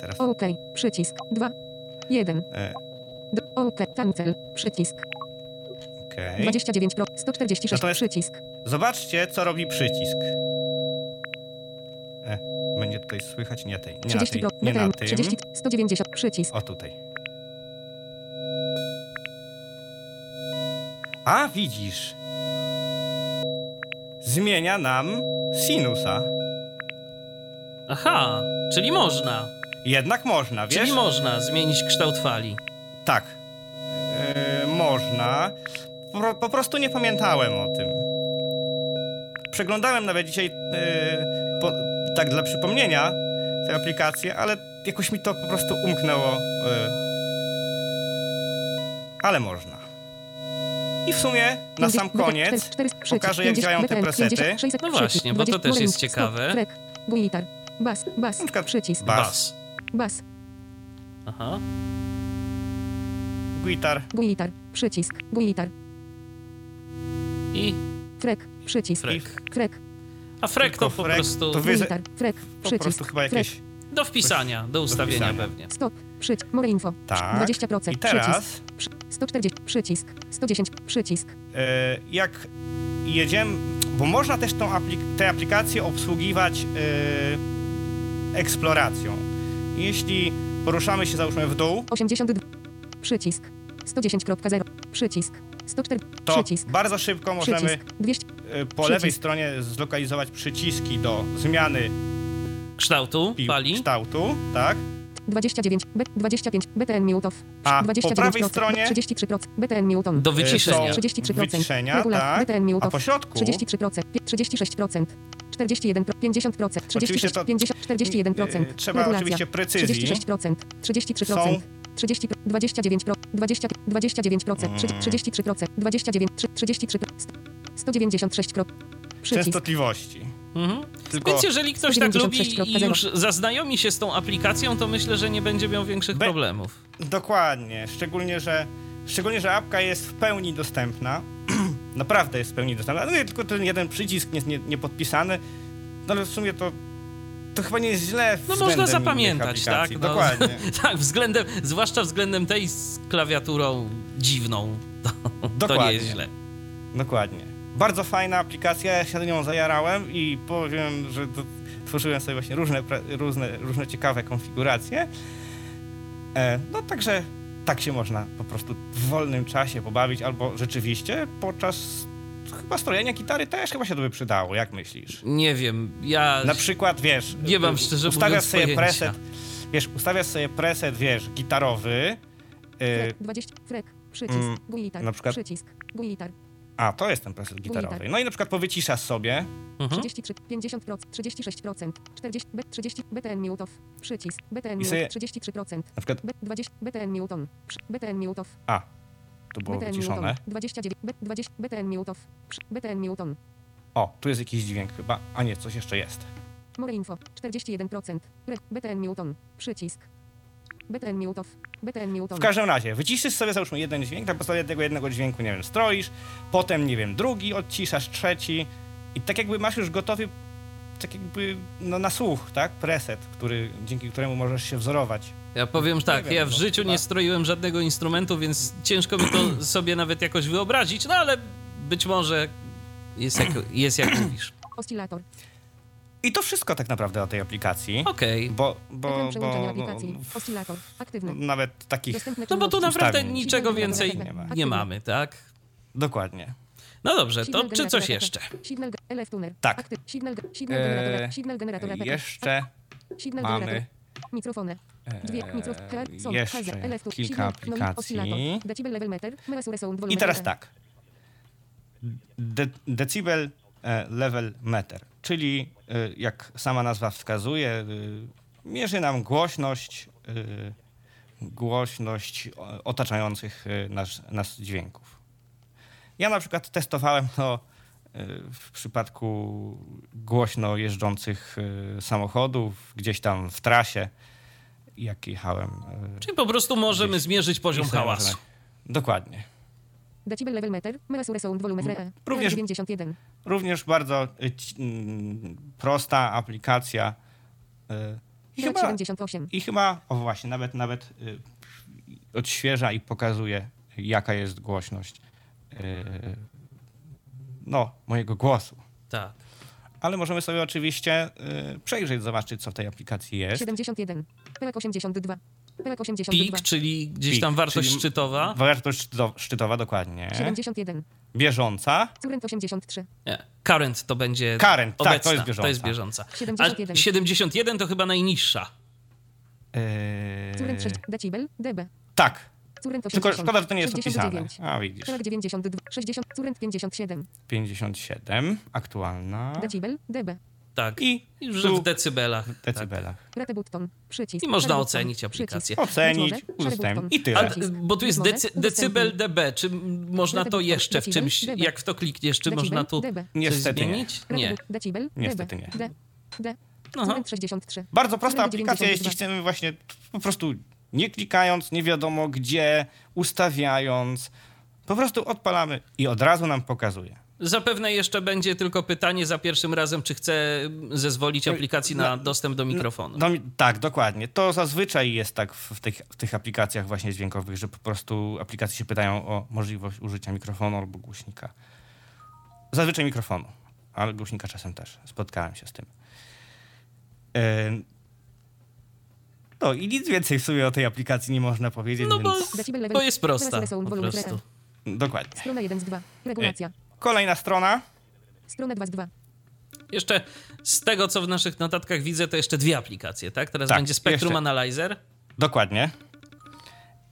B: teraz
C: OK, przycisk, 2, 1.
B: e,
C: OK, cancel, przycisk,
B: okej.
C: 29 pro, 146,
B: Natomiast-
C: przycisk.
B: Zobaczcie, co robi przycisk. E, będzie tutaj słychać nie tej, nie
C: 30
B: na tej, nie na tym.
C: 30, 190, przycisk.
B: O tutaj. A widzisz. Zmienia nam sinusa.
A: Aha, czyli można.
B: Jednak można, wiesz?
A: Czyli można zmienić kształt fali.
B: Tak. E, można. Po, po prostu nie pamiętałem o tym. Przeglądałem nawet dzisiaj e, po, tak dla przypomnienia tę aplikację, ale jakoś mi to po prostu umknęło. E, ale można. I w sumie na sam
C: 50,
B: koniec
C: 4, 4, przycisk,
B: pokażę, jak
C: 50,
B: działają te presety.
C: 50, 600,
A: No właśnie, bo to
C: 20,
A: też jest ciekawe.
C: Bas, bas, przycisk,
B: bas.
A: Bas. Aha.
B: guitar,
C: guitar, przycisk, guitar,
A: I?
C: Frek, przycisk,
A: frek.
C: frek,
A: A frek to
B: Tylko
A: po
B: frek
A: prostu
B: to wy-
C: guitar, frek,
B: po
C: przycisk,
B: prostu chyba
C: frek,
B: jakieś...
A: do wpisania, do ustawienia
B: wpisania.
A: pewnie.
C: stop, przycisk, more info,
B: Tak.
C: 20%,
B: I teraz...
C: przycisk, przy, 140, przycisk, 110, przycisk,
B: e, jak jedziemy, bo można też tą aplik- tę aplikację obsługiwać e, eksploracją. Jeśli poruszamy się załóżmy w dół,
C: 82, przycisk, 110.0, przycisk, 104,
B: to
C: przycisk,
B: bardzo szybko możemy
C: przycisk, 200,
B: e, po
C: przycisk.
B: lewej stronie zlokalizować przyciski do zmiany
A: Kształtu fali.
B: kształtu, tak?
C: 29, B, 25, BTN off,
B: A po
C: 29%,
B: prawej stronie
C: 33%, BTN mute on,
A: Do wyciszenia.
B: są
C: 33%,
B: wyciszenia,
C: regula,
B: tak?
C: BTN mute
B: A po środku?
C: 33%, pie- 36%, 41%, 50%, 36,
B: to-
C: 50, 41%,
B: e, trzeba
C: regulacja,
B: oczywiście precyzji.
C: 36%, 33%,
B: Są
C: 30, 29, 20, 29%, trzy-
B: Mm.
C: 33%, 29, trzy- 33, 196, przycisk,
B: częstotliwości.
A: Mhm.
B: Tylko
A: Więc jeżeli ktoś tak lubi i
C: 196.0.
A: już zaznajomi się z tą aplikacją, to myślę, że nie będzie miał większych
B: Be-
A: problemów.
B: Dokładnie, szczególnie, że szczególnie, że apka jest w pełni dostępna. Naprawdę jest w pełni dostępna. No i tylko ten jeden przycisk nie, nie, nie podpisany. No ale w sumie to to chyba nie jest źle
A: No można zapamiętać, tak? No,
B: Dokładnie.
A: tak, względem, zwłaszcza względem tej z klawiaturą dziwną. To, to nie
B: Dokładnie.
A: jest źle.
B: Dokładnie. Bardzo fajna aplikacja, ja się nią zajarałem i powiem, że to, tworzyłem sobie właśnie różne, różne, różne ciekawe konfiguracje. E, no także tak się można po prostu w wolnym czasie pobawić, albo rzeczywiście podczas chyba strojenia gitary też chyba się to by przydało, jak myślisz?
A: Nie wiem, ja...
B: Na przykład, wiesz,
A: Nie mam szczerze
B: ustawiasz sobie
A: pojęcia.
B: preset, wiesz, ustawiasz sobie preset, wiesz, gitarowy,
C: frek, 20, frek, przycisk,
B: mm,
C: guitar,
B: na przykład-
C: przycisk, guitar,
B: a to jest ten preset gitarowy. No i na przykład powyciszasz sobie,
A: Mhm.
C: 33, 50%, 36%, 40, B, 30, BTN off, przycisk, BTN mute, 33%,
B: na przykład,
C: B, 20, BTN mute on, przy- BTN off,
B: a, to było
C: BTN
B: wyciszone.
C: 29, B, 20, BTN przy- BTN mute on,
B: O, tu jest jakiś dźwięk chyba, a nie, coś jeszcze jest.
C: more info, 41%, Re, BTN mute on, przycisk, BTN mute off, BTN mute on,
B: W każdym razie, wyciszysz sobie załóżmy jeden dźwięk, na podstawie tego jednego dźwięku, nie wiem, stroisz, potem, nie wiem, drugi odciszasz, trzeci i tak jakby masz już gotowy, tak jakby, no na słuch, tak, preset, który, dzięki któremu możesz się wzorować.
A: Ja powiem tak,
B: wiem,
A: ja w
B: no,
A: życiu
B: chyba-
A: nie stroiłem żadnego instrumentu, więc ciężko mi to sobie nawet jakoś wyobrazić, no ale być może jest jak, jest jak mówisz.
C: oscylator,
B: I to wszystko tak naprawdę o tej aplikacji,
A: Okej.
B: bo, bo,
C: ekran
B: bo
C: przełączania
B: no,
C: aplikacji, aktywny,
B: nawet takich,
A: No bo tu naprawdę
B: ustawień.
A: niczego więcej
B: nie ma.
A: nie
C: aktywny.
A: mamy, tak?
B: dokładnie.
A: No dobrze, to czy coś jeszcze?
B: Tak. Eee, Jeszcze mamy
C: mikrofony, Dwie,
B: e,
C: mikrof, her, son,
B: jeszcze kilka aplikacji. I teraz tak. De decibel e, level meter, czyli e, jak sama nazwa wskazuje, e, mierzy nam głośność, e, głośność otaczających nas, nas dźwięków. Ja na przykład testowałem to w przypadku głośno jeżdżących y, samochodów, gdzieś tam w trasie, jak jechałem. y,
A: Czyli po prostu możemy
B: Gdzieś-
A: zmierzyć poziom hałasu.
B: Dokładnie.
C: Decibel level meter. Measure sound volume FRE.
B: Również-
C: 91.
B: Również bardzo y, mm, prosta aplikacja. y, i Chyba,
C: 78.
B: I chyba, o właśnie, nawet, nawet y, odświeża i pokazuje, jaka jest głośność y, no, mojego głosu.
A: Tak.
B: Ale możemy sobie oczywiście y, przejrzeć, zobaczyć, co w tej aplikacji jest.
C: 71. Pełek 82. Pełek 82.
A: Pik, czyli gdzieś
B: Pik,
A: tam wartość
B: czyli-
A: szczytowa.
B: Wartość szczyto- szczytowa, dokładnie.
C: 71.
B: Bieżąca.
C: Current 83.
A: Nie. Current to będzie
B: Current, tak,
A: obecna.
B: to jest bieżąca.
A: To jest bieżąca.
C: 71.
A: A 71 to chyba najniższa.
C: Current 6
B: Yy,
C: decibel. dB.
B: tak,
C: Current 80.
B: tylko szkoda, że to nie jest
C: 69.
B: opisane. A widzisz,
C: Pełek 92. 60. Current 57.
B: 57, aktualna.
C: Decibel. dB.
A: Tak.
B: I
A: w decybelach.
B: w decybelach.
C: Rate button. Przycisk.
A: I można ocenić aplikację.
B: Ocenić, udostępnić i tyle.
A: A, bo tu jest decy, decybel dB. Czy można to jeszcze w czymś, jak w to klikniesz, czy można tu coś
B: Niestety nie.
A: zmienić? Nie.
C: Decibel.
B: Niestety nie.
A: Aha.
C: Current 63.
B: Bardzo prosta aplikacja,
C: 92.
B: jeśli chcemy właśnie po prostu nie klikając, nie wiadomo gdzie, ustawiając, po prostu odpalamy i od razu nam pokazuje.
A: Zapewne jeszcze będzie tylko pytanie za pierwszym razem, czy chce zezwolić aplikacji na
B: no,
A: dostęp do mikrofonu.
B: No, tak, dokładnie. To zazwyczaj jest tak w, w, tych, w tych aplikacjach właśnie dźwiękowych, że po prostu aplikacje się pytają o możliwość użycia mikrofonu albo głośnika. Zazwyczaj mikrofonu, ale głośnika czasem też. Spotkałem się z tym. No i nic więcej w sumie o tej aplikacji nie można powiedzieć,
A: No bo,
B: więc
A: bo jest prosta po prostu.
B: Dokładnie.
C: Strona 1 z 2. Regulacja.
B: Kolejna strona.
C: Strona 2 z 2.
A: Jeszcze z tego, co w naszych notatkach widzę, to jeszcze dwie aplikacje, tak? Teraz
B: Tak,
A: będzie Spectrum
B: jeszcze.
A: Analyzer.
B: Dokładnie.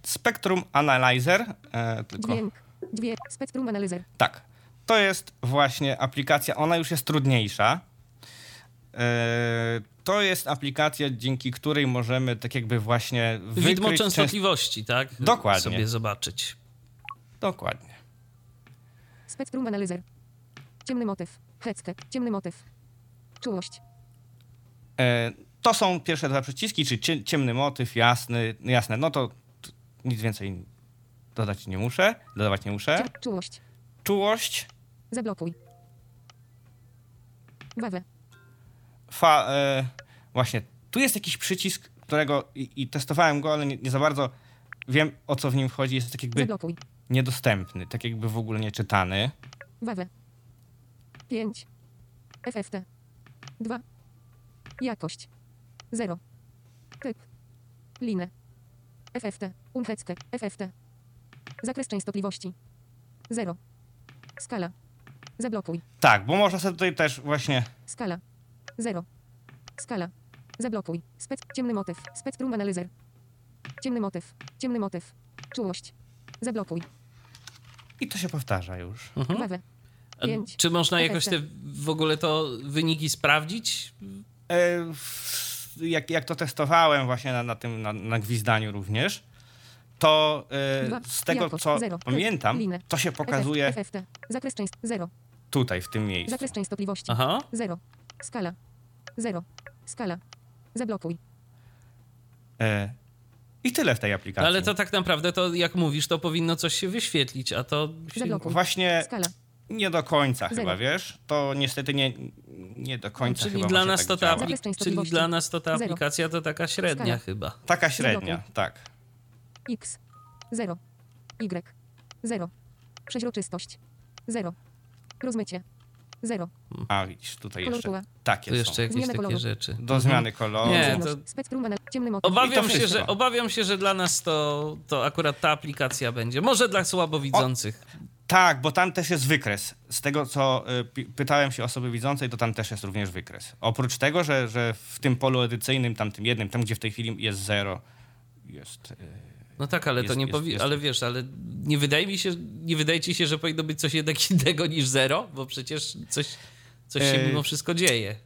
B: Spectrum Analyzer. E, tylko,
C: Dźwięk. Dźwięk. Spectrum Analyzer.
B: Tak. To jest właśnie aplikacja, ona już jest trudniejsza. E, to jest aplikacja, dzięki której możemy tak jakby właśnie.
A: Widmo
B: częst-
A: częstotliwości, tak?
B: Dokładnie.
A: Sobie zobaczyć.
B: Dokładnie.
C: Spectrum Analyzer. Ciemny motyw. Headset. Ciemny motyw. Czułość.
B: E, to są pierwsze dwa przyciski, czyli cie, ciemny motyw, jasny, jasne. No to nic więcej dodać nie muszę, dodawać nie muszę.
C: Czułość.
B: Czułość,
C: Zablokuj. Wawę.
B: fa, e, właśnie, tu jest jakiś przycisk, którego i, i testowałem go, ale nie, nie za bardzo wiem o co w nim chodzi. Jest tak jakby
C: Zablokuj.
B: Niedostępny, tak jakby w ogóle nieczytany.
C: Wawę. 5. FFT. 2. Jakość. 0. Typ. Linę. FFT. Unhecke. FFT. Zakres częstotliwości. 0. Skala. Zablokuj.
B: Tak, bo można sobie tutaj też właśnie.
C: Skala. 0. Skala. Zablokuj. Spec. Ciemny motyw. Spectrum Analyzer. Ciemny motyw. Ciemny motyw. Czułość. Zablokuj.
B: I to się powtarza już.
A: Mhm.
C: 5.
A: Czy można jakoś te
C: FFT.
A: w ogóle to wyniki sprawdzić?
B: E, jak, jak to testowałem właśnie na, na tym na, na gwizdaniu również, to e, z tego co
C: Zero.
B: Pamiętam, to się pokazuje
C: FFT. Zakres. 0.
B: tutaj, w tym miejscu.
C: Zakres częstotliwości.
A: Aha.
C: 0. Skala. 0. Skala. Zablokuj.
B: I tyle w tej aplikacji.
A: Ale to tak naprawdę, to jak mówisz, to powinno coś się wyświetlić, a to... Się...
B: Właśnie
C: Skala.
B: nie do końca
C: Zero.
B: chyba, wiesz? To niestety nie, nie do końca
A: Czyli
B: chyba
A: dla, nas
B: tak
A: to ta czyli dla nas to ta
C: Zero.
A: aplikacja to taka średnia
C: Skala.
A: chyba.
B: Taka średnia,
C: Zablokuj.
B: tak.
C: X. 0. Y. 0. Przeźroczystość. 0. Rozmycie. 0.
B: A widzisz, tutaj
C: Kolor
B: jeszcze
C: tła.
B: takie
A: Tu
B: są.
A: jeszcze jakieś
C: Zmiana
A: takie
C: koloru.
A: rzeczy.
B: Do zmiany koloru.
A: Nie, to- Obawiam
B: to
A: się, że, obawiam się, że dla nas to, to akurat ta aplikacja będzie. Może dla słabowidzących.
B: Tak, bo tam też jest wykres. Z tego, co y, pytałem się osoby widzącej, to tam też jest również wykres. Oprócz tego, że, że w tym polu edycyjnym, tam tym jednym, tam gdzie w tej chwili jest zero, jest...
A: No tak, ale to
B: Jest-
A: nie
B: jest-.
A: Ale wiesz, ale nie wydaje mi się, nie wydaje ci się, że powinno być coś jednak innego niż zero? Bo przecież coś, coś się mimo wszystko dzieje.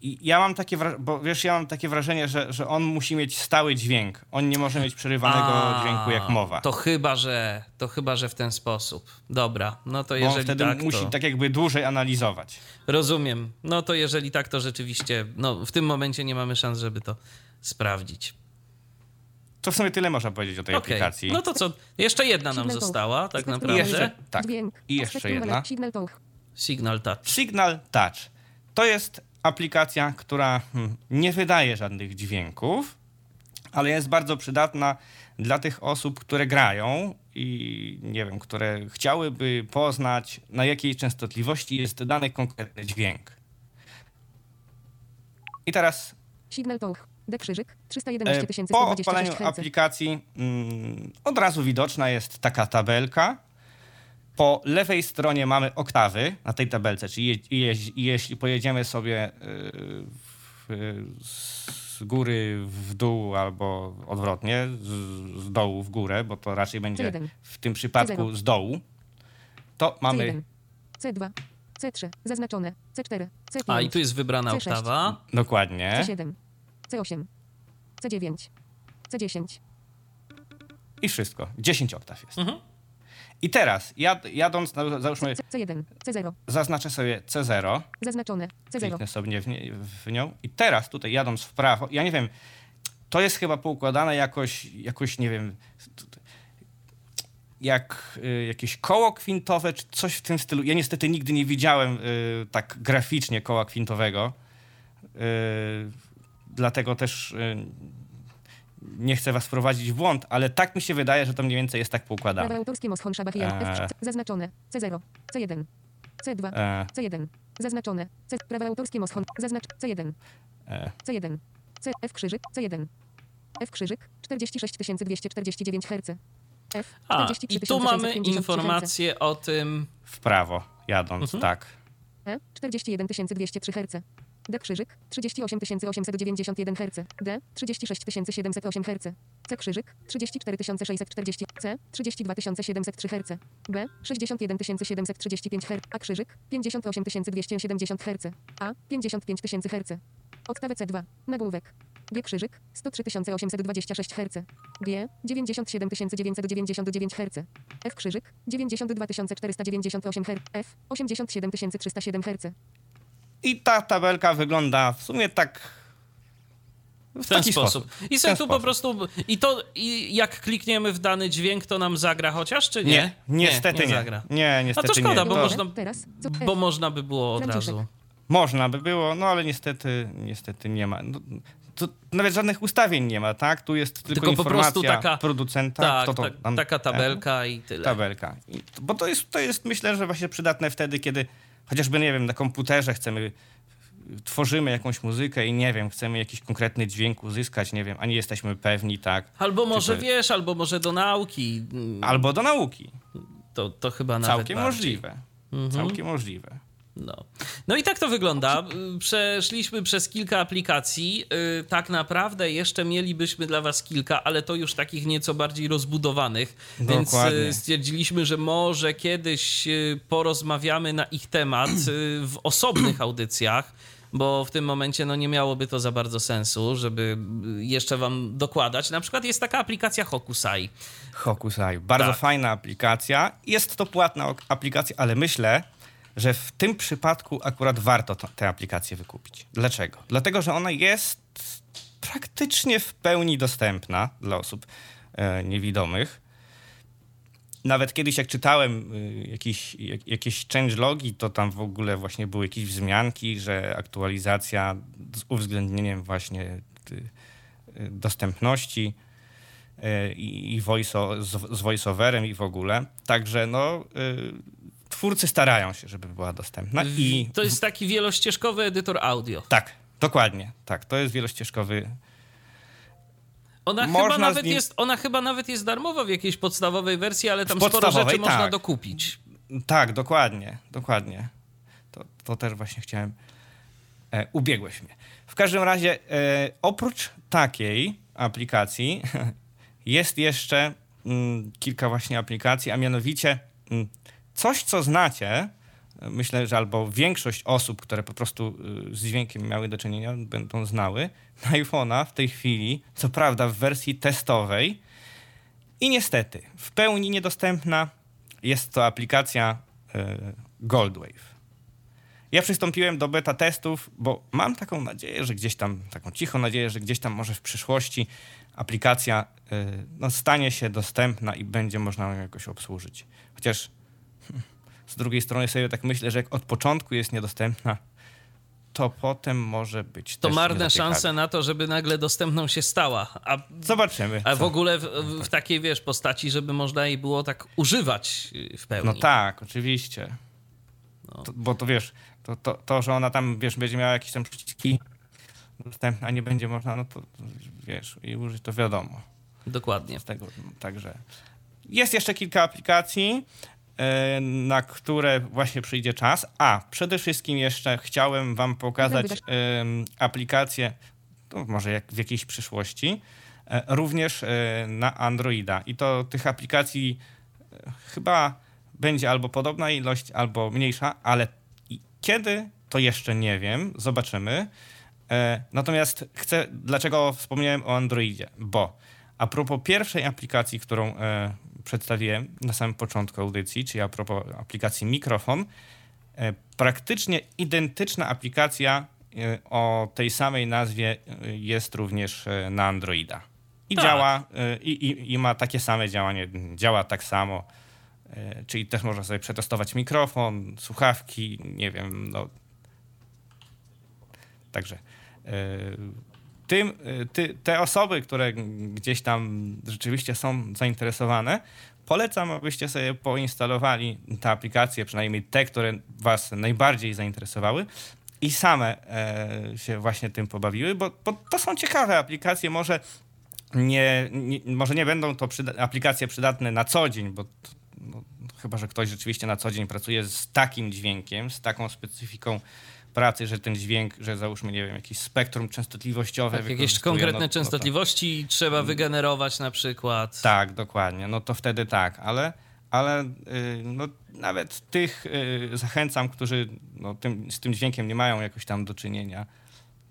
B: I ja mam takie wrażenie, bo wiesz, ja mam takie wrażenie, że, że on musi mieć stały dźwięk. On nie może mieć przerywanego
A: A,
B: dźwięku jak mowa.
A: To chyba, że to chyba, że w ten sposób. Dobra, no to
B: bo on
A: jeżeli
B: wtedy
A: tak,
B: musi
A: to
B: tak jakby dłużej analizować.
A: rozumiem. No to jeżeli tak, to rzeczywiście, no w tym momencie nie mamy szans, żeby to sprawdzić.
B: To w sumie tyle można powiedzieć o tej
A: Okej,
B: aplikacji.
A: no to co? Jeszcze jedna nam została, tak naprawdę.
B: Jeszcze, tak. I jeszcze jedna.
C: Signal
A: Touch.
B: Signal Touch. To jest aplikacja, która hmm, nie wydaje żadnych dźwięków, ale jest bardzo przydatna dla tych osób, które grają i nie wiem, które chciałyby poznać, na jakiej częstotliwości jest dany konkretny dźwięk. I teraz
C: Signal Talk. D krzyżyk.
B: e,
C: 311
B: po
C: 126
B: odpaleniu aplikacji mm, od razu widoczna jest taka tabelka. Po lewej stronie mamy oktawy na tej tabelce, czyli je, je, jeśli pojedziemy sobie y, w, z góry w dół albo odwrotnie, z, z dołu w górę, bo to raczej będzie
C: C1.
B: w tym przypadku
C: C0.
B: z dołu, to mamy
C: C1. C2. C3. Zaznaczone. C4. C5.
A: A i tu jest wybrana
C: C6.
A: oktawa.
B: dokładnie
C: C7. C8. C9. C10.
B: i wszystko. 10 oktaw jest.
A: Mhm.
B: I teraz, jad, jadąc, no, załóżmy,
C: C- C1. C0.
B: zaznaczę sobie C0,
C: Zaznaczone. C0.
B: kliknę sobie w, nie, w nią i teraz tutaj jadąc w prawo, ja nie wiem, to jest chyba poukładane jakoś, jakoś nie wiem, jak y, jakieś koło kwintowe, czy coś w tym stylu. Ja niestety nigdy nie widziałem y, tak graficznie koła kwintowego, y, dlatego też y, nie chcę was wprowadzić w błąd, ale tak mi się wydaje, że to mniej więcej jest tak
C: Prawa
B: poukładane.
C: autorskie Moschon Szabachija.
B: Eee.
C: F3. Zaznaczone. C0. C1. C2.
B: E,
C: C1. Zaznaczone. C. Prawa autorskie Moschon. Zaznacz. C1.
B: e,
C: C1. C. F krzyżyk. C1. F krzyżyk. 46 249 Hz. F.
A: A,
C: 43
A: i tu mamy
C: 653 Hz.
A: informację o tym,
B: w prawo jadąc,
A: Mhm.
B: tak.
C: E. 41 203 Hz. D krzyżyk. 38 891 Hz. D. 36 708 Hz. C krzyżyk. 34 640. C. 32 703 Hz. B. 61 735 Hz. A krzyżyk. 58 270 Hz. A. 55 000 Hz. Oktawę C2. Nagłówek. G krzyżyk. 103 826 Hz. G. 97 999 Hz. F krzyżyk. 92 498 Hz. F. 87 307 Hz.
B: I ta tabelka wygląda w sumie tak. W,
A: w ten
B: taki
A: sposób. I sobie tu po
B: sposób.
A: prostu. I to, i jak klikniemy w dany dźwięk, to nam zagra chociaż, czy nie?
B: Nie, niestety nie.
A: zagra.
B: Nie, niestety
A: to szkoda,
B: nie.
A: bo
B: To
A: można-
C: Teraz. Co?
A: Bo można by było od razu.
B: Można by było, no ale niestety, niestety nie ma. No, to nawet żadnych ustawień nie ma, tak? Tu jest tylko,
A: Tylko po
B: informacja
A: prostu taka-
B: producenta.
A: Tak,
B: kto to
A: tak
B: tam-
A: taka tabelka i tyle.
B: tabelka. I, bo to jest, to jest, myślę, że właśnie przydatne wtedy, kiedy chociażby, nie wiem, na komputerze chcemy, tworzymy jakąś muzykę i nie wiem, chcemy jakiś konkretny dźwięk uzyskać, nie wiem, a nie jesteśmy pewni, tak?
A: Albo
B: Czy
A: może
B: to-
A: wiesz, albo może do nauki.
B: Albo do nauki.
A: To, to chyba nawet
B: Całkiem
A: bardziej.
B: możliwe. Całkiem możliwe.
A: No. no i tak to wygląda. Y, Przeszliśmy przez kilka aplikacji. Y, Tak naprawdę jeszcze mielibyśmy dla Was kilka, ale to już takich nieco bardziej rozbudowanych. Więc
B: Dokładnie.
A: y, stwierdziliśmy, że może kiedyś y, porozmawiamy na ich temat y, w osobnych audycjach. Bo w tym momencie no, nie miałoby to za bardzo sensu, żeby y, jeszcze wam dokładać. Na przykład jest taka aplikacja Hokusai.
B: Hokusai. Bardzo
A: Tak.
B: fajna aplikacja. Jest to płatna aplikacja, ale myślę, że w tym przypadku akurat warto to, tę aplikację wykupić. Dlaczego? Dlatego, że ona jest praktycznie w pełni dostępna dla osób e, niewidomych. Nawet kiedyś, jak czytałem y, jakiś, jak, jakieś changelogi, to tam w ogóle właśnie były jakieś wzmianki, że aktualizacja z uwzględnieniem właśnie y, dostępności y, i, i voice, z, z voiceoverem i w ogóle. Także no, y, twórcy starają się, żeby była dostępna i
A: To jest taki wielościeżkowy edytor audio.
B: tak, dokładnie, tak, to jest wielościeżkowy
A: Ona
B: Można
A: chyba, nawet
B: nim-
A: jest, ona chyba nawet jest darmowa w jakiejś podstawowej wersji, ale tam sporo rzeczy można
B: tak.
A: dokupić.
B: Tak, dokładnie, dokładnie. To, to też właśnie chciałem. E, ubiegłeś mnie. W każdym razie, e, oprócz takiej aplikacji, jest jeszcze mm, kilka właśnie aplikacji, a mianowicie mm, coś, co znacie myślę, że albo większość osób, które po prostu y, z dźwiękiem miały do czynienia, będą znały, na iPhone'a w tej chwili, co prawda w wersji testowej i niestety w pełni niedostępna jest to aplikacja y, Goldwave. Ja przystąpiłem do beta testów, bo mam taką nadzieję, że gdzieś tam, taką cichą nadzieję, że gdzieś tam może w przyszłości aplikacja y, no, stanie się dostępna i będzie można ją jakoś obsłużyć. Chociaż z drugiej strony sobie tak myślę, że jak od początku jest niedostępna, to potem może być
A: To marne szanse na to, żeby nagle dostępną się stała. A,
B: Zobaczymy.
A: a w
B: co.
A: ogóle w, w takiej, wiesz, postaci, żeby można jej było tak używać w pełni.
B: No tak, oczywiście.
A: No.
B: To, bo to wiesz, to, to, to, że ona tam, wiesz, będzie miała jakieś tam przyciski dostępne, a nie będzie można, no to wiesz, i użyć to wiadomo.
A: Dokładnie.
B: Z tego, no, także jest jeszcze kilka aplikacji, na które właśnie przyjdzie czas. A przede wszystkim jeszcze chciałem Wam pokazać aplikację, to może jak w jakiejś przyszłości, e, również e, na Androida. I to tych aplikacji e, chyba będzie albo podobna ilość, albo mniejsza, ale kiedy to jeszcze nie wiem, zobaczymy. E, Natomiast chcę, dlaczego wspomniałem o Androidzie? Bo a propos pierwszej aplikacji, którą e, przedstawiłem na samym początku audycji, czyli a propos aplikacji Mikrofon, e, praktycznie identyczna aplikacja e, o tej samej nazwie e, jest również na Androida. I
A: Tak.
B: działa, i, i, i ma takie same działanie, działa tak samo. Czyli też można sobie przetestować mikrofon, słuchawki, nie wiem, no. Także tym, e, ty, te osoby, które gdzieś tam rzeczywiście są zainteresowane, polecam, abyście sobie poinstalowali te aplikacje, przynajmniej te, które was najbardziej zainteresowały i same e, się właśnie tym pobawiły, bo, bo to są ciekawe aplikacje, może nie, nie, może nie będą to przyda- aplikacje przydatne na co dzień, bo t- no, chyba, że ktoś rzeczywiście na co dzień pracuje z takim dźwiękiem, z taką specyfiką pracy, że ten dźwięk, że załóżmy, nie wiem, jakieś spektrum częstotliwościowe.
A: Tak, jakieś konkretne
B: no- no to-
A: częstotliwości trzeba wygenerować na przykład.
B: tak, dokładnie. No to wtedy tak, ale, ale y, no, nawet tych y, zachęcam, którzy no, tym, z tym dźwiękiem nie mają jakoś tam do czynienia,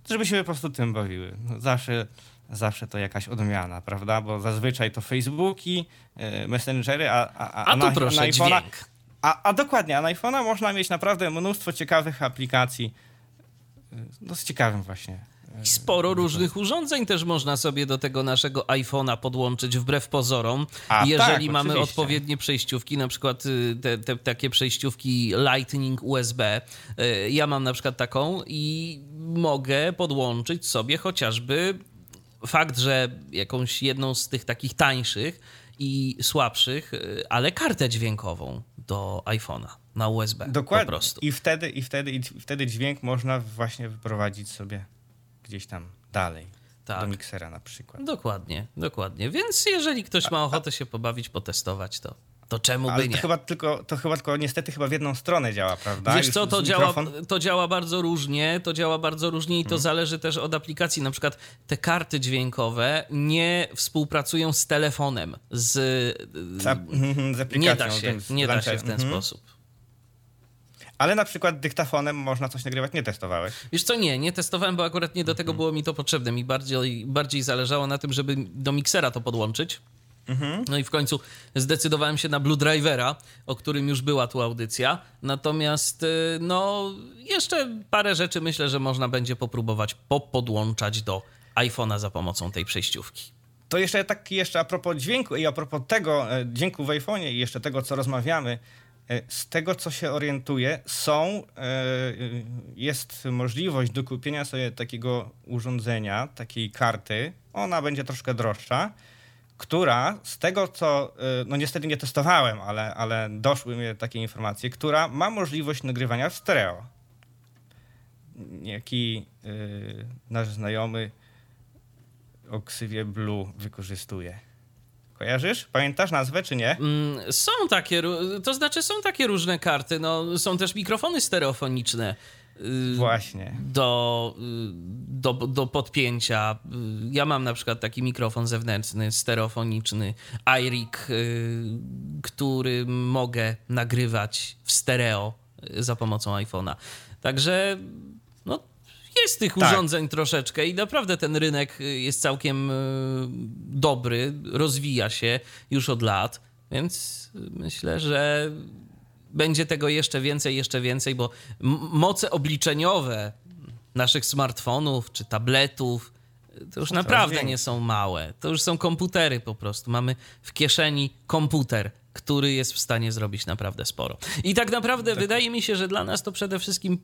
B: żeby się po prostu tym bawiły. No, zawsze, zawsze to jakaś odmiana, prawda? Bo zazwyczaj to Facebooki, y, Messengery, a, a, a,
A: A tu
B: na,
A: proszę,
B: na iPhone'a-. A, a dokładnie, a na iPhone'a można mieć naprawdę mnóstwo ciekawych aplikacji. No z ciekawym właśnie. y,
A: Sporo różnych urządzeń też można sobie do tego naszego iPhone'a podłączyć wbrew pozorom.
B: A,
A: Jeżeli
B: tak,
A: mamy
B: oczywiście.
A: odpowiednie przejściówki, na przykład y, te, te takie przejściówki Lightning USB. y, Ja mam na przykład taką i mogę podłączyć sobie chociażby fakt, że jakąś jedną z tych takich tańszych i słabszych, y, ale kartę dźwiękową do iPhone'a na USB.
B: Dokładnie.
A: Po prostu.
B: I wtedy, i, wtedy, I wtedy dźwięk można właśnie wyprowadzić sobie gdzieś tam dalej.
A: Tak.
B: Do miksera na przykład.
A: Dokładnie, dokładnie. Więc jeżeli ktoś ma ochotę się pobawić, potestować, to, to czemu
B: Ale
A: by
B: to
A: nie?
B: chyba, tylko, to chyba tylko niestety chyba w jedną stronę działa, prawda?
A: Wiesz
B: Już
A: co, to działa, to działa bardzo różnie, to działa bardzo różnie i
B: Mhm.
A: to zależy też od aplikacji. Na przykład te karty dźwiękowe nie współpracują z telefonem, z...
B: Z, ap- mhm, z aplikacją.
A: Nie da się,
B: z
A: nie da się w ten
B: Mhm.
A: sposób.
B: Ale na przykład dyktafonem można coś nagrywać, nie testowałeś.
A: Wiesz co, nie, nie testowałem, bo akurat nie do tego
B: Mhm.
A: było mi to potrzebne. Mi bardziej, bardziej zależało na tym, żeby do miksera to podłączyć.
B: Mhm.
A: No i w końcu zdecydowałem się na Blue Drivera, o którym już była tu audycja. Natomiast, y, no, jeszcze parę rzeczy myślę, że można będzie popróbować popodłączać do iPhone'a za pomocą tej przejściówki.
B: To jeszcze tak jeszcze a propos dźwięku i a propos tego e, dźwięku w iPhone'ie i jeszcze tego, co rozmawiamy, e, z tego, co się orientuję, są, e, jest możliwość do kupienia sobie takiego urządzenia, takiej karty, ona będzie troszkę droższa, która z tego, co, e, no niestety nie testowałem, ale, ale doszły mi takie informacje, która ma możliwość nagrywania w stereo. Jaki e, nasz znajomy o ksywie Blue wykorzystuje. Kojarzysz? Pamiętasz nazwę, czy nie?
A: Mm, Są takie, to znaczy są takie różne karty, no, są też mikrofony stereofoniczne.
B: Właśnie.
A: do, y, do, do podpięcia. Y, Ja mam na przykład taki mikrofon zewnętrzny, stereofoniczny, iRig, y, który mogę nagrywać w stereo za pomocą iPhone'a. Także no, jest tych
B: Tak.
A: urządzeń troszeczkę i naprawdę ten rynek jest całkiem dobry, rozwija się już od lat, więc myślę, że będzie tego jeszcze więcej, jeszcze więcej, bo moce obliczeniowe naszych smartfonów czy tabletów y, to już naprawdę nie są małe. To już są komputery po prostu. Mamy w kieszeni komputer, który jest w stanie zrobić naprawdę sporo. I tak naprawdę wydaje mi się, że dla nas to przede wszystkim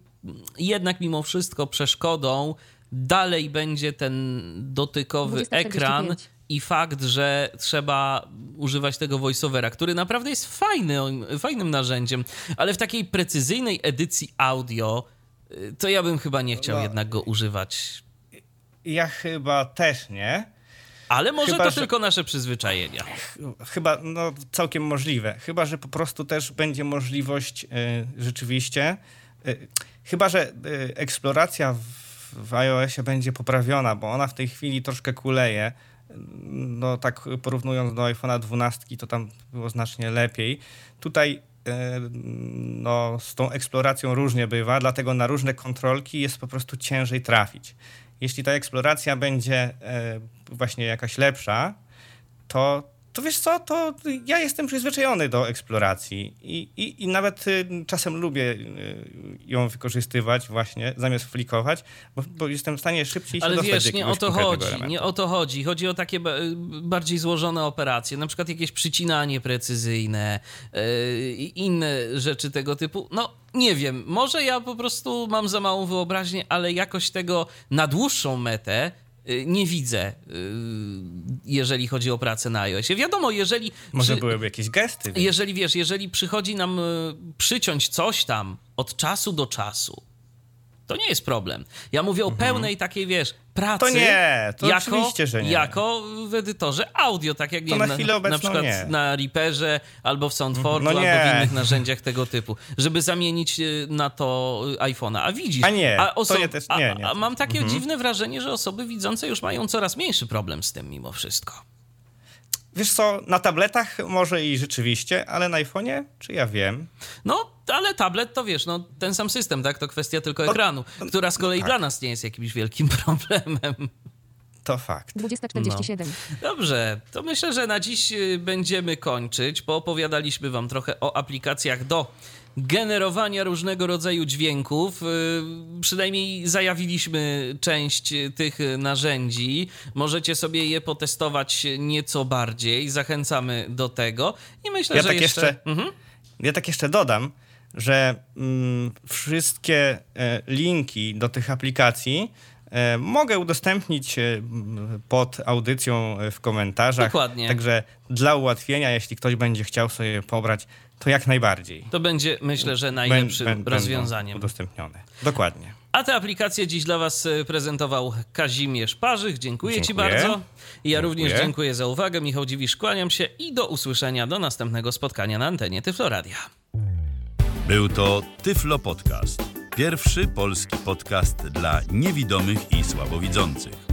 A: jednak mimo wszystko przeszkodą dalej będzie ten dotykowy
C: 20.45.
A: ekran i fakt, że trzeba używać tego voiceovera, który naprawdę jest fajny, fajnym narzędziem, ale w takiej precyzyjnej edycji audio y, to ja bym chyba nie chciał
B: No.
A: jednak go używać.
B: Ja chyba też nie.
A: Ale może
B: Chyba,
A: to
B: że-
A: tylko nasze przyzwyczajenia.
B: Chyba, no całkiem możliwe. Chyba, że po prostu też będzie możliwość y, rzeczywiście. Y, chyba, że eksploracja w, w iOSie będzie poprawiona, bo ona w tej chwili troszkę kuleje. No tak porównując do iPhone'a 12, to tam było znacznie lepiej. Tutaj y, no, z tą eksploracją różnie bywa, dlatego na różne kontrolki jest po prostu ciężej trafić. Jeśli ta eksploracja będzie e, właśnie jakaś lepsza, to, to wiesz co, to ja jestem przyzwyczajony do eksploracji i, i, i nawet y, czasem lubię y, ją wykorzystywać właśnie, zamiast flikować, bo, bo jestem w stanie szybciej się
A: Ale
B: dostać
A: wiesz,
B: do
A: nie o to chodzi,
B: elementu.
A: nie o to chodzi. Chodzi o takie ba- bardziej złożone operacje, na przykład jakieś przycinanie precyzyjne yy, i inne rzeczy tego typu. No, nie wiem, może ja po prostu mam za małą wyobraźnię, ale jakoś tego na dłuższą metę yy, nie widzę, yy, jeżeli chodzi o pracę na iOSie. Wiadomo, jeżeli...
B: Może
A: przy-
B: byłyby jakieś gesty. wiesz.
A: jeżeli wiesz, jeżeli przychodzi nam y, przyciąć coś tam od czasu do czasu, to nie jest problem. Ja mówię o pełnej takiej, wiesz, pracy.
B: Mhm. To nie, to
A: jako,
B: oczywiście, że nie.
A: Jako w edytorze audio, tak jak nie
B: To na chwilę obecną
A: przykład
B: nie.
A: na Reaperze, albo w Soundforge'u,
B: No
A: albo w
B: nie.
A: innych narzędziach tego typu, żeby zamienić y, na to y, iPhone'a. A widzisz,
B: A nie,
A: a,
B: to nie też- nie,
A: a,
B: nie.
A: a mam takie dziwne wrażenie, że osoby widzące już mają coraz mniejszy problem z tym mimo wszystko.
B: Wiesz co, na tabletach może i rzeczywiście, ale na iPhone'ie, czy ja wiem?
A: No, ale tablet to wiesz, no ten sam system, tak? To kwestia tylko
B: No,
A: ekranu, która z kolei
B: tak.
A: dla nas nie jest jakimś wielkim problemem.
B: To fakt.
C: 20.47.
A: Dobrze, to myślę, że na dziś y, będziemy kończyć. Poopowiadaliśmy wam trochę o aplikacjach do generowania różnego rodzaju dźwięków. Y, Przynajmniej zajawiliśmy część tych narzędzi. Możecie sobie je potestować nieco bardziej. Zachęcamy do tego. I myślę,
B: Ja
A: że
B: tak
A: jeszcze...
B: jeszcze-
A: Mhm.
B: Ja tak jeszcze dodam, że mm, wszystkie e, linki do tych aplikacji e, mogę udostępnić e, pod audycją e, w komentarzach.
A: Dokładnie.
B: Także dla ułatwienia, jeśli ktoś będzie chciał sobie pobrać, to jak najbardziej.
A: To będzie, myślę, że najlepszym
B: będą
A: rozwiązaniem.
B: Udostępnione. Dokładnie.
A: A tę aplikację dziś dla Was e, prezentował Kazimierz Parzych. Dziękuję, Ci
B: Dziękuję.
A: bardzo. I ja
B: Dziękuję.
A: również dziękuję za uwagę. Michał Dziwisz, kłaniam się i do usłyszenia do następnego spotkania na antenie Tyfloradia.
D: Był to Tyflo Podcast. Pierwszy polski podcast dla niewidomych i słabowidzących.